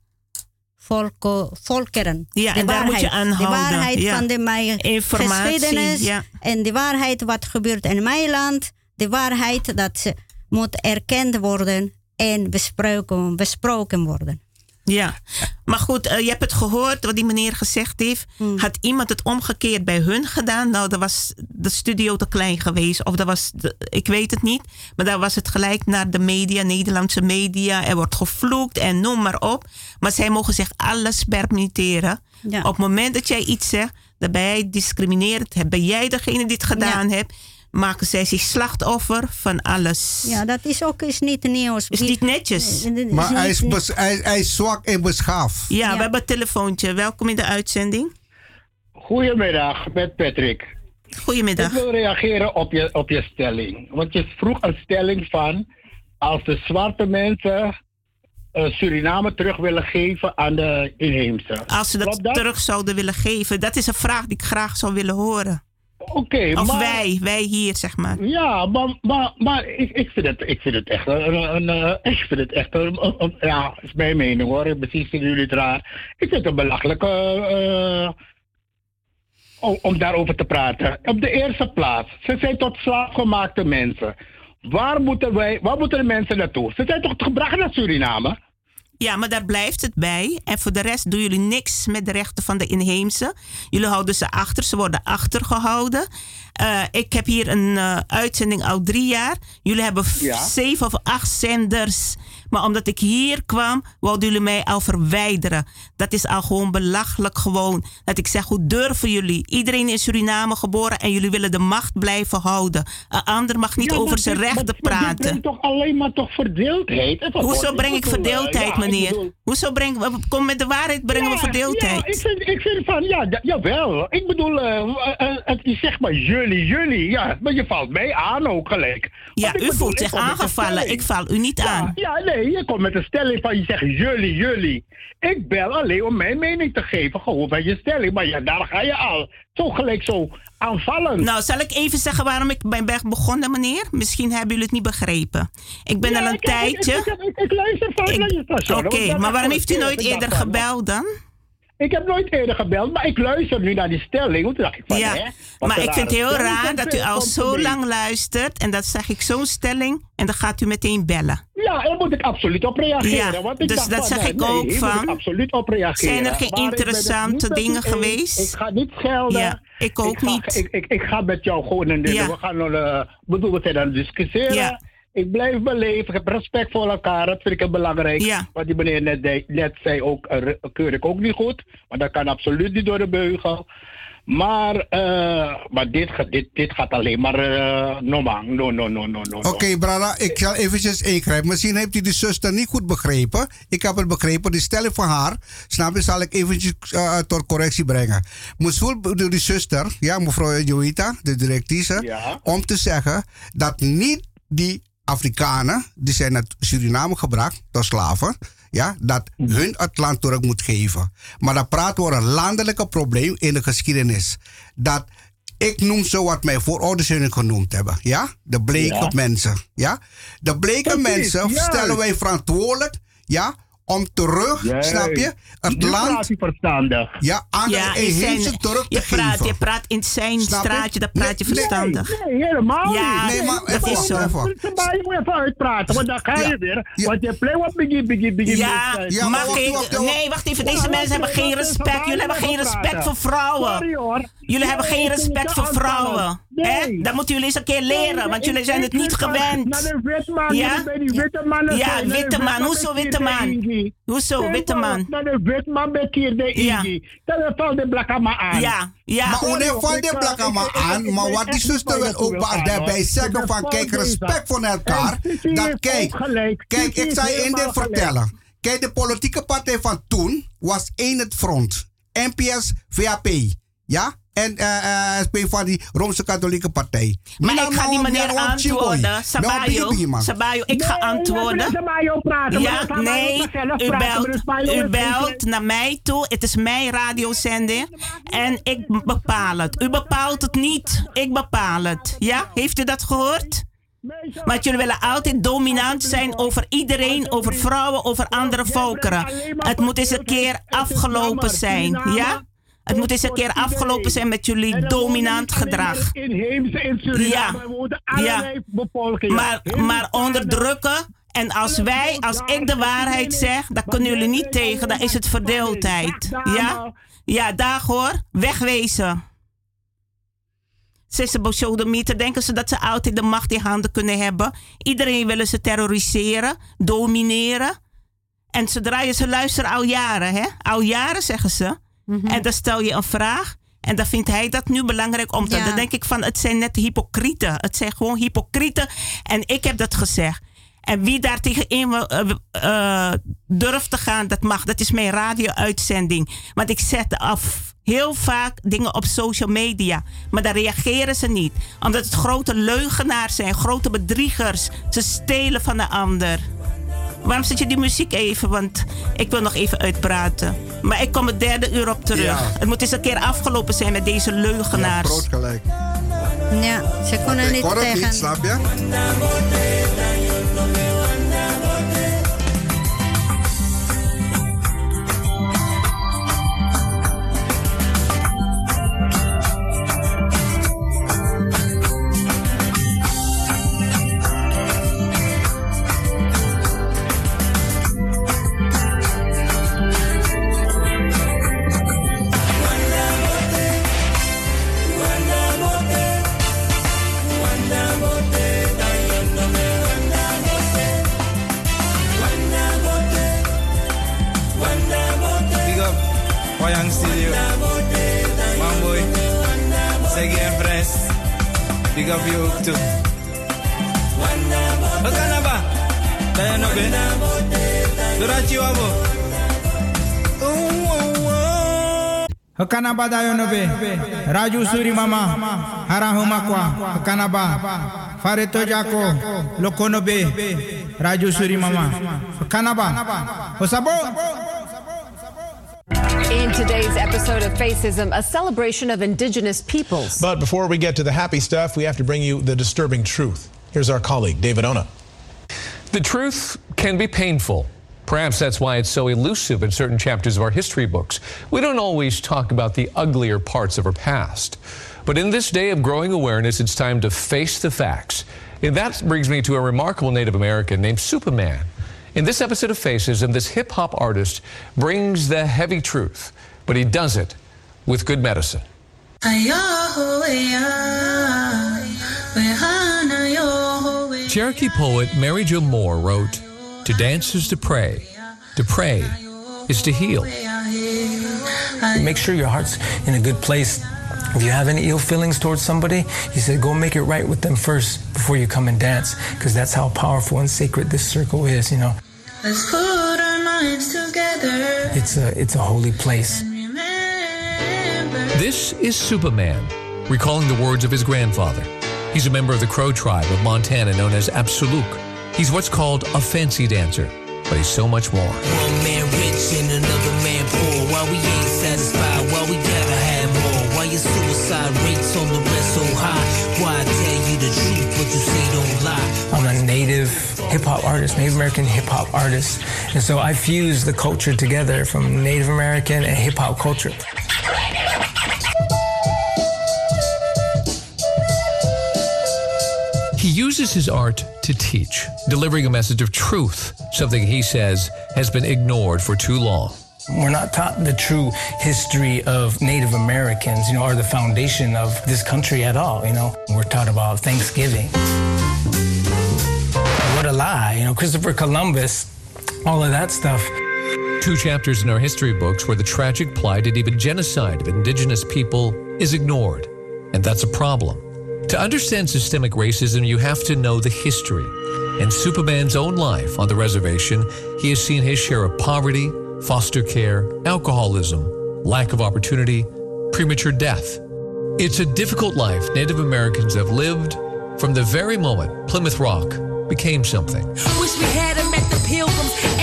Volko, volkeren. Ja, de en daar moet je aan De houden, waarheid ja. van de mijn Informatie, geschiedenis. ja. En de waarheid wat gebeurt in mijn land. De waarheid dat ze moet erkend worden en besproken, besproken worden. Ja, maar goed, eh, je hebt het gehoord wat die meneer gezegd heeft. Hmm. Had iemand het omgekeerd bij hun gedaan? Nou, dan was de studio te klein geweest. Of dat was, de- ik weet het niet. Maar daar was het gelijk naar de media, Nederlandse media. Er wordt gevloekt en noem maar op. Maar zij mogen zich alles permitteren. Ja. Op het moment dat jij iets zegt, dan jij discriminerend. Ben jij degene die het gedaan hebt? Maken zij zich slachtoffer van alles. Ja, dat is ook is niet nieuws. Is niet netjes. Maar hij is, bes- hij, hij is zwak en beschaafd. Ja, we hebben een telefoontje. Welkom in de uitzending. Goedemiddag, met Patrick. Goedemiddag. Ik wil reageren op je, op je stelling. Want je vroeg een stelling van... als de zwarte mensen eh, Suriname terug willen geven aan de inheemse. Als ze dat? terug zouden willen geven. Dat is een vraag die ik graag zou willen horen. Oké, Of maar... wij, wij hier, zeg maar. Ja, maar, maar, maar ik, ik, vind het, ik vind het echt een, een, een- ik vind het echt een, een- ja, is mijn mening hoor. Misschien vinden jullie het raar. Ik vind het een belachelijke, eh, om, om daarover te praten. Op de eerste plaats, ze zijn tot slaafgemaakte mensen. Waar moeten wij, waar moeten de mensen naartoe? Ze zijn toch gebracht naar Suriname? Ja, maar daar blijft het bij. En voor de rest doen jullie niks met de rechten van de inheemse. Jullie houden ze achter, ze worden achtergehouden. Eh, ik heb hier een eh, uitzending al drie jaar. Jullie hebben Ja. zeven of acht zenders. Maar omdat ik hier kwam, wilden jullie mij al verwijderen. Dat is al gewoon belachelijk gewoon. Dat ik zeg, hoe durven jullie? Iedereen is in Suriname geboren en jullie willen de macht blijven houden. Een ander mag niet Ja, over zijn dit- rechten maar- maar praten. brengt toch alleen maar toch verdeeldheid? Even Hoezo breng ik eh, verdeeldheid, ja, ik meneer? bedoel- Hoezo breng kom met de waarheid brengen we verdeeldheid? Ja, ik vind, ik vind van, ja, ja, jawel. Ik bedoel, eh, eh, eh, het is zeg maar jullie, jullie. Ja, maar je valt mij aan ook gelijk. Ja, u bedoel, voelt zich aangevallen. Ik val u niet aan. Ja, nee, Nee, je komt met een stelling van je zegt jullie, jullie. Ik bel alleen om mijn mening te geven, gewoon bij je stelling. Maar ja, daar ga je al. Zo gelijk zo aanvallen. Nou, zal ik even zeggen waarom ik ben begonnen, meneer? Misschien hebben jullie het niet begrepen. Ik ben al een tijdje. Ik, ik, ik, luister van het Oké, maar waarom heeft u nooit eerder gebeld dan? Ik heb nooit eerder gebeld, maar ik luister nu naar die stelling. Toen dacht ik van, ja, hè, maar ik vind het heel raar dat u al zo lang luistert en dat zeg ik zo'n stelling en dan gaat u meteen bellen. Ja, daar moet ik absoluut op reageren. Ja, want ik dus dat van, zeg nee, ik ook nee, van. Ik absoluut op reageren. Zijn er geen interessante dingen geweest? Ik ga niet schelden. Ja, ik ook ga, niet. Ik, ik, ik ga met jou gewoon. Ja. We gaan uh, bedoel, we zijn aan het discussiëren. Ja. Ik blijf beleven. Ik heb respect voor elkaar. Dat vind ik heel belangrijk. Ja. Wat die meneer net, net zei, ook, uh, keur ik ook niet goed. Maar dat kan absoluut niet door de beugel. Maar, eh, maar dit, gaat- dit, dit gaat alleen maar uh, normaal. No, no, no, no, no. Oké, Brada, ik zal eventjes ingrijpen. Misschien heeft u die zuster niet goed begrepen. Ik heb het begrepen. Die stelling van haar, snap je, zal ik eventjes eh, tot correctie brengen. Moesul bedoelt die zuster, ja, mevrouw Joita, de directrice, Ja. om te zeggen dat niet die Afrikanen, die zijn naar Suriname gebracht, tot slaven, ja, dat hun het land terug moet geven. Maar dan praten we over een landelijke probleem in de geschiedenis. Dat ik noem zo wat mijn voorouders hun genoemd hebben. Ja? De bleke Ja. mensen. Ja? De bleke mensen stellen wij verantwoordelijk. Ja? Om terug, Juist. snap je? Het Nu land praat verstandig. ja, aan Ja, de zijn- terug te je praat, geven. je praat in zijn Snap je? straatje, dan praat je Nee, verstandig. Nee, helemaal Ja, niet. nee, maar dat even is zo. even. Maar je moet even uitpraten, want dan ga je Ja. weer. Ja. Want je play wat biggie, biggie, biggie. Ja. Ja, maar wacht, wacht, wacht. Nee, wacht even. Deze mensen hebben geen respect. Jullie hebben geen respect voor vrouwen. Sorry hoor. Jullie hebben geen respect voor vrouwen. Nee. Hè? Dat moeten jullie eens een keer leren, want jullie zijn het niet gewend. De Ja? bij die witte mannen Ja, de witte man. Hoezo witte de man? Hoezo witte man? De de Ja. Ingi. Dat valt de blakama aan. Ja, ja. Maar hoor, valt die eh, blakama aan? Maar wat die zuster wil ook daarbij zeggen van kijk, respect voor elkaar. Dat kijk, kijk, ik zal je één ding vertellen. Kijk, de politieke partij van toen was één het front. NPS, VAP. Ja? En SP van die Roomse-Katholieke Partij. Maar Mina ik ga die nou, meneer nou, chiboy. antwoorden. Sabayo. Sabayo, ik ga antwoorden. Sabayo praten, Ja, nee, u belt, u belt naar mij toe. Het is mijn radiozender en ik bepaal het. U bepaalt het niet, ik bepaal het. Ja, heeft u dat gehoord? Want jullie willen altijd dominant zijn over iedereen, over vrouwen, over andere volkeren. Het moet eens een keer afgelopen zijn, ja? Het moet eens een keer afgelopen zijn met jullie dominant gedrag. maar Inheemse in Suriname, Ja. bevolkingen. Maar, maar onderdrukken. En als wij, als ik de waarheid zeg, dan kunnen jullie niet tegen. Dan is het verdeeldheid. Ja? Ja, dag hoor. Wegwezen. Ze is een Denken ze dat ze altijd de macht in handen kunnen hebben? Iedereen willen ze terroriseren, domineren. En ze draaien, ze luisteren al jaren, hè? Al jaren zeggen ze. En dan stel je een vraag. En dan vindt hij dat nu belangrijk om te. Ja. Dan denk ik van, het zijn net hypocrieten. Het zijn gewoon hypocrieten. En ik heb dat gezegd. En wie daar tegenin wil, eh, eh, durft te gaan, dat mag. Dat is mijn radio-uitzending. Want ik zet af heel vaak dingen op social media. Maar daar reageren ze niet. Omdat het grote leugenaars zijn, grote bedriegers. Ze stelen van de ander. Waarom zet je die muziek even? Want ik wil nog even uitpraten. Maar ik kom het derde uur op terug. Ja. Het moet eens een keer afgelopen zijn met deze leugenaars. Groot gelijk. Ja, ze kunnen niet hoor het niet, tegen. snap je? Dat je nog bent? Doordat je wabo. Hakanaba dayo no be. Raju suri mama. Hara huma kwa. Hakanaba. Fareto jako. Lokono be. Radio Surimama. Kanaba. Osabo. In today's episode of Facism, a celebration of indigenous peoples. But before we get to the happy stuff, we have to bring you the disturbing truth. Here's our colleague, David Ona. The truth can be painful. Perhaps that's why it's so elusive in certain chapters of our history books. We don't always talk about the uglier parts of our past. But in this day of growing awareness, it's time to face the facts. And that brings me to a remarkable Native American named Superman. In this episode of Facism, this hip hop artist brings the heavy truth, but he does it with good medicine. Cherokee poet Mary Jo Moore wrote, To dance is to pray, to pray is to heal. Make sure your heart's in a good place. If you have any ill feelings towards somebody, he said, go make it right with them first before you come and dance, because that's how powerful and sacred this circle is, you know. Let's put our minds together. It's a, it's a holy place. This is Superman, recalling the words of his grandfather. He's a member of the Crow tribe of Montana known as Absoluk. He's what's called a fancy dancer, but he's so much more. One man rich and another man poor. Why we ain't satisfied? Hip hop artist, Native American hip hop artist. And so I fuse the culture together from Native American and hip hop culture. He uses his art to teach, delivering a message of truth, something he says has been ignored for too long. We're not taught the true history of Native Americans, you know, or the foundation of this country at all, you know. We're taught about Thanksgiving. What a lie, you know, Christopher Columbus, all of that stuff. Two chapters in our history books where the tragic plight and even genocide of indigenous people is ignored. And that's a problem. To understand systemic racism, you have to know the history. In Superman's own life on the reservation, he has seen his share of poverty, foster care, alcoholism, lack of opportunity, premature death. It's a difficult life Native Americans have lived from the very moment Plymouth Rock became something. Wish we had them at the pilgrims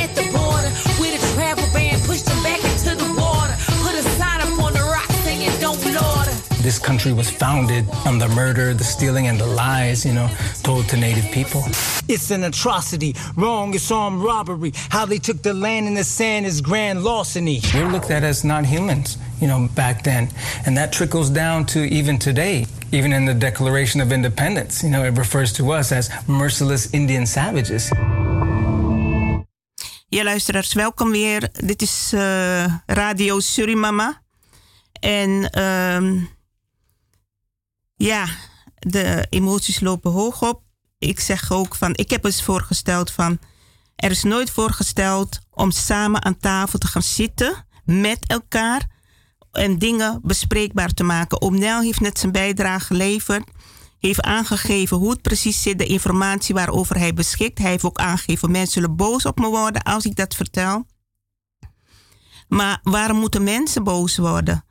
This country was founded on the murder, the stealing, and the lies, you know, told to Native people. It's an atrocity. Wrong is armed robbery. How they took the land and the sand is grand larceny. We were looked at as not humans, you know, back then. And that trickles down to even today. Even in the Declaration of Independence, you know, it refers to us as merciless Indian savages. Ja, luisteraars, welkom weer. Dit is uh, Radio Surimama. En um, ja, de emoties lopen hoog op. Ik zeg ook van, ik heb eens voorgesteld van, er is nooit voorgesteld om samen aan tafel te gaan zitten met elkaar en dingen bespreekbaar te maken. Oom Nel heeft net zijn bijdrage geleverd. Heeft aangegeven hoe het precies zit, de informatie waarover hij beschikt. Hij heeft ook aangegeven, mensen zullen boos op me worden als ik dat vertel. Maar waarom moeten mensen boos worden?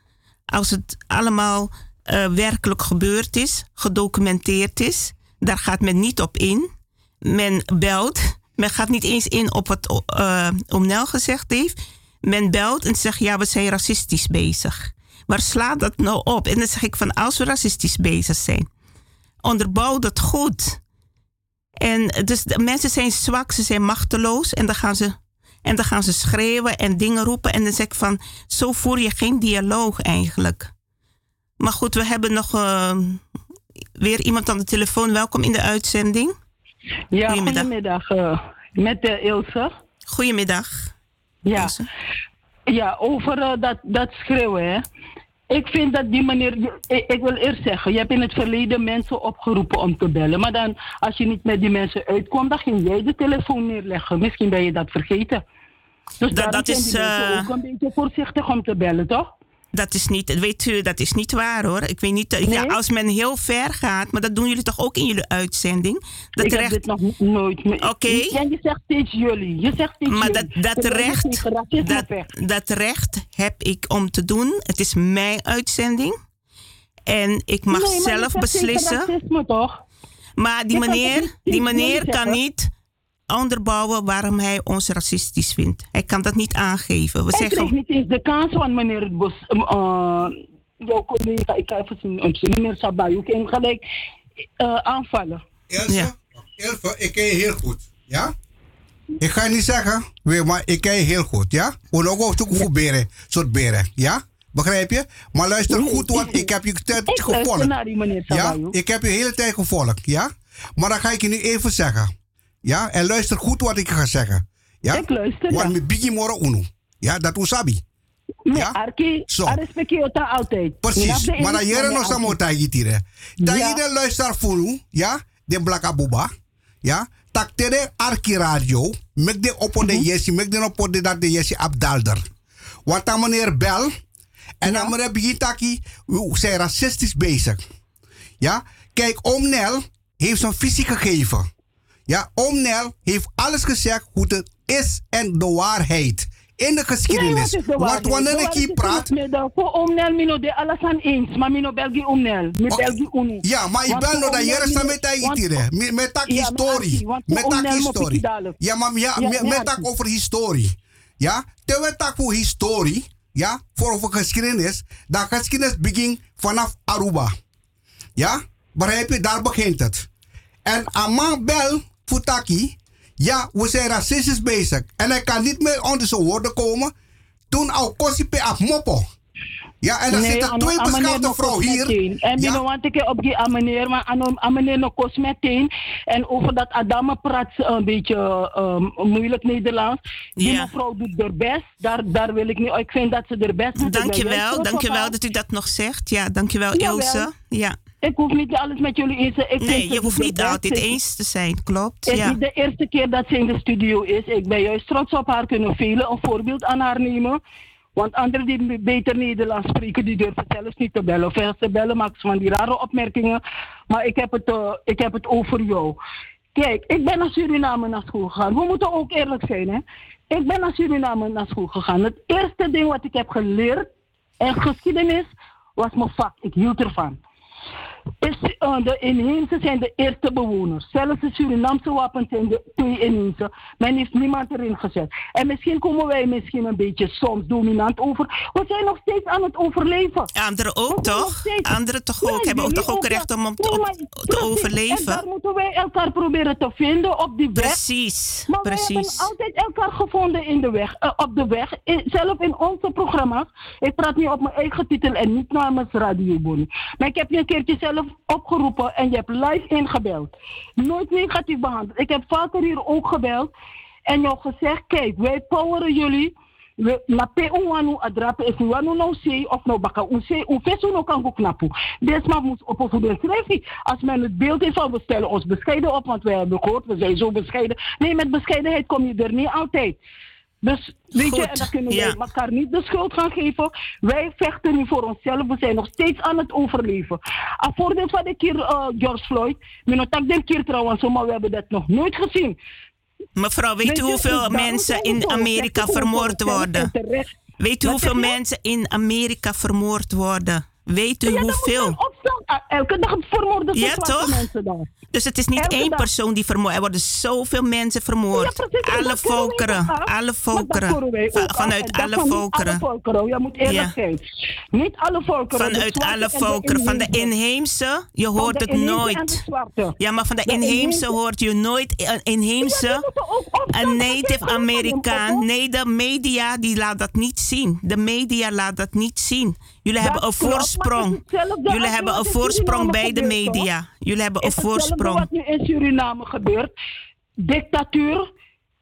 Als het allemaal uh, werkelijk gebeurd is, gedocumenteerd is, daar gaat men niet op in. Men belt, men gaat niet eens in op wat uh, Omnel gezegd heeft. Men belt en zegt, ja, we zijn racistisch bezig. Waar slaat dat nou op? En dan zeg ik van, als we racistisch bezig zijn, onderbouw dat goed. En dus de mensen zijn zwak, ze zijn machteloos en dan gaan ze, en dan gaan ze schreeuwen en dingen roepen. En dan zeg ik van, zo voer je geen dialoog eigenlijk. Maar goed, we hebben nog uh, weer iemand aan de telefoon. Welkom in de uitzending. Ja, goedemiddag. goedemiddag uh, met de Ilse. Goedemiddag. Ja, Ilse. ja over uh, dat, dat schreeuwen. Hè. Ik vind dat die manier. Ik, ik, wil eerst zeggen, je hebt in het verleden mensen opgeroepen om te bellen. Maar dan, als je niet met die mensen uitkwam, dan ging jij de telefoon neerleggen. Misschien ben je dat vergeten. Dus dat, dat is. Ook een beetje voorzichtig om te bellen, toch? Dat is niet, weet u, dat is niet waar hoor. Ik weet niet, nee? ja, als men heel ver gaat, maar dat doen jullie toch ook in jullie uitzending? Dat ik recht... heb dit nog nooit. Oké. Okay. Ja, je zegt steeds jullie. Je zegt steeds maar jullie. dat, dat recht, dat, dat recht heb ik om te doen. Het is mijn uitzending. En ik mag nee, zelf beslissen. Racisme, toch? Maar die meneer, die meneer kan niet onderbouwen waarom hij ons racistisch vindt. Hij kan dat niet aangeven. We Hij zeggen, kreeg niet eens de kans van meneer het Bos. uh, jouw collega, ik ga even zien, meneer Sabayu, ik hem gelijk uh, aanvallen. Ilse, Ilse, ik ken je heel goed. Ja? Ik ga je niet zeggen, maar ik ken je heel goed. Ja? We ook ook voor beren, soort beren. Ja? Begrijp je? Maar luister goed, want ik heb je tijd Ik luister gevolgd. naar die meneer Ja? Ik heb je de hele tijd gevolgd. Ja? Maar dan ga ik je nu even zeggen. Ja? En luister goed wat ik ga zeggen. Ja? Ik luister, Want ja. Biggie Moro Uno. Ja, dat usabi. Nee, Arki, Zo. I respect je ta altijd. Precies. Maar dan jere no samo tagi tire. Tagi Ja. de luister funu, ja, de blaka buba, ja. Tak tere arki radio, mek de opo de yesi, mek de opo de dat de yesi abdalder. Want dan meneer Bel, en dan meneer begint taki, u zijn racistisch bezig. Ja, kijk, oom Nel heeft zijn visie gegeven. Ja, oom Nel heeft alles gezegd hoe het is en de waarheid. In de geschiedenis. Want wanneer ik hier praat, Voor omnel mino de alles aan eens, maar mino belgi omnel. Mi belgi unu. Ja, maar ik ben nog dat omnel mino- sta met dat itire. Met met maar historie. Met omnel mo historie. Ja, maar ja, met- met tak over historie. Ja, terwijl tak voor historie, ja, voor over geschiedenis, dat geschiedenis begint vanaf Aruba. Ja, begrijp je? Daar begint het. En Aman Bel Futaki, ja, we zijn racistisch bezig. En hij kan niet meer onder zijn woorden komen. Toen al Kosipe af Mopo. Ja, en dan Nee, zit er ano- twee beschaafde vrouw kost hier. En binnen want ik op die meneer, maar aan, meneer no kost meteen. En over dat Adama praat ze een beetje um, moeilijk Nederlands. Die Ja. mevrouw doet haar best. Daar, daar wil ik niet. Ik vind dat ze er best doet. Dankjewel, dankjewel haar. dat u dat nog zegt. Ja, dankjewel. Ilse. Ja. Ik hoef niet alles met jullie eens. te- Nee, je hoeft niet altijd eens te zijn, klopt. Het is Ja. niet de eerste keer dat ze in de studio is. Ik ben juist trots op haar. Kunnen velen een voorbeeld aan haar nemen. Want anderen die beter Nederlands spreken, die durven zelfs niet te bellen. Of als ze bellen, maken ze van die rare opmerkingen. Maar ik heb het, eh, ik heb het over jou. Kijk, ik ben naar Suriname naar school gegaan. We moeten ook eerlijk zijn, hè. Ik ben naar Suriname naar school gegaan. Het eerste ding wat ik heb geleerd in geschiedenis was mijn vak. Ik hield ervan. Is, eh, de inheemse zijn de eerste bewoners. Zelfs de Surinaamse wapens zijn de twee inheemse. Men heeft niemand erin gezet. En misschien komen wij misschien een beetje soms dominant over. We zijn nog steeds aan het overleven. Anderen ook toch? Anderen toch ook? hebben ook toch ook recht om op- te En overleven? daar moeten wij elkaar proberen te vinden op die weg. Precies, Maar precies. hebben altijd elkaar gevonden in de weg, eh, op de weg. In- zelf in onze programma's. Ik praat niet op mijn eigen titel en niet namens Radio Bonnie. Maar ik heb je een keertje zelf opgeroepen en je hebt live ingebeld. Nooit negatief behandeld. Ik heb vaker hier ook gebeld en jou gezegd, kijk, wij poweren jullie. We, na pe wanu adrape if wanu no sei of no baka un sei un fesu no kan knapu. Desma moet op een schrijven. Als men het beeld is van we stellen ons bescheiden op, want wij hebben gehoord, we zijn zo bescheiden. Nee, met bescheidenheid kom je er niet altijd. Dus weet je, en dan kunnen ja. wij elkaar niet de schuld gaan geven. Wij vechten nu voor onszelf. We zijn nog steeds aan het overleven. A voordeel van de keer eh, George Floyd. Mijn tak den keer trouwens, maar we hebben dat nog nooit gezien. Mevrouw, weet u Weet hoeveel mensen in. Amerika vermoord worden? Weet u hoeveel mensen in Amerika vermoord worden? Weet u hoeveel? Ah, Elke dag vermoorden ze Ja, toch? mensen daar. Dus het is niet Elke één dag. persoon die vermoord. Er worden zoveel mensen vermoord. Ja, alle volkeren. Alle volkeren. vanuit alle volkeren. Alle volkeren. Je moet eerlijk Ja. zijn. Niet alle volkeren. Vanuit alle volkeren. Van de inheemse. je hoort het nooit. Ja, maar van de De inheemse inheemse- hoort je nooit een inheemse, een native Amerikaan. Nee, de media die laat dat niet zien. De media laat dat niet zien. Jullie hebben een voorsprong. Jullie hebben een voorsprong bij de media. Jullie hebben een voorsprong. wat nu in Suriname gebeurt. Dictatuur.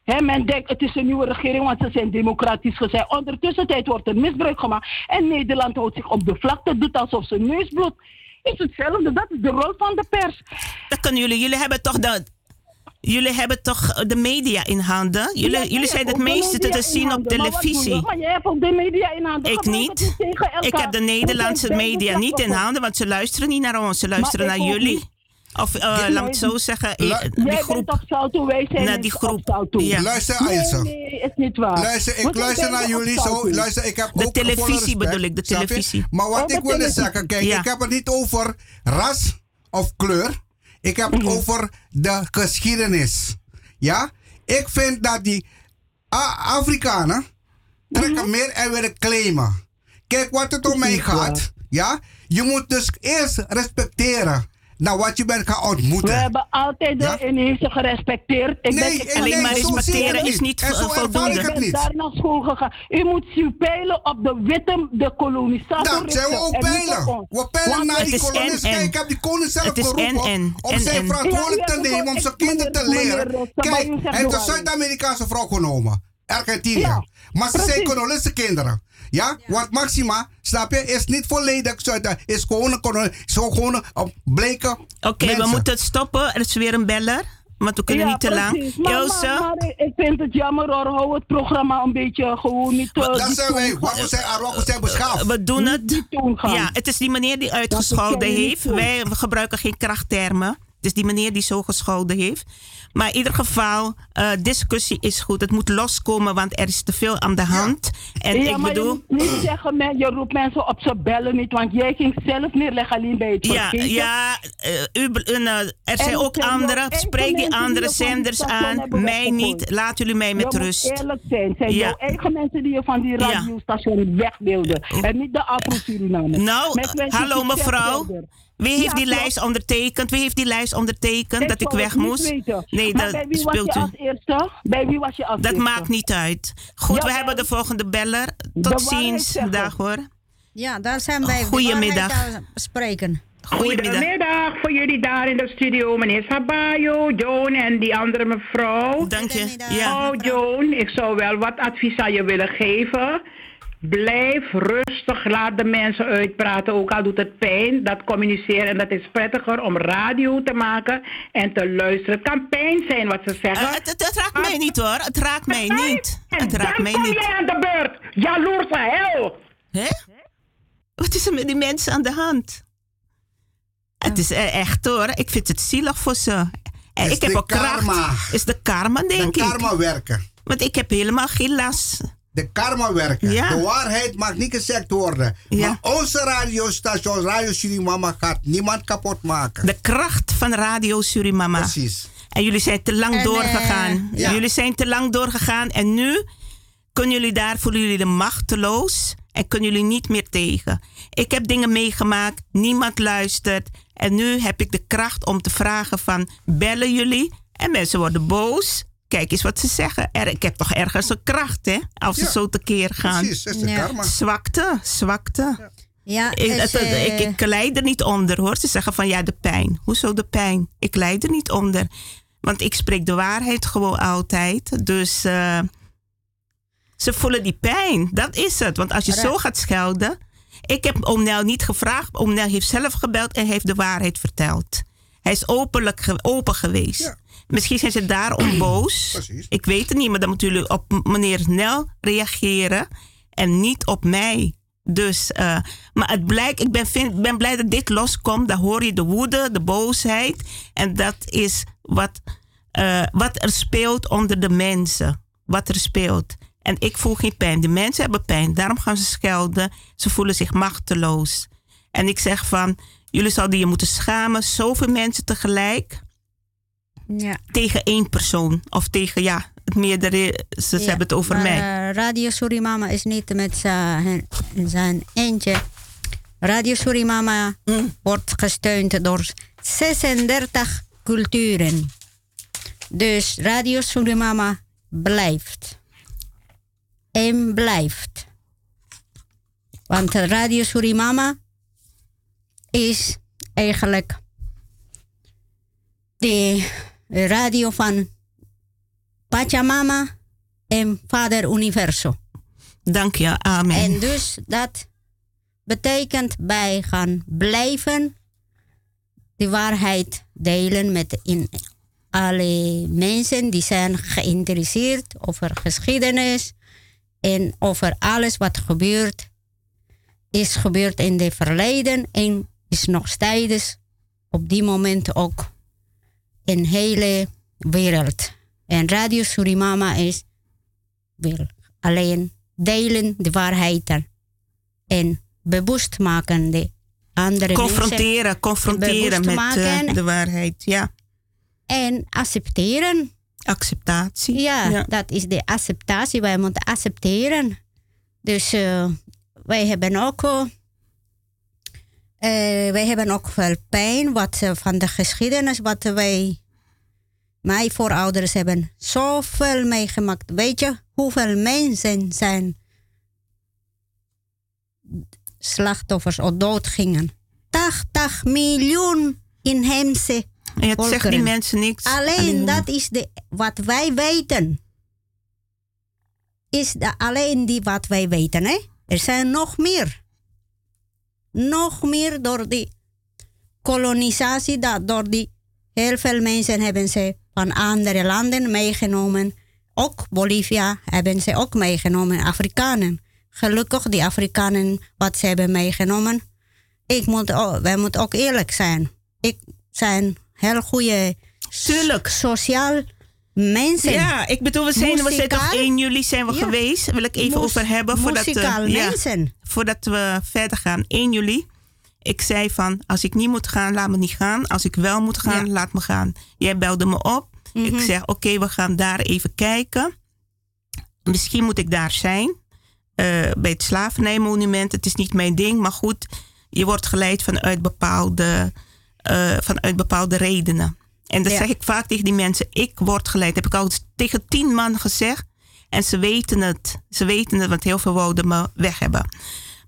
Hè, men denkt het is een nieuwe regering, want ze zijn democratisch gezegd. Ondertussen tijd wordt er misbruik gemaakt. En Nederland houdt zich op de vlakte, doet alsof ze neus bloedt. Is hetzelfde, dat is de rol van de pers. Dat kunnen jullie. Jullie hebben toch de, jullie hebben toch de media in handen. Ja, Jullie, jullie zijn het meeste te zien op. Maar je? televisie. Maar jij hebt ook de media in handen. Ik niet. Ik heb de Nederlandse media niet in handen, want ze luisteren niet naar ons. Ze luisteren naar ik jullie. Of eh, laat me het zo zeggen, eh, Jij die groep. op Salto, wij zijn Naar niet die groep. Ja. Luister, Nee, Ailsa. nee, is niet waar. Luister, ik luister naar jullie zo. Luister, ik heb De ook televisie bedoel ik, de televisie. Maar wat Oh, ik wilde televisie. zeggen, kijk, Ja. ik heb het niet over ras of kleur. Ik heb het Mhm. over de geschiedenis. Ja? Ik vind dat die Afrikanen trekken meer en willen claimen. Kijk wat het om mij gaat. Ja? Je moet dus eerst respecteren naar wat je bent gaan ontmoeten. We hebben altijd de Inheemse gerespecteerd. Ik Nee, ben, ik- Alleen nee, maar respecteren is niet. En zo voldoende. ik ben niet. daar naar school gegaan. U moet u peilen op de witte, de kolonisator. Dat zijn we ook peilen. We peilen naar die is kolonisten. en- en. Kijk, ik heb die koning zelf geroepen en- en. om zijn verantwoordelijk Ja, te ja, nemen, om zijn kinderen te leren. Kijk, hij heeft een. Zuid-Amerikaanse vrouw genomen. Argentinië. Ja, maar ze zijn kolonisten kinderen. Ja? Want Maxima, snap je, is niet volledig is gewoon een is gewoon een uh, bleke Oké, we moeten het stoppen. Er is weer een beller. Want we kunnen Ja, niet te lang. precies. Ilse? maar, maar ik vind het jammer hoor. Hou het programma een beetje gewoon niet... eh, Dat zijn wij. Wat we zijn, Arokko zijn beschaafd. We doen het. Ja, het is die meneer die uitgescholden heeft. zo. Wij gebruiken geen krachttermen. Is die meneer die zo gescholden heeft. Maar in ieder geval, eh, discussie is goed. Het moet loskomen, want er is te veel aan de hand. En ja, ik maar bedoel... je moet niet zeggen, man, je roept mensen op, ze bellen niet. Want jij ging zelf neerleggen alleen bij het Ja, ja eh, u, eh, er zijn En ook anderen. Spreek die andere die zenders aan. Mij niet. Laten jullie mij met je rust. eerlijk zijn. Het zijn Ja. jouw eigen mensen die je van die Ja. radiostation weg wilden. En niet de Afro-Surinamers. Nou, hallo mevrouw. Wie heeft Ja, die klopt. lijst ondertekend? Wie heeft die lijst ondertekend dat ik weg moest? weten. Nee, maar dat bij wie was speelt je u. als eerste? Bij wie was je als Dat eerste? maakt niet uit. Goed, we hebben de volgende beller. Tot ziens. Dag hoor. Ja, daar zijn wij. de Goedemiddag. Spreken. Goedemiddag voor jullie daar in de studio, meneer Sabayo, Joan en die andere mevrouw. Dank je. Ja. Oh, Joan, ik zou wel wat advies aan je willen geven. Blijf rustig, laat de mensen uitpraten, ook al doet het pijn. Dat communiceren en dat is prettiger om radio te maken en te luisteren. Het kan pijn zijn wat ze zeggen. Eh, het, het, het raakt mij niet hoor. Het raakt mij niet. Het raakt mij niet. jij aan de beurt, jaloerse hel. Hè? Wat is er met die mensen aan de hand? Het is eh, echt hoor. Ik vind het zielig voor ze. En Is ik heb de ook kracht. karma. Is de karma, denk De ik. karma werken. Want ik heb helemaal geen last. De karma werken. Ja. De waarheid mag niet gezegd worden. Ja. Maar onze radiostation, Radio Surimama, gaat niemand kapot maken. De kracht van Radio Surimama. Precies. En jullie zijn te lang En, doorgegaan. eh, ja. Jullie zijn te lang doorgegaan. En nu kunnen jullie daar, voelen jullie de machteloos. En kunnen jullie niet meer tegen. Ik heb dingen meegemaakt. Niemand luistert. En nu heb ik de kracht om te vragen van... Bellen jullie? En mensen worden boos. Kijk eens wat ze zeggen. Er, ik heb toch ergens een kracht, hè? Als ze Ja, zo tekeer gaan. precies, dat is de Ja. karma. Zwakte, zwakte. Ja, Ik, het- eh, ik, ik lijd er niet onder hoor. Ze zeggen van ja, de pijn. Hoezo de pijn? Ik lijd er niet onder. Want ik spreek de waarheid gewoon altijd. Dus eh, ze voelen die pijn. Dat is het. Want als je zo gaat schelden. Ik heb oom Nel niet gevraagd. Oom Nel heeft zelf gebeld en heeft de waarheid verteld. Hij is openlijk ge- open geweest. Misschien zijn ze daarom boos. Ik weet het niet, maar dan moeten jullie op meneer Nel reageren en niet op mij. Dus, eh, maar het blijkt, ik ben, vind, ben blij dat dit loskomt. Dan hoor je de woede, de boosheid. En dat is wat, eh, wat er speelt onder de mensen. Wat er speelt. En ik voel geen pijn. De mensen hebben pijn. Daarom gaan ze schelden. Ze voelen zich machteloos. En ik zeg van, jullie zouden je moeten schamen. Zoveel mensen tegelijk ja. tegen één persoon. Of tegen, ja, het meerdere. Ze, Ja, hebben het over maar, mij. eh, Radio Surimama is niet met zijn zijn eentje. Radio Surimama Mm. wordt gesteund door 36 culturen. Dus Radio Surimama blijft. En blijft. Want Radio Surimama is eigenlijk de radio van Pachamama en Vader Universo. Dank je, amen. En dus dat betekent wij gaan blijven de waarheid delen met in alle mensen die zijn geïnteresseerd over geschiedenis en over alles wat gebeurt, is gebeurd in het verleden en is nog steeds op die moment ook in de hele wereld. En Radio Surimama is wil alleen delen de waarheid en bewust maken de andere confronteren, mensen. confronteren met maken eh, de waarheid. Ja. en accepteren. Acceptatie. Ja, dat is de acceptatie. Wij moeten accepteren. Dus eh, wij hebben ook. eh, eh, wij hebben ook veel pijn wat, eh, van de geschiedenis, wat wij. Mijn voorouders hebben zoveel meegemaakt. Weet je hoeveel mensen zijn slachtoffers of dood gingen? 80 miljoen inheemse En het zegt die mensen niks. Alleen Alleen- dat is de, wat wij weten. Is de, alleen die wat wij weten. Hè? Er zijn nog meer. Nog meer door die kolonisatie. Dat door die heel veel mensen hebben ze van andere landen meegenomen. Ook Bolivia hebben ze ook meegenomen. Afrikanen. Gelukkig die Afrikanen wat ze hebben meegenomen. Ik moet, wij moeten ook eerlijk zijn. Ik zijn heel goede Tuurlijk. sociaal mensen. Ja, ik bedoel, we zijn, we zijn toch Muzikaal? 1 juli zijn we Ja. geweest. Wil ik even Mus- over hebben. Voordat, muzikaal ja, voordat we verder gaan. 1 juli. Ik zei van, als ik niet moet gaan, laat me niet gaan. Als ik wel moet gaan, laat me gaan. Jij belde me op. Ik Mhm. zeg, oké, we gaan daar even kijken. Misschien moet ik daar zijn. eh, bij het slavernijmonument. Het is niet mijn ding, maar goed. Je wordt geleid vanuit bepaalde, eh, vanuit bepaalde redenen. En dan Ja. zeg ik vaak tegen die mensen, ik word geleid. Heb ik al tegen tien man gezegd. En ze weten het. Ze weten het, want heel veel wouden me weg hebben.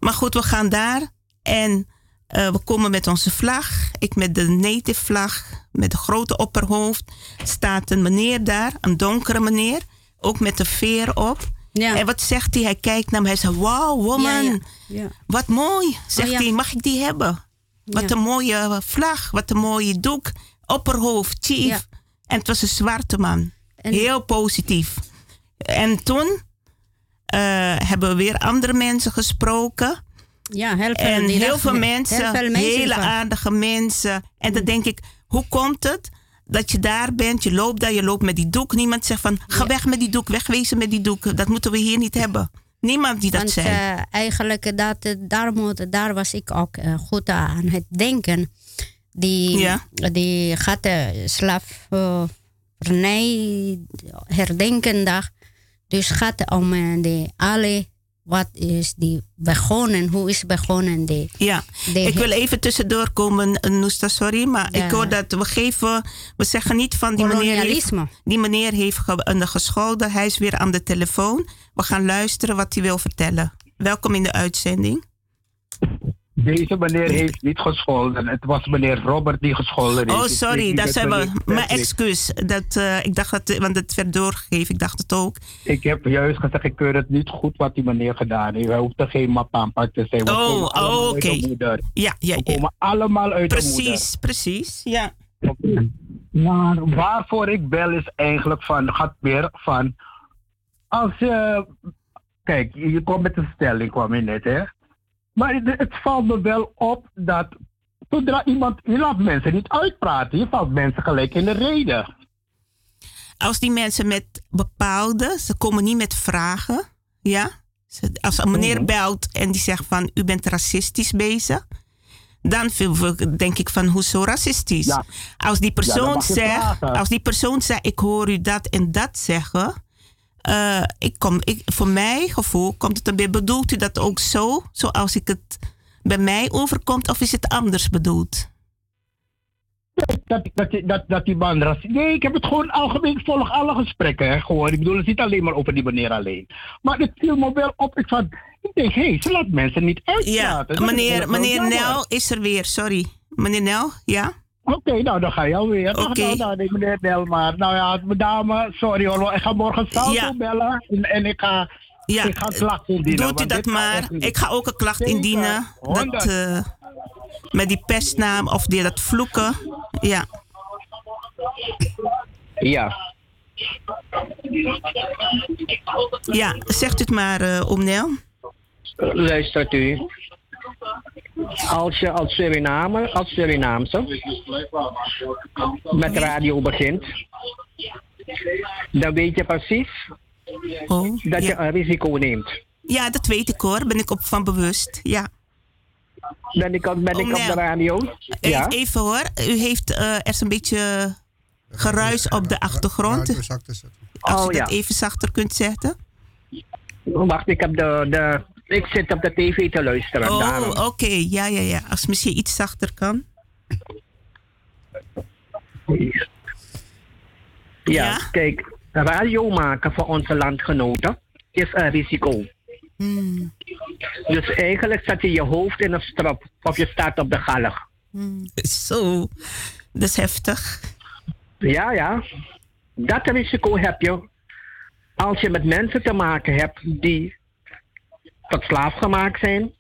Maar goed, we gaan daar. En eh, we komen met onze vlag. Ik met de native vlag. Met de grote opperhoofd. Staat een meneer daar. Een donkere meneer. Ook met de veer op. En wat zegt hij? Hij kijkt naar me. Hij zegt, wow, woman. Ja, ja. Ja. Wat mooi. Zegt Oh, ja. hij, mag ik die hebben? Wat Ja. een mooie vlag. Wat een mooie doek. Opperhoofd, chief. Ja. En het was een zwarte man. Heel positief. En toen eh, hebben we weer andere mensen gesproken. Ja, heel veel. En heel veel heel mensen, veel mensen hele aardige mensen. En dan denk ik, hoe komt het dat je daar bent, je loopt daar, je loopt met die doek. Niemand zegt van, ga weg met die doek, wegwezen met die doek. Dat moeten we hier niet hebben. Niemand die dat Want zei. eh, eigenlijk, dat, eh, daar, moet, daar was ik ook goed aan het denken. Die, Ja. die gaat de slavernij herdenkendag. Dus gaat om eh, de alle, wat is die begonnen, hoe is begonnen die. Ja, de- ik wil even tussendoor komen, eh, Noesta, sorry. Maar Ja. ik hoor dat we geven, we zeggen niet van die meneer heeft, die meneer heeft een gescholden. Hij is weer aan de telefoon. We gaan luisteren wat hij wil vertellen. Welkom in de uitzending. Deze meneer heeft niet gescholden. Het was meneer Robert die gescholden heeft. Oh, sorry, dat zijn we. Mijn excuus. Dat, eh, ik dacht dat, want het werd doorgegeven. Ik dacht het ook. Ik heb juist gezegd, ik keur het niet goed wat die meneer gedaan heeft. Hij hoeft er geen mapampa te zijn. We Oh, oh, oké. Ja, ja, We komen allemaal uit de moeder. Precies, precies. Ja. Maar waarvoor ik bel is eigenlijk van, gaat weer van, als je, kijk, je je komt met een stelling, kwam je net, hè. Maar het, valt me wel op dat, zodra iemand, je laat mensen niet uitpraten, je valt mensen gelijk in de reden. Als die mensen met bepaalde, ze komen niet met vragen. Ja. Als een meneer belt en die zegt van, u bent racistisch bezig. Dan denk ik van, hoezo racistisch? Als die persoon zegt, vragen. als die persoon zegt, ik hoor u dat en dat zeggen. Eh, ik kom, ik, voor mijn gevoel komt het weer, bedoelt u dat ook zo? Zoals ik het bij mij overkomt of is het anders bedoeld? Dat, dat, dat, dat die man Nee, ik heb het gewoon algemeen, ik volg alle gesprekken, hè, gewoon. Ik bedoel, het is niet alleen maar over die meneer alleen. Maar het viel me wel op, ik, van, ik denk, hé, hey, ze laat mensen niet Ja, uitpraten. Dat is meneer, meneer. Nel is er weer, sorry. Meneer Nel, ja? Oké, nou dan ga je alweer. Oké. Okay. Nou, nou, nee, meneer Del, maar nou ja, dame, sorry hoor, ik ga morgen Salto Ja. bellen en, en ik ga, Ja, ik ga klacht indienen. Doet u dat maar. Ik ga ook een klacht indienen. Dat, eh, met die pestnaam of die dat vloeken. Ja. Ja. Ja, zegt u het maar, eh Oom Nel. Luistert u. Als je als Surinamer, als Surinaamse, met radio begint, dan weet je precies dat je een risico neemt. Ja, dat weet ik hoor. Ben ik op van bewust. Ja. Ben ik, ben ik op de radio? E- Ja. Even hoor. U heeft, eh, er is een beetje geruis op de achtergrond. Als Oh, je dat ja. even zachter kunt zetten. Wacht, ik heb de, de... Ik zit op de tv te luisteren. Oh, oké. Ja, ja, ja. Als het misschien iets zachter kan. Ja, kijk, radio maken voor onze landgenoten is een risico. Hmm. Dus eigenlijk zet je je hoofd in een strop of je staat op de galg. Hmm. Zo, dat is heftig. Ja, ja. Dat risico heb je als je met mensen te maken hebt die tot slaaf gemaakt zijn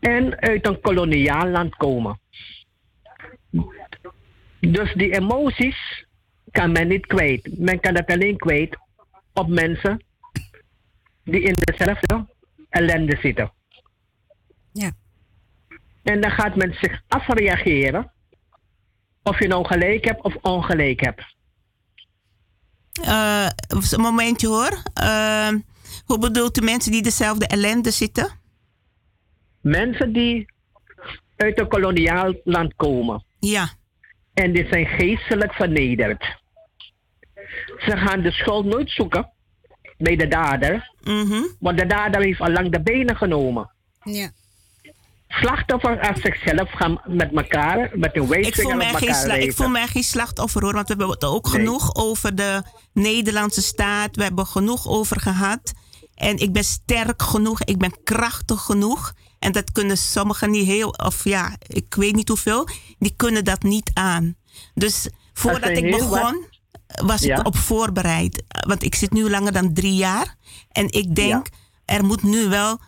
en uit een koloniaal land komen. Dus die emoties kan men niet kwijt. Men kan dat alleen kwijt op mensen die in dezelfde ellende zitten. Ja. En dan gaat men zich afreageren of je nou gelijk hebt of ongelijk hebt. Eh, een momentje hoor. Eh, hoe bedoelt u mensen die dezelfde ellende zitten? Mensen die uit een koloniaal land komen. Ja. En die zijn geestelijk vernederd. Ze gaan de schuld nooit zoeken bij de dader. Want de dader heeft al lang de benen genomen. Ja. Slachtoffers aan zichzelf gaan met elkaar, met hun wijsvinger geen elkaar ik voel mij geen slachtoffer hoor, want we hebben het ook genoeg over de Nederlandse staat. We hebben genoeg over gehad. En ik ben sterk genoeg, ik ben krachtig genoeg. En dat kunnen sommigen niet heel, of ja, ik weet niet hoeveel, die kunnen dat niet aan. Dus voordat ik wat- begon, was Ja. ik op voorbereid. Want ik zit nu langer dan drie jaar. En ik denk, er moet nu wel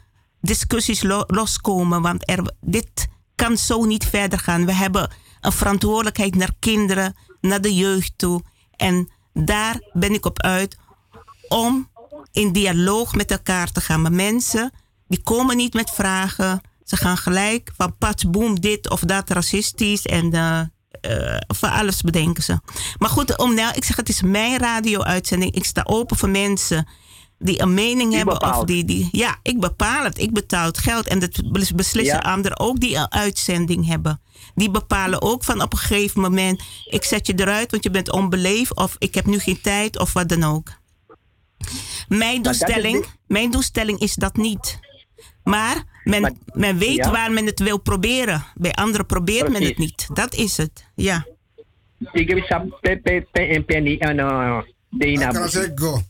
discussies lo- loskomen. Want er, dit kan zo niet verder gaan. We hebben een verantwoordelijkheid naar kinderen, naar de jeugd toe. En daar ben ik op uit om in dialoog met elkaar te gaan. Maar mensen, die komen niet met vragen. Ze gaan gelijk van pats, boem, dit of dat, racistisch. En eh, van alles bedenken ze. Maar goed, om nou, ik zeg, het is mijn radio-uitzending. Ik sta open voor mensen die een mening hebben. Of die, die, ja, ik bepaal het. Ik betaal het geld. En dat bes- beslissen Ja. anderen ook die een uitzending hebben. Die bepalen ook van op een gegeven moment... ik zet je eruit, want je bent onbeleefd... of ik heb nu geen tijd, of wat dan ook. Mijn is doelstelling, de- mijn doelstelling is dat niet. Maar men, men weet ja. waar men het wil proberen. Bij anderen probeert men het niet. Dat is het. Ja. Ik heb ze pe- pe- pe- en penny uh, ik go.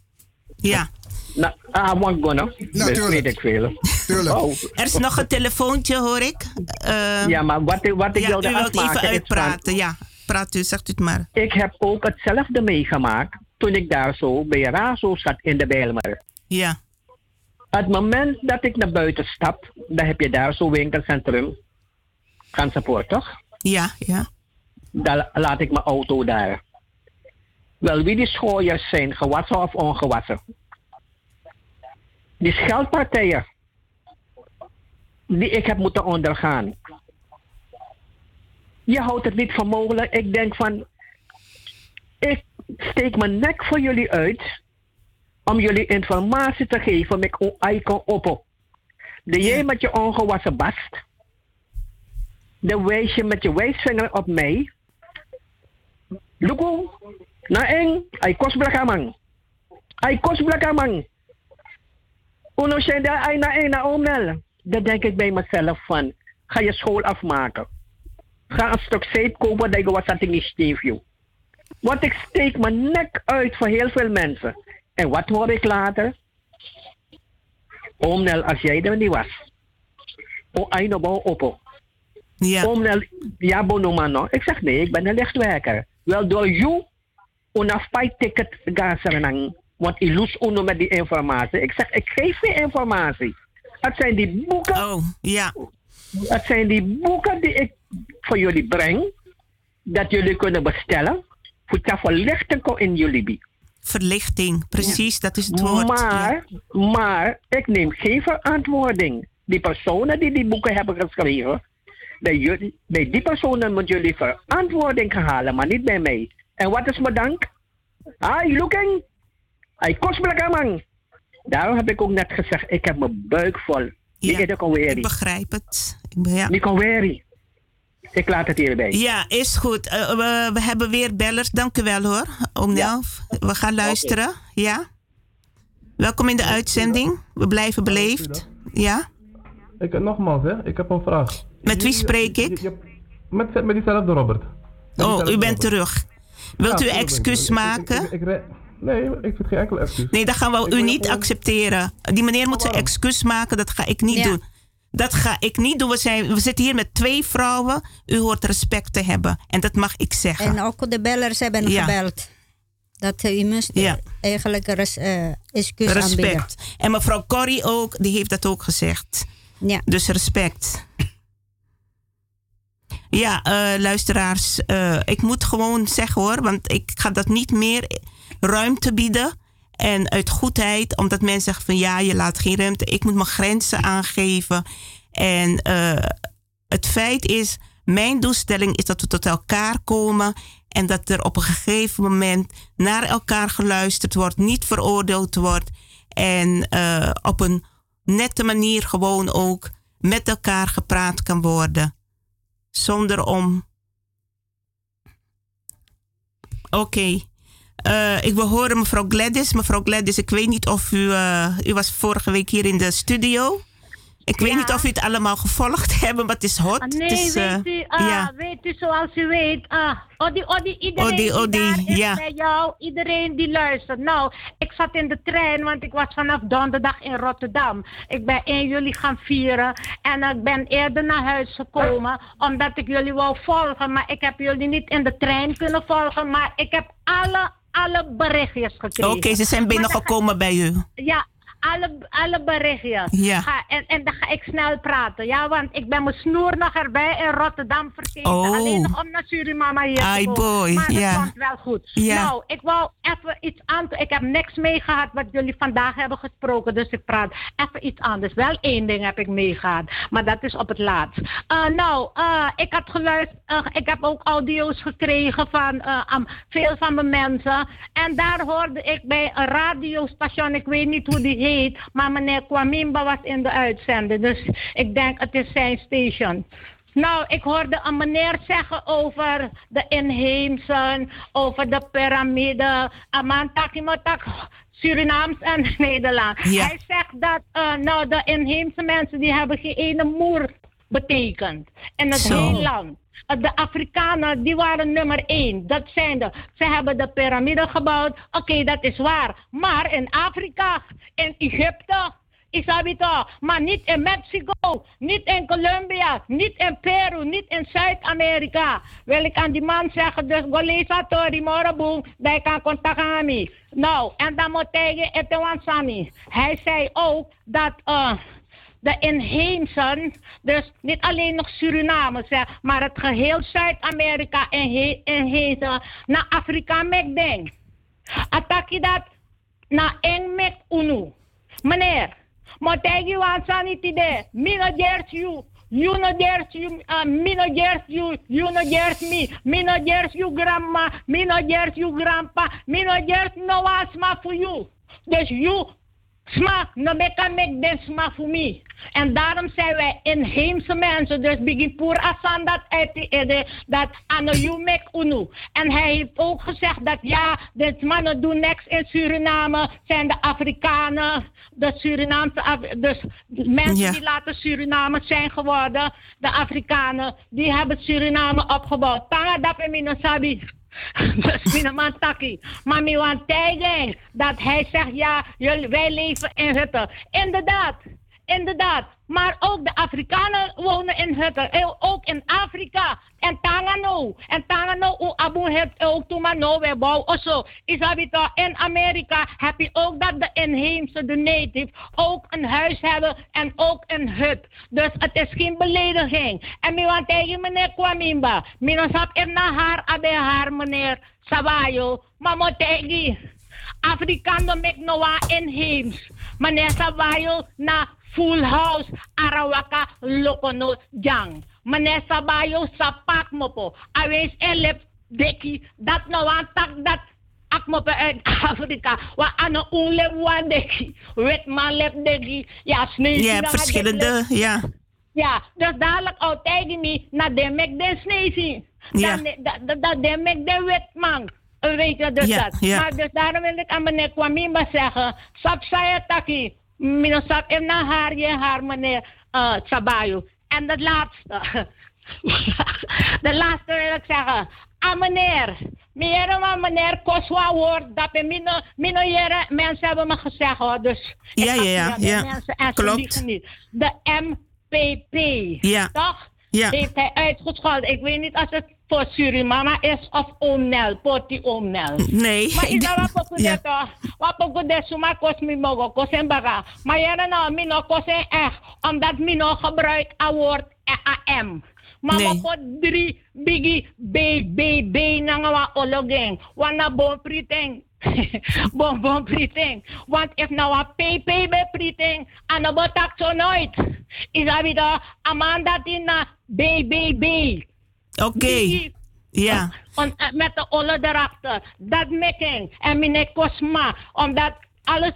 Ja. Nou, ah, want go. Dat weet ik veel. Oh. Er is nog een telefoontje, hoor ik. Eh, Ja, maar wat, ik- wat ik ja, wilde u wilt afmaken even is uitpraten. Ja, praat u, zegt u het maar. Ik heb ook hetzelfde meegemaakt toen ik daar zo bij Razo zat in de Bijlmer. Ja. Het moment dat ik naar buiten stap, dan heb je daar zo'n winkelcentrum. Gansenpoort, toch? Ja, ja. Dan laat ik mijn auto daar. Wel, wie die schooiers zijn, gewassen of ongewassen. Die scheldpartijen die ik heb moeten ondergaan. Je houdt het niet voor mogelijk. Ik denk van, ik steek mijn nek voor jullie uit om jullie informatie te geven met ik kan op. De jij met je ongewassen bast. De wijs je met je wijsvinger op mij. Luko, na eng, ay kos blakamang. Ay kos blakamang. Uno siya da ay na eng na omnel. Dan denk ik bij mezelf van, ga je school afmaken. Ga een stuk zeep kopen dat je wat dat niet steef je. Want ik steek mijn nek uit voor heel veel mensen. En wat hoor ik later? Omnel, als jij er niet was. O, ay no bo opo. Ja. Omnel, ja bonomano. Ik zeg nee, ik ben een lichtwerker. Wel door jou, fight ticket gaan Want ik loes uno met die informatie. Ik zeg, ik geef je informatie. Het zijn die boeken. Oh, ja. Het zijn die boeken die ik voor jullie breng. Dat jullie kunnen bestellen. Voor te verlichten in jullie. Verlichting, precies, dat is het woord. Maar, maar ik neem geen verantwoording. Die personen die die boeken hebben geschreven, bij, jullie, bij die personen moeten jullie verantwoording gaan halen, maar niet bij mij. En wat is mijn dank? Ah, looking? Hij kost me man. Daarom heb ik ook net gezegd, ik heb mijn buik vol. Ja, ik. Ik begrijp het. Ik ben, ja. Ik laat het hierbij. Ja, is goed. Eh, we, we hebben weer bellers. Dank u wel hoor, oom Nelf. We gaan luisteren. Ja? Welkom in de uitzending. We blijven beleefd. Ja? Ik, nogmaals, hè, ik heb een vraag. Met wie spreek ik? Je- je- met, met diezelfde Robert. Met Oh, diezelfde u bent Robert. terug. Wilt Ja, u excuus Ik- ik- maken? ik- nee, ik vind geen enkel excuus. Nee, dat gaan we u niet gewoon- accepteren. Die meneer moet zijn excuus maken. Dat ga ik niet Ja. doen. Dat ga ik niet doen. We, zijn, we zitten hier met twee vrouwen. U hoort respect te hebben. En dat mag ik zeggen. En ook de bellers hebben Ja. gebeld. Dat eh, u moest Ja. eigenlijk res, eh excuus aanbieden. respect. En mevrouw Corrie ook, die heeft dat ook gezegd. Ja. Dus respect. Ja, eh, luisteraars, eh, ik moet gewoon zeggen hoor, want ik ga dat niet meer ruimte bieden. En uit goedheid, omdat mensen zeggen van ja, je laat geen ruimte. Ik moet mijn grenzen aangeven. En eh, het feit is, mijn doelstelling is dat we tot elkaar komen. En dat er op een gegeven moment naar elkaar geluisterd wordt, niet veroordeeld wordt. En eh, op een nette manier gewoon ook met elkaar gepraat kan worden. Zonder om. Oké. Eh, ik wil horen mevrouw Gladys. Mevrouw Gladys, ik weet niet of u... eh, u was vorige week hier in de studio. Ik weet niet of u het allemaal gevolgd hebben, maar het is hot. Ah, Het nee, is, eh, weet u, ah, ja. weet u zoals u weet, ah, Odi, Odi, iedereen Odi, die Odi, daar is ja. bij jou, iedereen die luistert. Nou, ik zat in de trein, want ik was vanaf donderdag in Rotterdam. Ik ben 1 juli gaan vieren en ik ben eerder naar huis gekomen, omdat ik jullie wou volgen. Maar ik heb jullie niet in de trein kunnen volgen, maar ik heb alle, alle berichtjes gekregen. Oké, ze zijn binnengekomen bij u. ja, alle, alle berichtjes. Ja. Ga, en, en dan ga ik snel praten. Ja, want ik ben mijn snoer nog erbij in Rotterdam vergeten. Oh. Alleen nog om naar Suriname hier Ai, te boy, Maar ja. dat komt wel goed. Ja. Nou, ik wou even iets anders. Ik heb niks meegehad wat jullie vandaag hebben gesproken. Dus ik praat even iets anders. Wel één ding heb ik meegehad. Maar dat is op het laatst. Eh, nou, eh, ik had geluisterd. eh, ik heb ook audio's gekregen van veel van mijn mensen. En daar hoorde ik bij een radiostation. Ik weet niet hoe die heet. Maar meneer Kwamimba was in de uitzending. Dus ik denk het is zijn station. Nou, ik hoorde een meneer zeggen over de inheemsen, over de piramide, Amantakimotak, Surinaams en Nederland. Ja. Hij zegt dat eh, nou, de inheemse mensen die hebben geen ene moer betekend in het Zo. hele land. Eh, De Afrikanen die waren nummer één. Dat zijn de. Ze hebben de piramide gebouwd. Oké, dat is waar. Maar in Afrika, in Egypte, Isabi toch? Maar niet in Mexico, niet in Colombia, niet in Peru, niet in Zuid-Amerika. Wil ik aan die man zeggen, dus Golesa Tori Moroboom, hij kan contact aan me. Nou, en dan moet hij Etewan Sami. Hij zei ook dat eh, de inheemsen, dus niet alleen nog Suriname, maar het geheel Zuid-Amerika inhe- inheemse naar Afrika mekding. Ataki dat na eng mek unu. Meneer, motegi wan sanitide, mino ders you, you no you, uh, you, you no me, mino ders you grandma, mino ders you grandpa, mino ders no one sma for you. Dus you Sma, no meka mek den sma voor me. En daarom zijn wij inheemse mensen. Dus begin poer asan dat dat ano you mek unu. En hij heeft ook gezegd dat ja, de mannen doen niks in Suriname. Zijn de Afrikanen, de Surinaamse, Af- dus mensen Ja. die later Suriname zijn geworden. De Afrikanen, die hebben Suriname opgebouwd. Tanga sabi. Dus mijn man Taki. Maar mijn man Tijging, dat hij zegt, ja, wij leven in hutten. Inderdaad, inderdaad. Maar ook de Afrikanen wonen in hutten. Eh, Ook in Afrika. En Tangano. En Tangano, abu het ook nou weer bouw. Oso, Isabita, in Amerika heb je ook dat de inheemse, de native, ook een huis hebben en ook een hut. Dus het is geen belediging. En mi want tegen meneer Kwamimba. Minasap er na haar, abe haar meneer Sabayo. Maar mo tegen. Afrikano mek noa inheems. Meneer Sabayo na full house Arawaka Lokono Jang. Meneer Sabayo sa pak mo po. Awens elep deki dat no wan tak dat ak mo pa uit Afrika. Wa ano ule wan deki. Wet man lep deki. Ja, snee. Je hebt verschillende, ja. Ja, dus dadelijk altijd niet naar de mek de snezi. Ja. Dat de mek de wetman. Eh, Weet je dus Ja, dat. ja. Maar dus daarom wil ik aan meneer Kwamimba zeggen. Sap saya taki. Mino sap em na haar je haar meneer uh, Sabayo. En dat laatste. de laatste wil ik zeggen. Aan meneer. Meneer, maar meneer, Koswa woord. Dat we mino, mino jere, mensen hebben me gezegd hoor. Dus Ja, ja, ja, ja. Mensen, en Klopt. niet. De MPP. Ja. Toch? Ja. Heeft hij uitgescholden. Ik weet niet als het voor Surimama is of Oom Nel. Poti Oom Nel. Nee. Maar is dat wat ik dit toch? Wat ik kost mi mogo kosen baga. Maar ja nou mi no kosen echt. Omdat mi no gebruik a woord AM. Maar Nee. wat drie biggie B B B nanga wa ologeng. Wana bon priting. bon bon priting. Want if nou a PP be priting. Ano botak zo nooit. Is dat weer Amanda tina B B B. Oké. Ja. On, eh, met de olle erachter. Dat making. En meneer Cosma. Omdat alles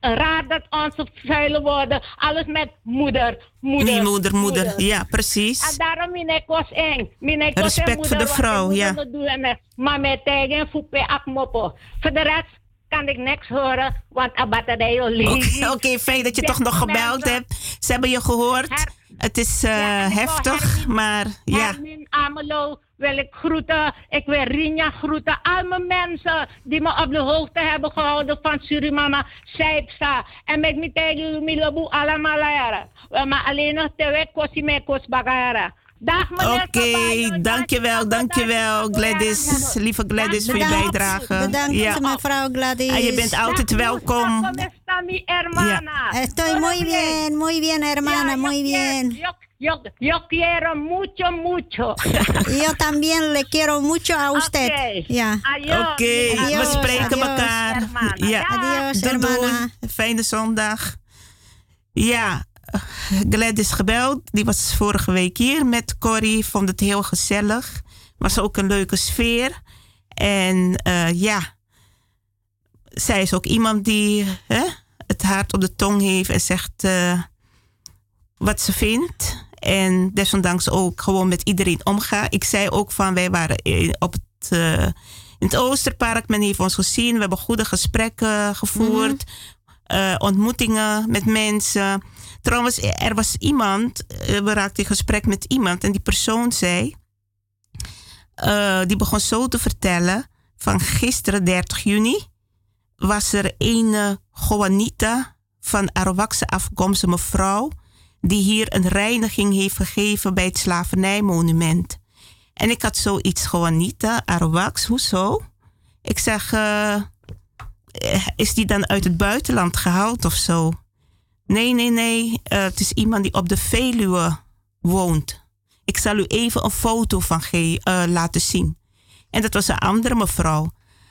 raar dat onze vuile worden. Alles met moeder. Moeder. Nee, moeder, moeder. Ja, En precies. daarom meneer Kos eng. Meneer Kos Respect en voor moeder de vrouw, de ja. moeder en, Maar met tegen voepen akmopo. Voor de rest kan ik niks horen. Want a batterij Oké, oké, fijn dat je toch nog gebeld hebt. Ze hebben je gehoord. Het is eh, heftig, maar ja. Hermin Amelo wil ik groeten. Ik wil Rinja groeten. Al mijn mensen die me op de hoogte hebben gehouden van Surimama, Saipsa. En met me tegen Milobu allemaal jaren. Maar alleen nog te wet kosi me kos bagara. Dag meneer Oké, dankjewel, dankjewel Gladys. Lieve Gladys voor je Bedankt. bijdrage. Bedankt, ja. mevrouw Gladys. En je bent altijd welkom. Hermana. Estoy muy bien, muy bien, hermana, muy bien. Yo, yo, quiero mucho, mucho. Yo también le quiero mucho a usted. Oké. Ja. Oké, we spreken adiós. elkaar. Ja. Adiós, Doei, doei. hermana. Fijne zondag. Ja, Gladys gebeld. Die was vorige week hier met Corrie. Vond het heel gezellig. Was ook een leuke sfeer. En eh, ja, zij is ook iemand die hè, het hart op de tong heeft en zegt eh, wat ze vindt. En desondanks ook gewoon met iedereen omgaan. Ik zei ook van, wij waren in- op het, eh, in het Oosterpark. Men heeft ons gezien. We hebben goede gesprekken gevoerd. eh, ontmoetingen met mensen. Trouwens, er was iemand, eh, we raakten in gesprek met iemand. En die persoon zei, eh, die begon zo te vertellen. Van gisteren, 30 juni, was er een Juanita van Arawakse afkomst, een mevrouw, die hier een reiniging heeft gegeven bij het slavernijmonument. En ik had zoiets, Juanita, Arawaks, hoezo? Ik zeg, eh, is die dan uit het buitenland gehaald of zo? Nee, nee, nee, eh, het is iemand die op de Veluwe woont. Ik zal u even een foto van ge- eh, laten zien. En dat was een andere mevrouw.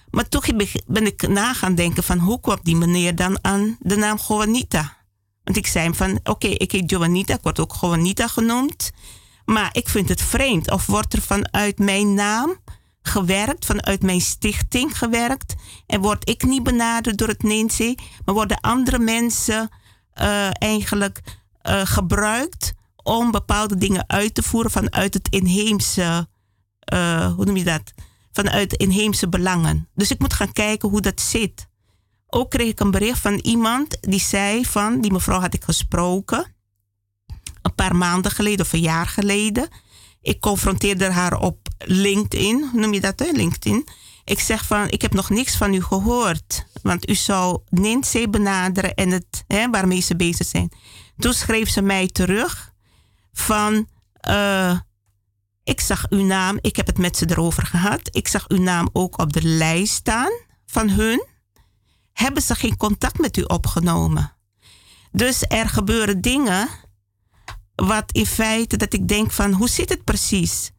Maar ik- ben ik na gaan denken van hoe kwam die meneer dan aan de naam Juanita? Want ik zei hem van oké, ik heet Juanita, ik word ook Juanita genoemd. Maar ik vind het vreemd. Of wordt er vanuit mijn naam gewerkt, vanuit mijn stichting gewerkt. En word ik niet benaderd door het NINSE, maar worden andere mensen eh, eigenlijk eh, gebruikt om bepaalde dingen uit te voeren vanuit het inheemse, eh, hoe noem je dat? Vanuit inheemse belangen. Dus ik moet gaan kijken hoe dat zit. Ook kreeg ik een bericht van iemand die zei van, die mevrouw had ik gesproken, een paar maanden geleden of een jaar geleden. Ik confronteerde haar op LinkedIn, hoe noem je dat hè? LinkedIn. Ik zeg van, ik heb nog niks van u gehoord. Want u zou Ninzee benaderen en het, hè, waarmee ze bezig zijn. Toen schreef ze mij terug van, eh, ik zag uw naam, ik heb het met ze erover gehad. Ik zag uw naam ook op de lijst staan van hun. Hebben ze geen contact met u opgenomen? Dus er gebeuren dingen wat in feite dat ik denk van, hoe zit het precies?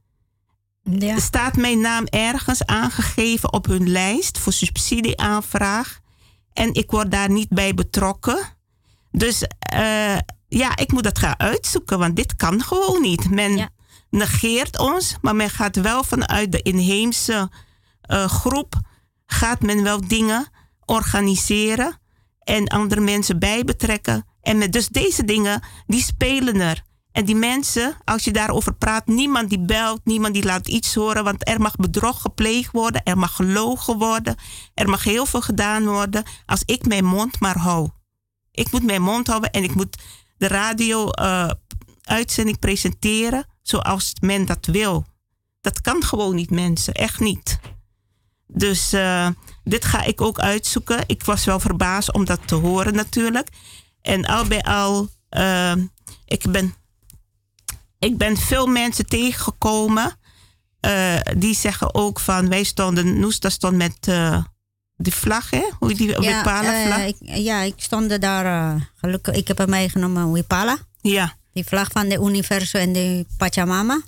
Staat mijn naam ergens aangegeven op hun lijst voor subsidieaanvraag en ik word daar niet bij betrokken? Dus eh, ja, ik moet dat gaan uitzoeken, want dit kan gewoon niet. Men negeert ons, maar men gaat wel vanuit de inheemse eh, groep, gaat men wel dingen organiseren en andere mensen bij betrekken. En met dus deze dingen, die spelen er. En die mensen, als je daarover praat, niemand die belt, niemand die laat iets horen, want er mag bedrog gepleegd worden, er mag gelogen worden, er mag heel veel gedaan worden als ik mijn mond maar hou. Ik moet mijn mond houden en ik moet de radio-uitzending presenteren zoals men dat wil. Dat kan gewoon niet, mensen, echt niet. Dus uh, dit ga ik ook uitzoeken. Ik was wel verbaasd om dat te horen natuurlijk. En al bij al, uh, ik, ben, ik ben veel mensen tegengekomen. Uh, die zeggen ook van, wij stonden, Noesta stond met de vlag, hè? Hoe die ja, Wipala-vlag. ik, ja, ik stond daar, gelukkig, ik heb hem meegenomen, Wipala. Ja. Die vlag van de universum en de Pachamama.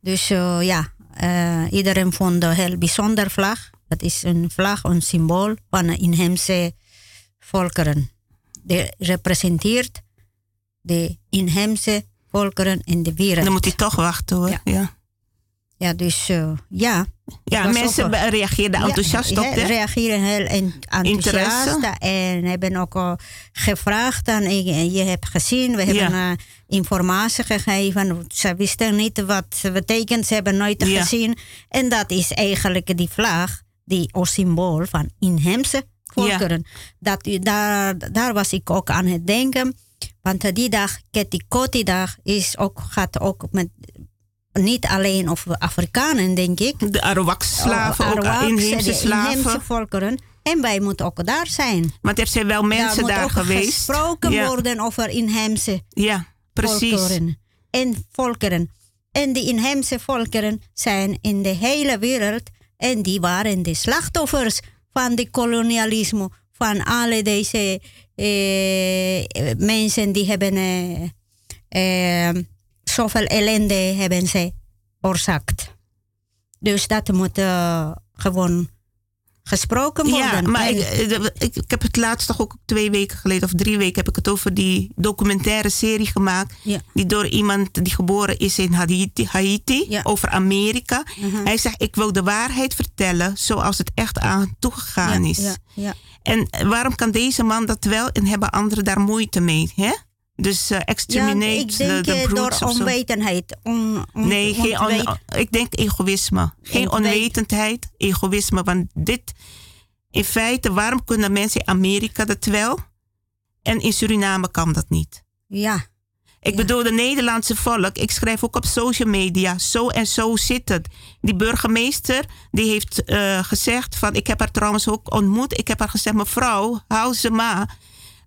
Dus ja, uh, iedereen vond een heel bijzonder vlag. Dat is een vlag, een symbool van de inheemse volkeren. Die representeert de inheemse volkeren in de wereld. Dan moet hij toch wachten hoor. Ja, ja. ja dus uh, ja. Ja, mensen reageerden enthousiast ja, op. Hè? reageren heel enthousiast. En hebben ook uh, gevraagd. En je hebt gezien, we hebben uh, informatie gegeven. Ze wisten niet wat het betekent. Ze hebben nooit gezien. En dat is eigenlijk die vlag, die als symbool van inheemse volkeren. Dat, daar, daar was ik ook aan het denken. Want die dag, Ketikoti dag, is ook, gaat ook met niet alleen over Afrikanen, denk ik. De Arawak-slaven, ook inheemse slaven. inheemse volkeren. En wij moeten ook daar zijn. Want er zijn wel mensen daar, daar geweest. gesproken ja. worden over inheemse ja, precies. volkeren. En volkeren. En die inheemse volkeren zijn in de hele wereld. En die waren de slachtoffers van de kolonialisme. Van alle deze mensen die hebben... Eh, eh, zoveel ellende hebben ze veroorzaakt. Dus dat moet gewoon gesproken worden. Ja, maar ik, ik, ik, heb het laatst toch ook twee weken geleden of drie weken heb ik het over die documentaire serie gemaakt. Ja. Die door iemand die geboren is in Haiti, Haiti ja. over Amerika. Uh -huh. Hij zegt, ik wil de waarheid vertellen zoals het echt aan toegegaan ja, is. Ja, ja. En waarom kan deze man dat wel en hebben anderen daar moeite mee? Hè? Dus uh, exterminate ja, ik denk de, de door onwetendheid. On, on, nee, geen on, ik denk egoïsme. Geen onwetendheid, egoïsme. Want dit, in feite, waarom kunnen mensen in Amerika dat wel? En in Suriname kan dat niet. Ja. Ik ja. bedoel, de Nederlandse volk, ik schrijf ook op social media, zo en zo zit het. Die burgemeester, die heeft uh, gezegd van, ik heb haar trouwens ook ontmoet. Ik heb haar gezegd, mevrouw, hou ze maar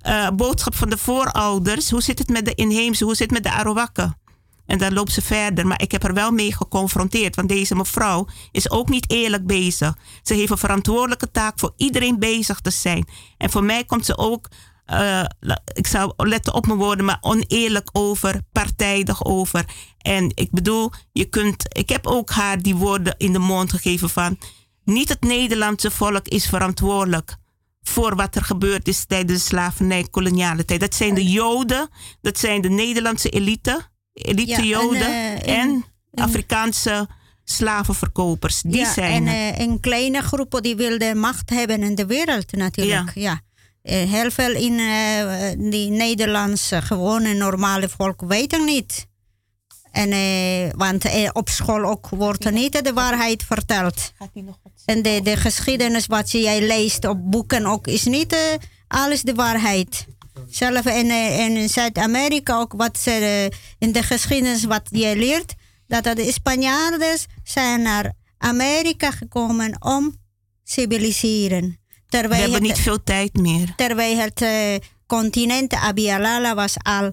uh, boodschap van de voorouders. Hoe zit het met de inheemse? Hoe zit het met de Arawakken? En dan loopt ze verder. Maar ik heb er wel mee geconfronteerd. Want deze mevrouw is ook niet eerlijk bezig. Ze heeft een verantwoordelijke taak voor iedereen bezig te zijn. En voor mij komt ze ook, uh, ik zou letten op mijn woorden, maar oneerlijk over, partijdig over. En ik bedoel, je kunt, ik heb ook haar die woorden in de mond gegeven van, niet het Nederlandse volk is verantwoordelijk voor wat er gebeurd is tijdens de slavernij, koloniale tijd. Dat zijn de Joden, dat zijn de Nederlandse elite, elite ja, Joden en, uh, en, en Afrikaanse slavenverkopers. Die ja, zijn en een kleine groep die wilde macht hebben in de wereld natuurlijk. Ja. ja. Uh, heel veel in die Nederlandse gewone normale volk weten niet. En, uh, want uh, op school ook wordt niet de waarheid verteld. En de, de geschiedenis wat jij leest op boeken ook is niet uh, alles de waarheid. Zelf in, in Zuid-Amerika ook wat ze in de geschiedenis wat je leert, dat de Spanjaarden zijn naar Amerika gekomen om civiliseren. Terwijl We hebben het, niet veel tijd meer. Terwijl het continent Abialala was al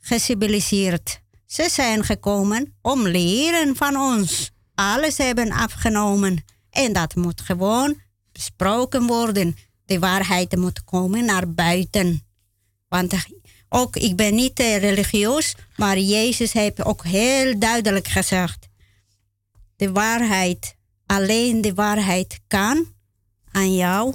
geciviliseerd. Ze zijn gekomen om leren van ons. Alles hebben afgenomen. En dat moet gewoon besproken worden. De waarheid moet komen naar buiten. Want ook, ik ben niet religieus, maar Jezus heeft ook heel duidelijk gezegd: de waarheid, alleen de waarheid kan aan jou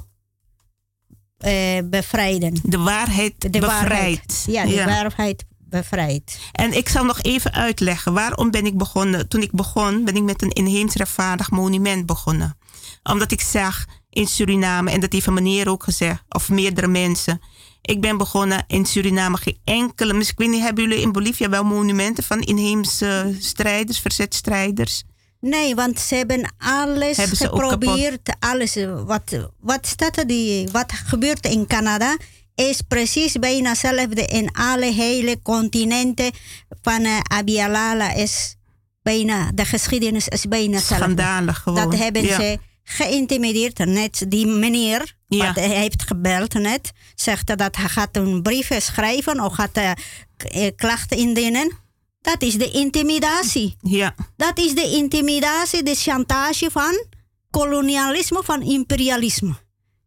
eh, bevrijden. De waarheid de bevrijdt. Waarheid, ja, de ja. waarheid bevrijd. En ik zal nog even uitleggen waarom ben ik begonnen. Toen ik begon, ben ik met een inheems rechtvaardig monument begonnen. Omdat ik zag in Suriname, en dat heeft een meneer ook gezegd, of meerdere mensen. Ik ben begonnen in Suriname geen enkele. Misschien ik weet niet, hebben jullie in Bolivia wel monumenten van inheemse strijders, verzetstrijders? Nee, want ze hebben alles Hebben ze geprobeerd. Alles wat, wat staat er die, wat gebeurt in Canada is precies bijna hetzelfde in alle hele continenten van uh, Abialala is bijna de geschiedenis is bijna hetzelfde. Schandalig gewoon. Dat hebben Ja. ze geïntimideerd. Net die meneer, Ja. wat hij heeft gebeld net, zegt dat hij gaat een brief schrijven of gaat eh, eh, klachten indienen. Dat is de intimidatie. Ja. Dat is de intimidatie, de chantage van kolonialisme, van imperialisme.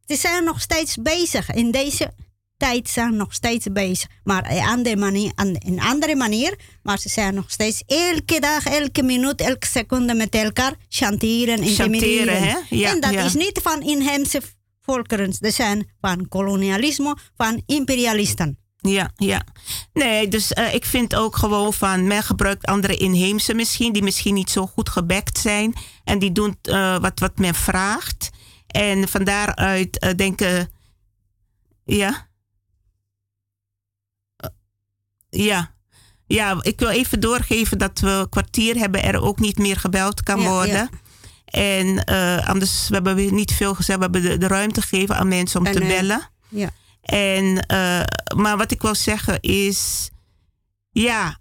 Ze zijn nog steeds bezig. In deze tijd zijn nog steeds bezig. Maar een andere manier, een andere manier. Maar ze zijn nog steeds elke dag, elke minuut, elke seconde met elkaar chanteren, hè? Ja, en dat ja. is niet van inheemse volkeren. Dat zijn van kolonialisme, van imperialisten. Ja, ja. Nee, dus eh, ik vind ook gewoon van, men gebruikt andere inheemse misschien, die misschien niet zo goed gebekt zijn. En die doen eh, wat, wat men vraagt. En van daaruit eh, denken, ja. Eh, ja. Ja, ik wil even doorgeven dat we een kwartier hebben er ook niet meer gebeld kan Ja, worden. ja. En eh, anders, we hebben weer niet veel gezegd, we hebben de, de ruimte gegeven aan mensen om En, te eh, bellen. Ja. En, eh, maar wat ik wil zeggen is, ja,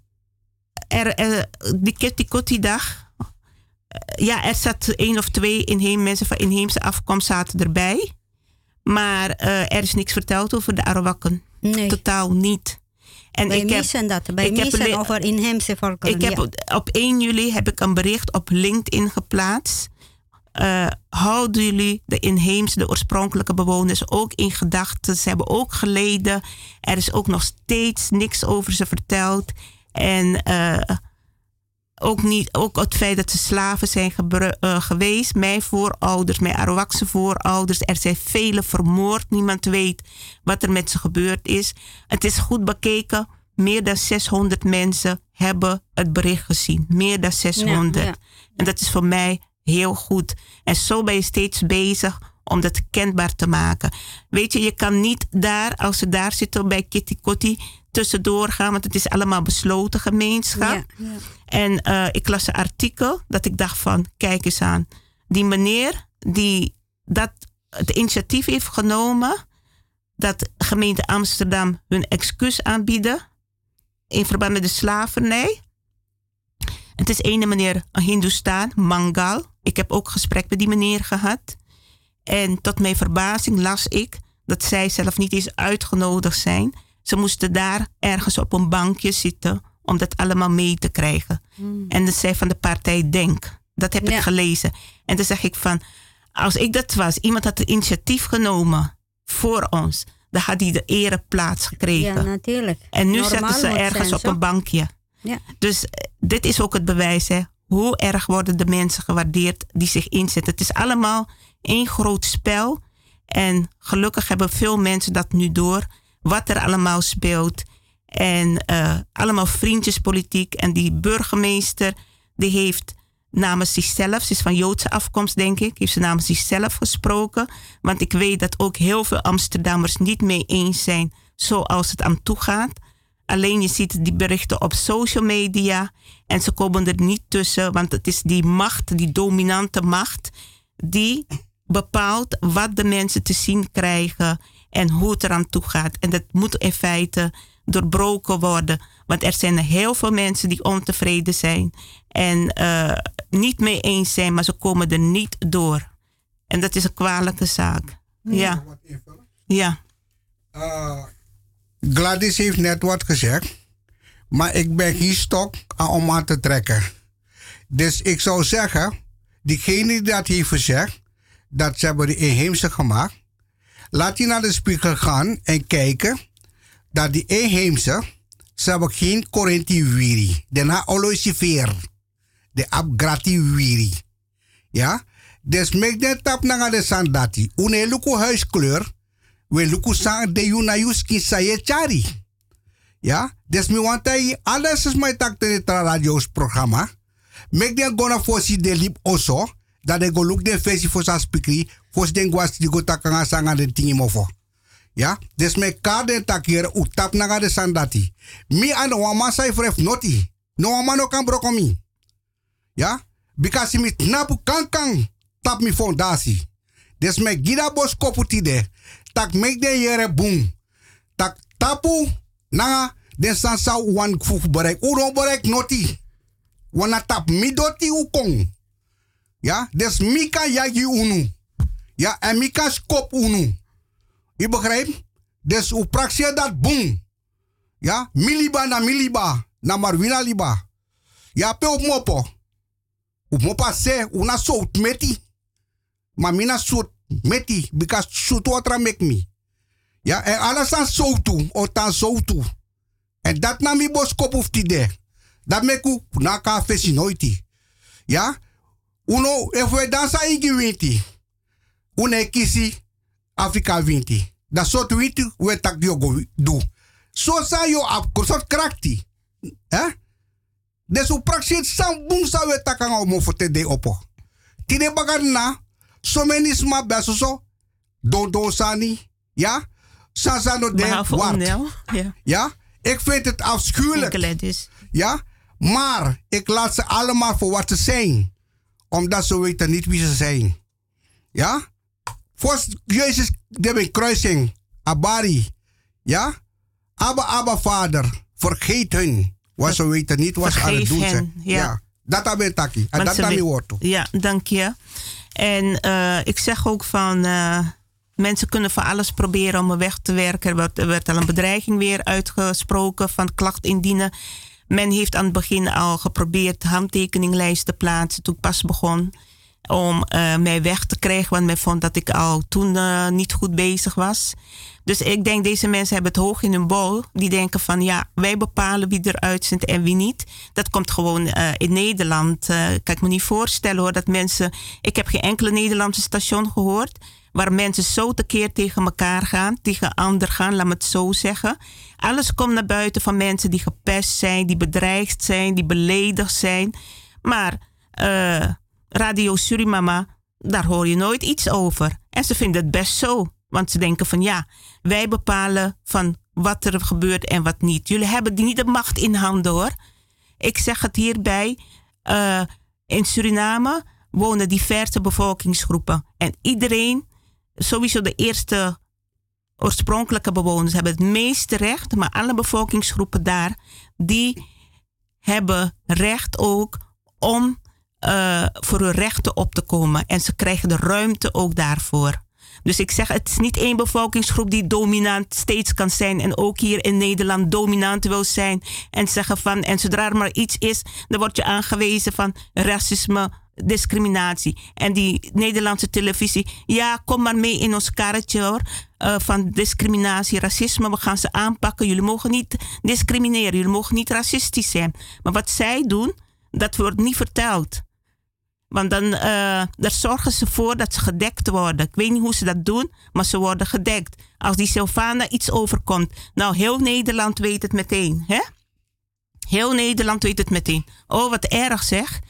er, er, die Kitty Kotti dag, eh, ja, er zat één of twee inheem, mensen van inheemse afkomst zaten erbij. Maar eh, er is niks verteld over de Arawakken. Nee. Totaal niet. En Wij ik heb, dat. Wij ik heb over inheemse volkeren. ik heb ja. op, op 1 juli heb ik een bericht op LinkedIn geplaatst. Eh, houden jullie de inheemse, de oorspronkelijke bewoners ook in gedachten? Ze hebben ook geleden. Er is ook nog steeds niks over ze verteld. En eh, ook, niet, ook het feit dat ze slaven zijn eh, geweest. Mijn voorouders, mijn Arawakse voorouders. Er zijn vele vermoord. Niemand weet wat er met ze gebeurd is. Het is goed bekeken. Meer dan 600 mensen hebben het bericht gezien. Meer dan 600. Ja, ja. En dat is voor mij heel goed. En zo ben je steeds bezig om dat kenbaar te maken. Weet je, je kan niet daar, als ze daar zitten bij Kitty Kotti, tussendoor gaan, want het is allemaal besloten gemeenschap. Ja, ja. En eh, ik las een artikel dat ik dacht van, kijk eens aan. Die meneer die dat het initiatief heeft genomen, dat gemeente Amsterdam hun excuus aanbieden in verband met de slavernij. Het is ene meneer, een Hindoestaan, Mangal. Ik heb ook gesprek met die meneer gehad. En tot mijn verbazing las ik dat zij zelf niet eens uitgenodigd zijn. Ze moesten daar ergens op een bankje zitten om dat allemaal mee te krijgen. En dat zij van de partij Denk. Dat heb ik gelezen. En dan zeg ik van, als ik dat was, iemand had het initiatief genomen voor ons, dan had hij de ereplaats gekregen. Ja, natuurlijk. En nu Normaal zetten ze ergens zijn, op een bankje. Ja. Dus eh, dit is ook het bewijs, hè. Hoe erg worden de mensen gewaardeerd die zich inzetten? Het is allemaal één groot spel. En gelukkig hebben veel mensen dat nu door. Wat er allemaal speelt. En eh, allemaal vriendjespolitiek. En die burgemeester, die heeft namens zichzelf, ze is van Joodse afkomst denk ik, heeft ze namens zichzelf gesproken. Want ik weet dat ook heel veel Amsterdammers niet mee eens zijn zoals het aan toe gaat. Alleen je ziet die berichten op social media en ze komen er niet tussen, want het is die macht, die dominante macht, die bepaalt wat de mensen te zien krijgen en hoe het eraan toe gaat. En dat moet in feite doorbroken worden, want er zijn heel veel mensen die ontevreden zijn en eh, niet mee eens zijn, maar ze komen er niet door. En dat is een kwalijke zaak. Ja. Ja. Eh, Gladys heeft net wat gezegd. Maar ik ben hier stok om aan te trekken. Dus ik zou zeggen, diegene die dat heeft gezegd, dat ze hebben de inheemse gemaakt. Laat die naar de spiegel gaan en kijken dat die inheemse, ze hebben geen Corinthi wiri. Daarna oloisiveer. De abgrati wiri. Ja? Dus mek den tap na de sandati. Une luku huiskleur. We luku sang de skin saye chari. Ja? Dus mi wantai alles is my tak de radio's programma. Mek den gona fosi de lip oso. Dat de go look de fesi for sa spikri. Fos den gwas di sanga de tingi mofo. Ja, dus me kade takir utap naga de sandati. Mi an wama sai fref noti. No wama no kan brokomi. Ja, because mi tnapu kankang tap mi fondasi. Dus me gida bos koputi de. Tak mek de yere boom. Tak tapu naga den san sa wan fufu bereik. Uno bereik noti. Wana tap mi doti ukong. Ja, dus mika yagi unu. Ja, en mika skop unu. Je begrijpt? Dus u dat boom. Ja, miliba na miliba. Na marwina liba. Ja, pe op mopo. Op mopa se, una sout meti. Maar mina meti. Because sout watra make me. Ja, en alles aan soutu. O tan soutu. En dat na mi bos kop de. Dat mek u na ka fesi noiti. Ja, uno, if we dansa ingi winti. Une kisi Afrika winti. Dat soort winti we tak diogo do. So sa yo ap soort krakti. Hè? Dus u praktisch sam boom sa we takanga mo fote de opo. Tide bagar na, beso so, don don sani, ja? Sasa no de wart. Ja. Ja? Ik vind het afschuwelijk. Ja? Maar ik laat ze allemaal voor wat ze zijn. Omdat ze weten niet wie ze zijn. Ja? Voor Jezus, de kruising. Abari. Ja? Abba, Abba, Vader. Vergeet hun. Wat ze weten niet wat ze aan het doen zijn. ja. Dat heb ik taki. En dat heb ik woord. Ja, dank je. En eh, ik zeg ook van. eh, mensen kunnen van alles proberen om er weg te werken. Er werd, er werd al een bedreiging weer uitgesproken van klacht indienen. Men heeft aan het begin al geprobeerd handtekeninglijst te plaatsen toen ik pas begon. Om eh, mij weg te krijgen, want men vond dat ik al toen eh, niet goed bezig was. Dus ik denk, deze mensen hebben het hoog in hun bol. Die denken van ja, wij bepalen wie eruit zit en wie niet. Dat komt gewoon eh, in Nederland. eh, kan ik me niet voorstellen hoor, dat mensen. Ik heb geen enkele Nederlandse station gehoord. Waar mensen zo tekeer tegen elkaar gaan, tegen ander gaan, laat me het zo zeggen. Alles komt naar buiten van mensen die gepest zijn, die bedreigd zijn, die beledigd zijn. Maar Radio Surimama, daar hoor je nooit iets over. En ze vinden het best zo. Want ze denken van ja, wij bepalen van wat er gebeurt en wat niet. Jullie hebben niet de macht in handen hoor. Ik zeg het hierbij. eh, in Suriname wonen diverse bevolkingsgroepen. En iedereen, sowieso de eerste oorspronkelijke bewoners, hebben het meeste recht. Maar alle bevolkingsgroepen daar, die hebben recht ook om eh, voor hun rechten op te komen. En ze krijgen de ruimte ook daarvoor. Dus ik zeg, het is niet één bevolkingsgroep die dominant steeds kan zijn. En ook hier in Nederland dominant wil zijn. En zeggen van, en zodra er maar iets is, dan word je aangewezen van racisme, discriminatie. En die Nederlandse televisie, ja, kom maar mee in ons karretje hoor. eh, van discriminatie, racisme, we gaan ze aanpakken. Jullie mogen niet discrimineren, jullie mogen niet racistisch zijn. Maar wat zij doen, dat wordt niet verteld. Want dan eh, daar zorgen ze voor dat ze gedekt worden. Ik weet niet hoe ze dat doen, maar ze worden gedekt. Als die Sylvana iets overkomt. Nou, heel Nederland weet het meteen. Hè? Heel Nederland weet het meteen. Oh, wat erg zeg.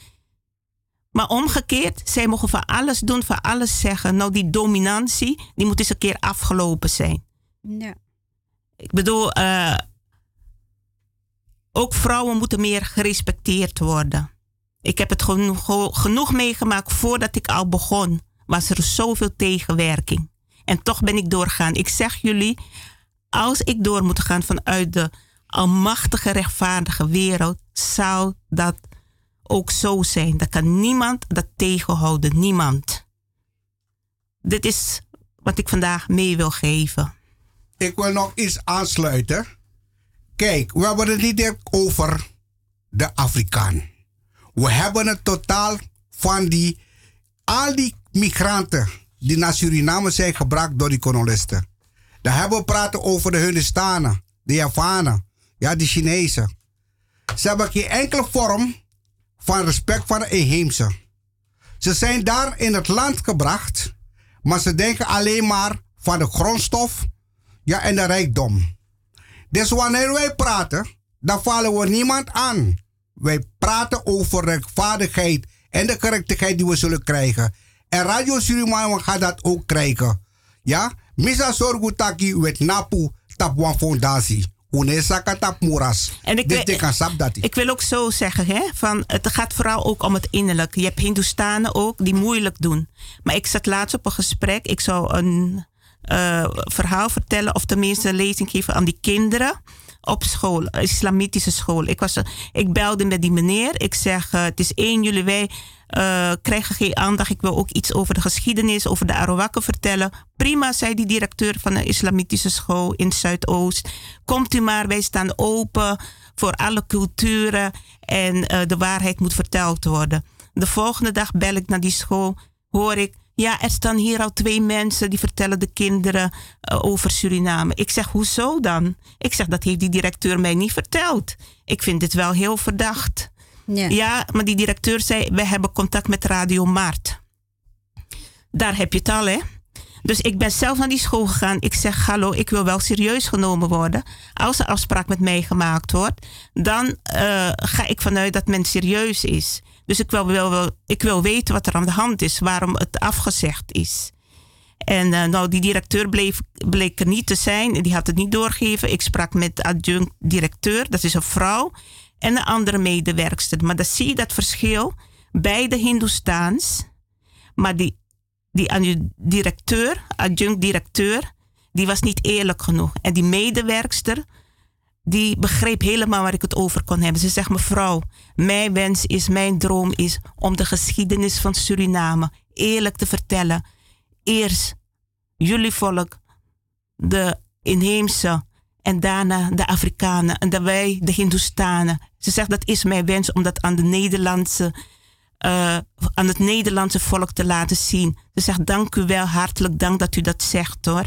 Maar omgekeerd, zij mogen van alles doen, van alles zeggen. Nou, die dominantie, die moet eens een keer afgelopen zijn. Ja. Ik bedoel, eh, ook vrouwen moeten meer gerespecteerd worden. Ik heb het genoeg, genoeg meegemaakt voordat ik al begon. Was er zoveel tegenwerking. En toch ben ik doorgaan. Ik zeg jullie, als ik door moet gaan vanuit de almachtige, rechtvaardige wereld, zou dat ook zo zijn. Dan kan niemand dat tegenhouden. Niemand. Dit is wat ik vandaag mee wil geven. Ik wil nog iets aansluiten. Kijk, we hebben het niet over de Afrikaan. We hebben het totaal van die, al die migranten die naar Suriname zijn gebracht door die kolonisten. Dan hebben we praten over de Hunnistanen, de Javanen, ja, de Chinezen. Ze hebben geen enkele vorm van respect voor de inheemse. Ze zijn daar in het land gebracht, maar ze denken alleen maar van de grondstof ja, en de rijkdom. Dus wanneer wij praten, dan vallen we niemand aan. Wij praten over rechtvaardigheid en de gerechtigheid die we zullen krijgen. En Radio Suriname gaat dat ook krijgen. Ja, Misa sorgu taki wet napu tap wan fondasi. Unesaka tap muras. En ik, wil- dati. ik wil ook zo zeggen, hè, van, het gaat vooral ook om het innerlijk. Je hebt Hindoestanen ook die moeilijk doen. Maar ik zat laatst op een gesprek. Ik zou een eh, verhaal vertellen, of tenminste een lezing geven aan die kinderen op school, islamitische school. Ik, was, ik belde met die meneer. Ik zeg, eh, het is 1 juli, wij eh, krijgen geen aandacht. Ik wil ook iets over de geschiedenis, over de Arawakken vertellen. Prima, zei die directeur van een islamitische school in Zuidoost. Komt u maar, wij staan open voor alle culturen en eh, de waarheid moet verteld worden. De volgende dag bel ik naar die school, hoor ik, ja, er staan hier al twee mensen die vertellen de kinderen eh, over Suriname. Ik zeg, hoezo dan? Ik zeg, dat heeft die directeur mij niet verteld. Ik vind dit wel heel verdacht. Ja. maar die directeur zei, we hebben contact met Radio Maart. Daar heb je het al, hè? Dus ik ben zelf naar die school gegaan. Ik zeg, hallo, ik wil wel serieus genomen worden. Als er afspraak met mij gemaakt wordt, dan eh, ga ik vanuit dat men serieus is. Dus ik wil, wil, ik wil weten wat er aan de hand is, waarom het afgezegd is. En eh, nou, die directeur bleef, bleek er niet te zijn. Die had het niet doorgegeven. Ik sprak met de adjunct-directeur, dat is een vrouw, en een andere medewerkster. Maar dan zie je dat verschil. Beide Hindoestaans. Maar die, die directeur, adjunct-directeur, die was niet eerlijk genoeg. En die medewerkster, die begreep helemaal waar ik het over kon hebben. Ze zegt, mevrouw, mijn wens is, mijn droom is om de geschiedenis van Suriname eerlijk te vertellen. Eerst jullie volk, de inheemse, en daarna de Afrikanen en dan wij, de Hindoestanen. Ze zegt, dat is mijn wens om dat aan de Nederlandse eh, aan het Nederlandse volk te laten zien. Ze zegt, dank u wel, hartelijk dank dat u dat zegt hoor.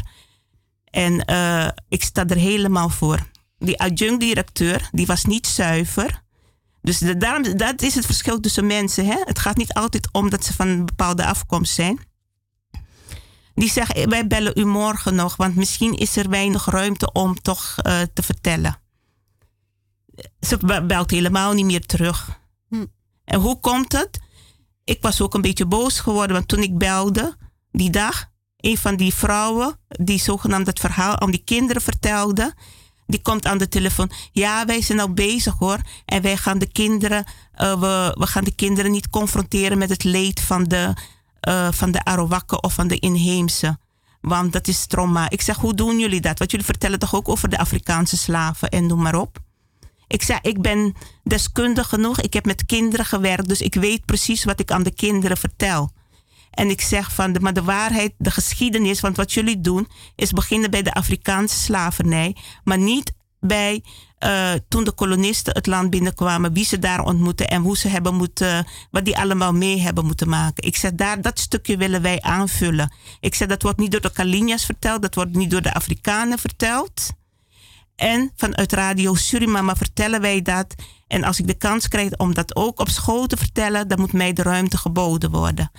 En eh, ik sta er helemaal voor. Die adjunct-directeur, die was niet zuiver. Dus de, daarom, dat is het verschil tussen mensen. Hè? Het gaat niet altijd om dat ze van een bepaalde afkomst zijn. Die zegt, eh, wij bellen u morgen nog, want misschien is er weinig ruimte om toch eh, te vertellen. Ze be- belt helemaal niet meer terug. En hoe komt het? Ik was ook een beetje boos geworden, want toen ik belde die dag, een van die vrouwen die zogenaamd het verhaal aan die kinderen vertelde, die komt aan de telefoon. Ja, wij zijn al bezig hoor. En wij gaan de kinderen, eh, we, we gaan de kinderen niet confronteren met het leed van de, eh, van de Arawakken of van de inheemse. Want dat is trauma. Ik zeg, hoe doen jullie dat? Want jullie vertellen toch ook over de Afrikaanse slaven en noem maar op. Ik zei, ik ben deskundig genoeg. Ik heb met kinderen gewerkt, dus ik weet precies wat ik aan de kinderen vertel. En ik zeg van, de, maar de waarheid, de geschiedenis, want wat jullie doen, is beginnen bij de Afrikaanse slavernij, maar niet bij eh, toen de kolonisten het land binnenkwamen, wie ze daar ontmoeten en hoe ze hebben moeten, wat die allemaal mee hebben moeten maken. Ik zeg, daar, dat stukje willen wij aanvullen. Ik zeg, dat wordt niet door de Kalinjas verteld, dat wordt niet door de Afrikanen verteld. En vanuit Radio Surimama vertellen wij dat. En als ik de kans krijg om dat ook op school te vertellen, dan moet mij de ruimte geboden worden.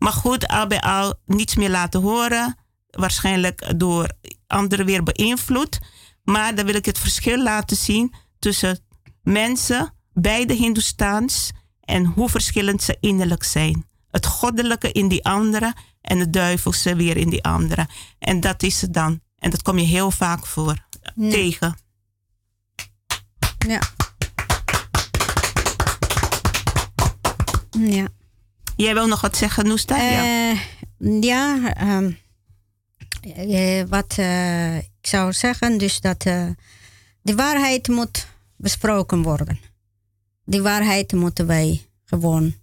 Maar goed, al bij al niets meer laten horen. Waarschijnlijk door anderen weer beïnvloed. Maar dan wil ik het verschil laten zien tussen mensen, beide Hindoestaans, en hoe verschillend ze innerlijk zijn. Het goddelijke in die andere en het duivelse weer in die andere. En dat is het dan. En dat kom je heel vaak voor tegen. Ja. Ja. Jij wil nog wat zeggen, Noesta? ja, ja ehm, eh, wat eh, ik zou zeggen, dus dat eh, de waarheid moet besproken worden. Die waarheid moeten wij gewoon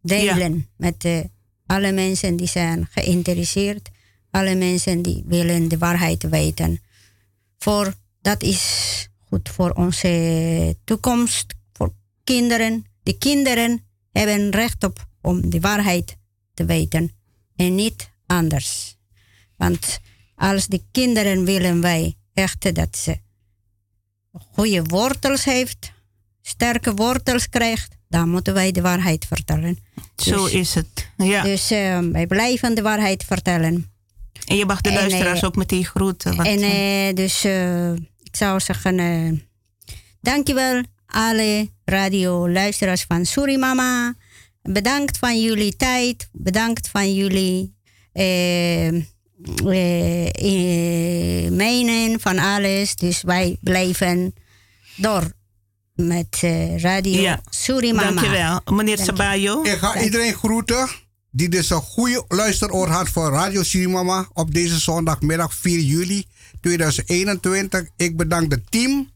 delen met eh, alle mensen die zijn geïnteresseerd, alle mensen die willen de waarheid weten. Voor, dat is goed voor onze toekomst, voor kinderen. De kinderen hebben recht op om de waarheid te weten en niet anders. Want als de kinderen willen wij echt dat ze goede wortels heeft, sterke wortels krijgt, dan moeten wij de waarheid vertellen. Zo is het. Ja. Dus eh, wij blijven de waarheid vertellen. En je mag de En, luisteraars eh, ook meteen groeten. want, en eh, dus ik zou zeggen, dankjewel alle radioluisteraars van Surimama. Bedankt van jullie tijd, bedankt van jullie eh, eh, eh, menen van alles. Dus wij blijven door met eh, Radio Ja. Surimama. Dankjewel, meneer Dank. Sabayo. Ik ga iedereen groeten die dus een goede luisteroor had voor Radio Surimama op deze zondagmiddag 4 juli 2021. Ik bedank het team.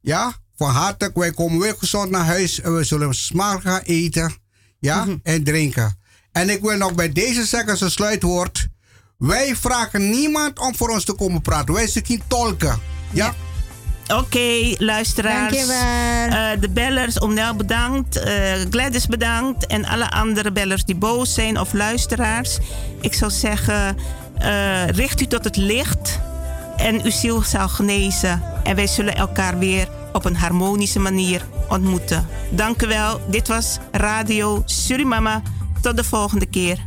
Ja, van harte. Wij komen weer gezond naar huis en we zullen smaak gaan eten. Ja, en drinken. En ik wil nog bij deze zeggen als een sluitwoord. Wij vragen niemand om voor ons te komen praten. Wij zijn geen tolken. Ja? Oké, luisteraars. Dankjewel. Eh, de bellers, Omnel bedankt. eh, Gladys bedankt. En alle andere bellers die boos zijn of luisteraars. Ik zou zeggen, eh, richt u tot het licht. En uw ziel zal genezen. En wij zullen elkaar weer op een harmonische manier ontmoeten. Dank u wel. Dit was Radio Surimama. Tot de volgende keer.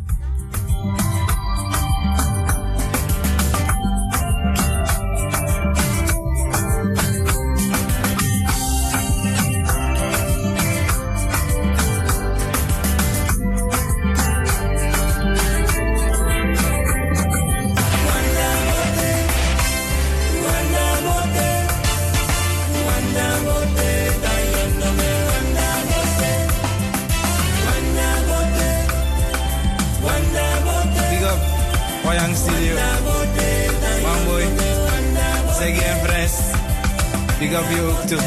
Big up je ook toe.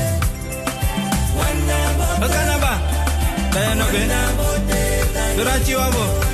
Wat kan er ba? Ben je nog in? Doordat je wabo.